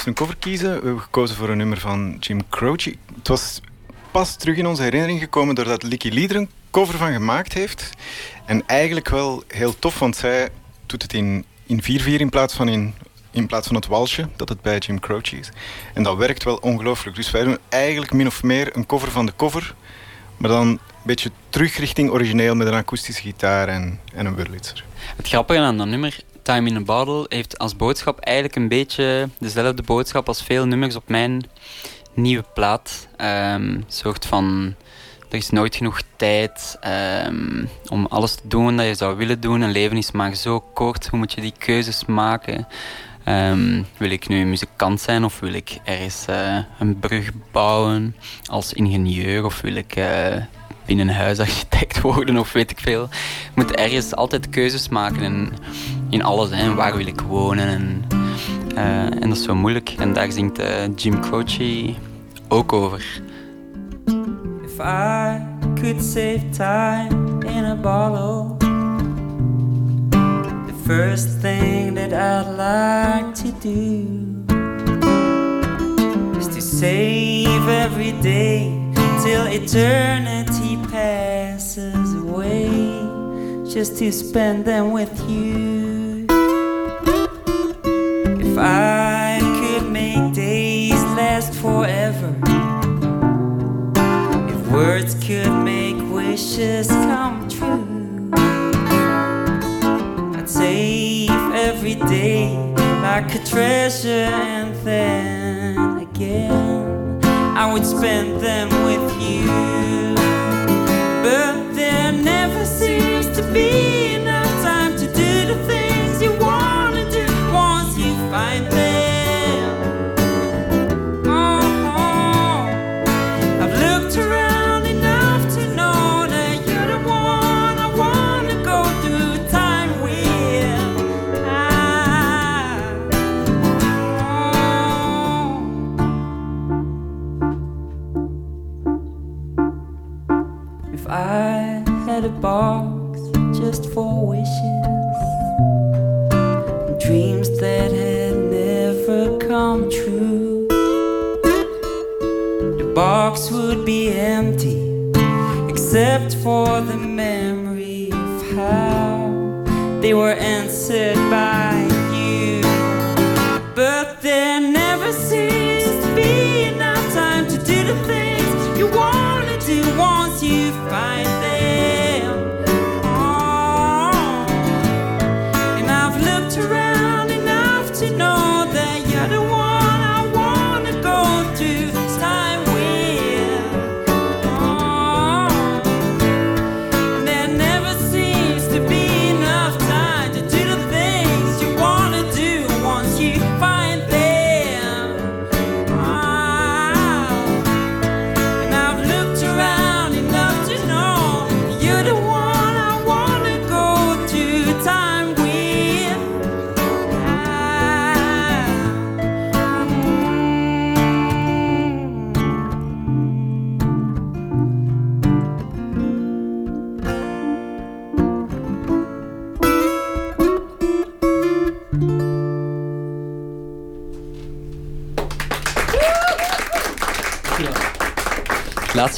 een cover kiezen. We hebben gekozen voor een nummer van Jim Croce. Het was pas terug in onze herinnering gekomen doordat Licky Lee er een cover van gemaakt heeft. En eigenlijk wel heel tof, want zij doet het in, in 4-4 in plaats van in, in plaats van het walsje dat het bij Jim Croce is. En dat werkt wel ongelooflijk. Dus wij doen eigenlijk min of meer een cover van de cover, maar dan een beetje terug richting origineel met een akoestische gitaar en, en een Wurlitzer. Het grappige aan dat nummer, Time in a Bottle, heeft als boodschap eigenlijk een beetje dezelfde boodschap als veel nummers op mijn nieuwe plaat. Een soort van, er is nooit genoeg tijd ehm, om alles te doen dat je zou willen doen. Een leven is maar zo kort, hoe moet je die keuzes maken? Ehm, wil ik nu muzikant zijn of wil ik ergens eh, een brug bouwen als ingenieur of wil ik binnenhuisarchitect worden of weet ik veel. Je moet ergens altijd keuzes maken in, in alles. Hè. Waar wil ik wonen? En, eh, en dat is zo moeilijk. En daar zingt eh, Jim Croce ook over. If I could save time in a bottle, the first thing that I'd like to do is to save every day till eternity passes away, just to spend them with you. If I could make days last forever. If words could make wishes come true, I'd save every day like a treasure, and then again I would spend them with you. But there never seems to be box just for wishes, dreams that had never come true, the box would be empty, except for the memory of how they were answered by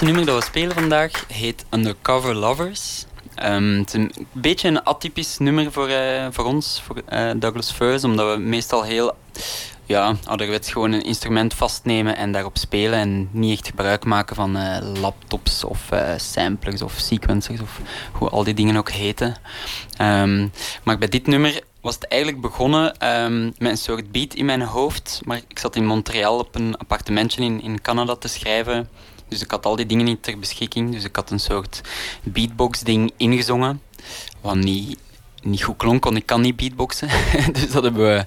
Het nummer dat we spelen vandaag heet Undercover Lovers. Ehm, het is een beetje een atypisch nummer voor, eh, voor ons, voor eh, Douglas Furs, omdat we meestal heel ja, ouderwets gewoon een instrument vastnemen en daarop spelen en niet echt gebruik maken van eh, laptops of samplers of sequencers of hoe al die dingen ook heten. Ehm, maar bij dit nummer was het eigenlijk begonnen ehm, met een soort beat in mijn hoofd. Maar ik zat in Montreal op een appartementje in, in Canada te schrijven. Dus ik had al die dingen niet ter beschikking. Dus ik had een soort beatbox-ding ingezongen. Wat niet, niet goed klonk, want ik kan niet beatboxen. dus dat hebben we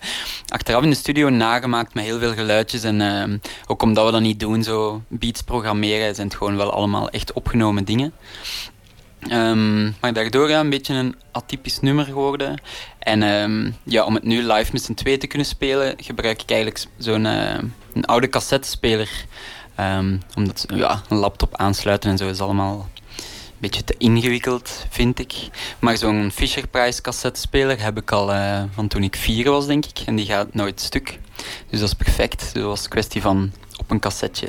achteraf in de studio nagemaakt met heel veel geluidjes. En ehm, ook omdat we dat niet doen, zo beats programmeren, zijn het gewoon wel allemaal echt opgenomen dingen. Ehm, maar daardoor ja, een beetje een atypisch nummer geworden. En ehm, ja, om het nu live met z'n twee te kunnen spelen, gebruik ik eigenlijk zo'n eh, oude cassettespeler. Ehm, omdat ja, een laptop aansluiten en zo is allemaal een beetje te ingewikkeld, vind ik. Maar zo'n Fisher Price cassettespeler heb ik al eh, van toen ik vier was, denk ik. En die gaat nooit stuk. Dus dat is perfect. Dus dat was kwestie van op een cassetje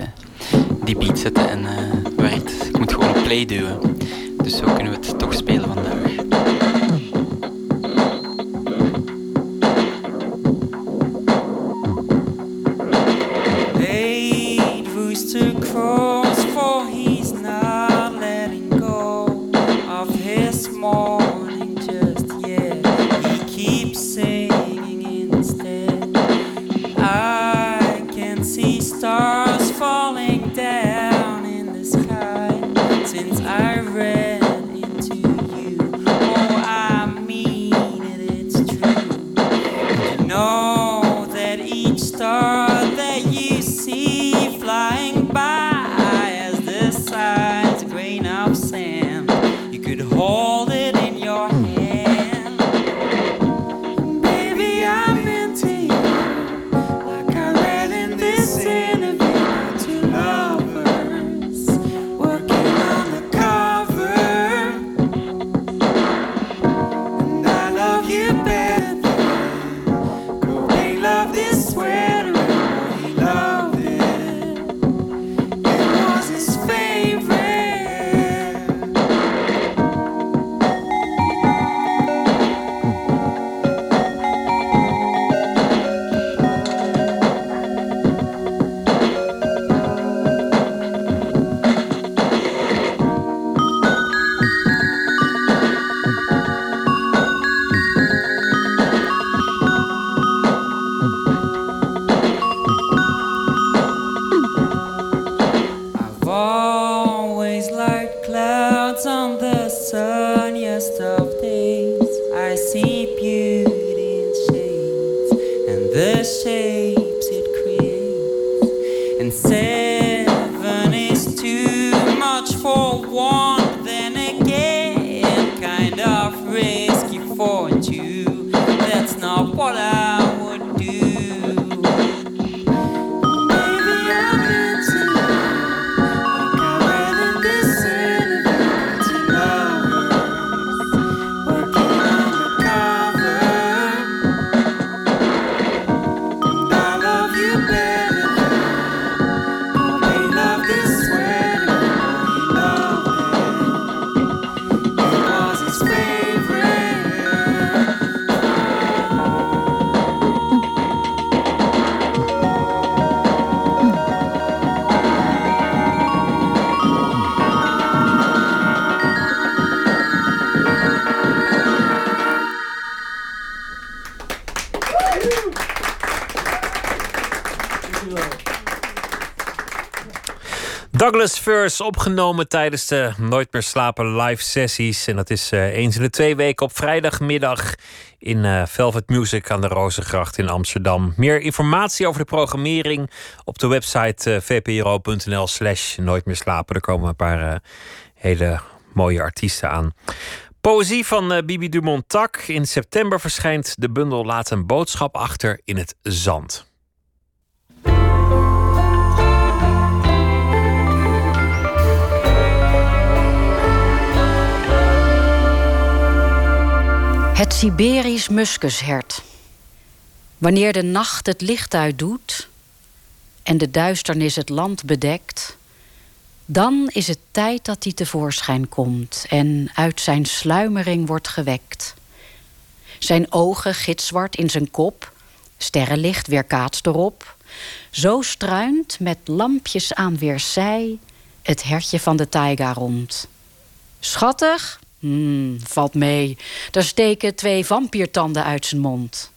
die beat zetten en eh werkt. Ik moet gewoon play duwen. Dus zo kunnen we het toch spelen vandaag. Douglas First, opgenomen tijdens de Nooit meer slapen live sessies. En dat is uh, eens in de twee weken op vrijdagmiddag in uh, Velvet Music aan de Rozengracht in Amsterdam. Meer informatie over de programmering op de website uh, vpro.nl slash Nooit meer slapen. Er komen een paar hele mooie artiesten aan. Poëzie van Bibi Dumont-Tak. In september verschijnt de bundel Laat een boodschap achter in het zand. Het Siberisch muskushert. Wanneer de nacht het licht uitdoet en de duisternis het land bedekt, dan is het tijd dat hij tevoorschijn komt en uit zijn sluimering wordt gewekt. Zijn ogen gitzwart in zijn kop, sterrenlicht weerkaatst erop. Zo struint met lampjes aan weerszij het hertje van de taiga rond. Schattig, Hmm, valt mee. Daar steken twee vampiertanden uit zijn mond.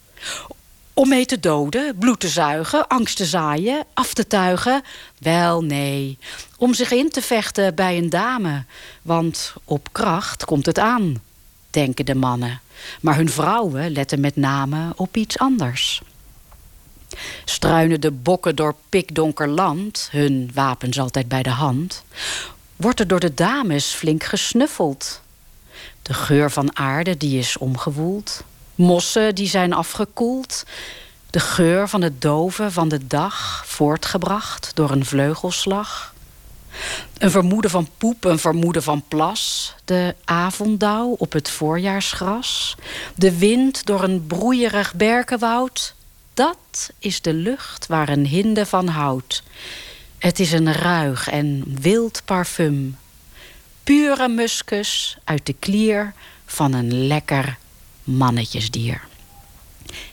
Om mee te doden, bloed te zuigen, angst te zaaien, af te tuigen? Wel, nee. Om zich in te vechten bij een dame. Want op kracht komt het aan, denken de mannen. Maar hun vrouwen letten met name op iets anders. Struinen de bokken door pikdonker land, hun wapens altijd bij de hand, wordt er door de dames flink gesnuffeld de geur van aarde die is omgewoeld. Mossen die zijn afgekoeld. De geur van het doven van de dag voortgebracht door een vleugelslag. Een vermoeden van poep, een vermoeden van plas. De avonddauw op het voorjaarsgras. De wind door een broeierig berkenwoud. Dat is de lucht waar een hinde van houdt. Het is een ruig en wild parfum pure muskus uit de klier van een lekker mannetjesdier.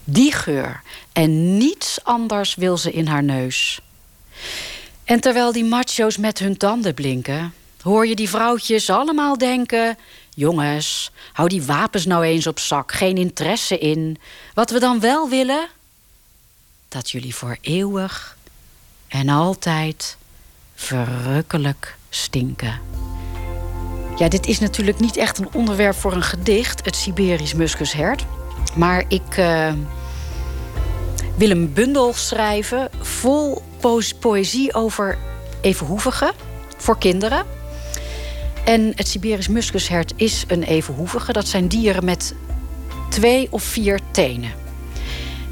Die geur en niets anders wil ze in haar neus. En terwijl die macho's met hun tanden blinken, hoor je die vrouwtjes allemaal denken: Jongens, hou die wapens nou eens op zak, geen interesse in. Wat we dan wel willen, dat jullie voor eeuwig en altijd verrukkelijk stinken. Ja, dit is natuurlijk niet echt een onderwerp voor een gedicht, het Siberisch muskushert. Maar ik uh, wil een bundel schrijven vol po poëzie over evenhoevigen voor kinderen. En het Siberisch muskushert is een evenhoevige. Dat zijn dieren met twee of vier tenen.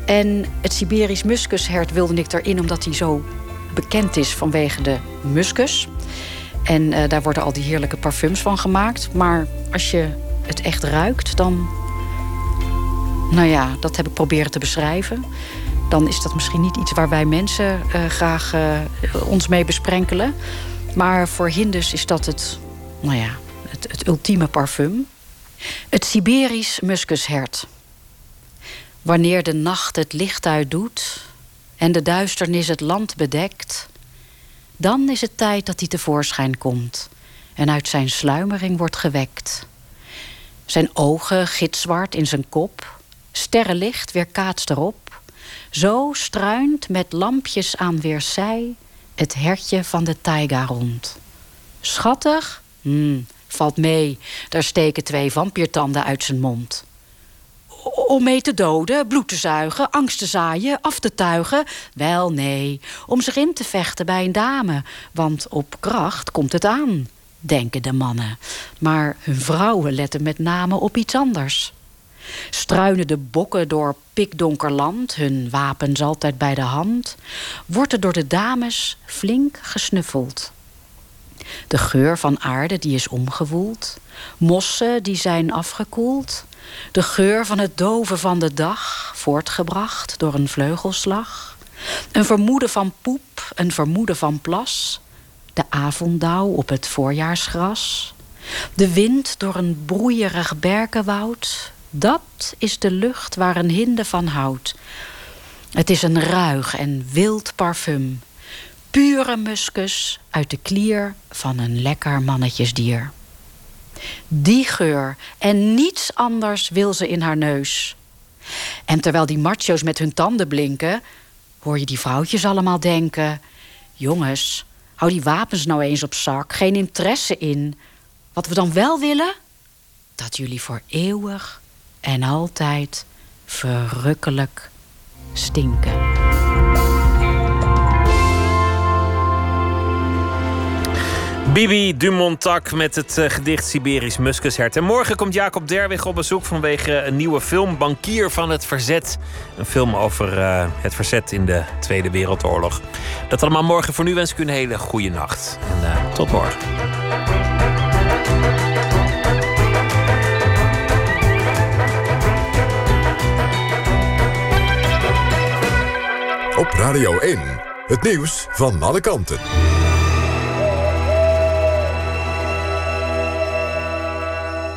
En het Siberisch muskushert wilde ik erin omdat hij zo bekend is vanwege de muskus. En uh, daar worden al die heerlijke parfums van gemaakt. Maar als je het echt ruikt, dan. Nou ja, dat heb ik proberen te beschrijven. Dan is dat misschien niet iets waar wij mensen uh, graag uh, ons mee besprenkelen. Maar voor Hindus is dat het, nou ja, het, het ultieme parfum. Het Siberisch muskushert. Wanneer de nacht het licht uitdoet en de duisternis het land bedekt, dan is het tijd dat hij tevoorschijn komt en uit zijn sluimering wordt gewekt. Zijn ogen gitzwart in zijn kop, sterrenlicht weerkaatst erop. Zo struint met lampjes aan weerszij het hertje van de taiga rond. Schattig? Hmm, valt mee, daar steken twee vampiertanden uit zijn mond om mee te doden, bloed te zuigen, angst te zaaien, af te tuigen? Wel, nee, om zich in te vechten bij een dame. Want op kracht komt het aan, denken de mannen. Maar hun vrouwen letten met name op iets anders. Struinen de bokken door pikdonker land, hun wapens altijd bij de hand, wordt er door de dames flink gesnuffeld. De geur van aarde die is omgewoeld, mossen die zijn afgekoeld, de geur van het doven van de dag, voortgebracht door een vleugelslag. Een vermoeden van poep, een vermoeden van plas. De avonddauw op het voorjaarsgras. De wind door een broeierig berkenwoud. Dat is de lucht waar een hinde van houdt. Het is een ruig en wild parfum. Pure muskus uit de klier van een lekker mannetjesdier. Die geur en niets anders wil ze in haar neus. En terwijl die macho's met hun tanden blinken, hoor je die vrouwtjes allemaal denken: Jongens, Hou die wapens nou eens op zak. Geen interesse in. Wat we dan wel willen? Dat jullie voor eeuwig en altijd verrukkelijk stinken. Bibi Dumontak met het eh, gedicht Siberisch Muskushert. En morgen komt Jacob Derwig op bezoek vanwege een nieuwe film... Bankier van het Verzet. Een film over eh, het verzet in de Tweede Wereldoorlog. Dat allemaal morgen. Voor nu wens ik u een hele goede nacht. En eh, tot morgen. Op Radio 1, het nieuws van alle kanten.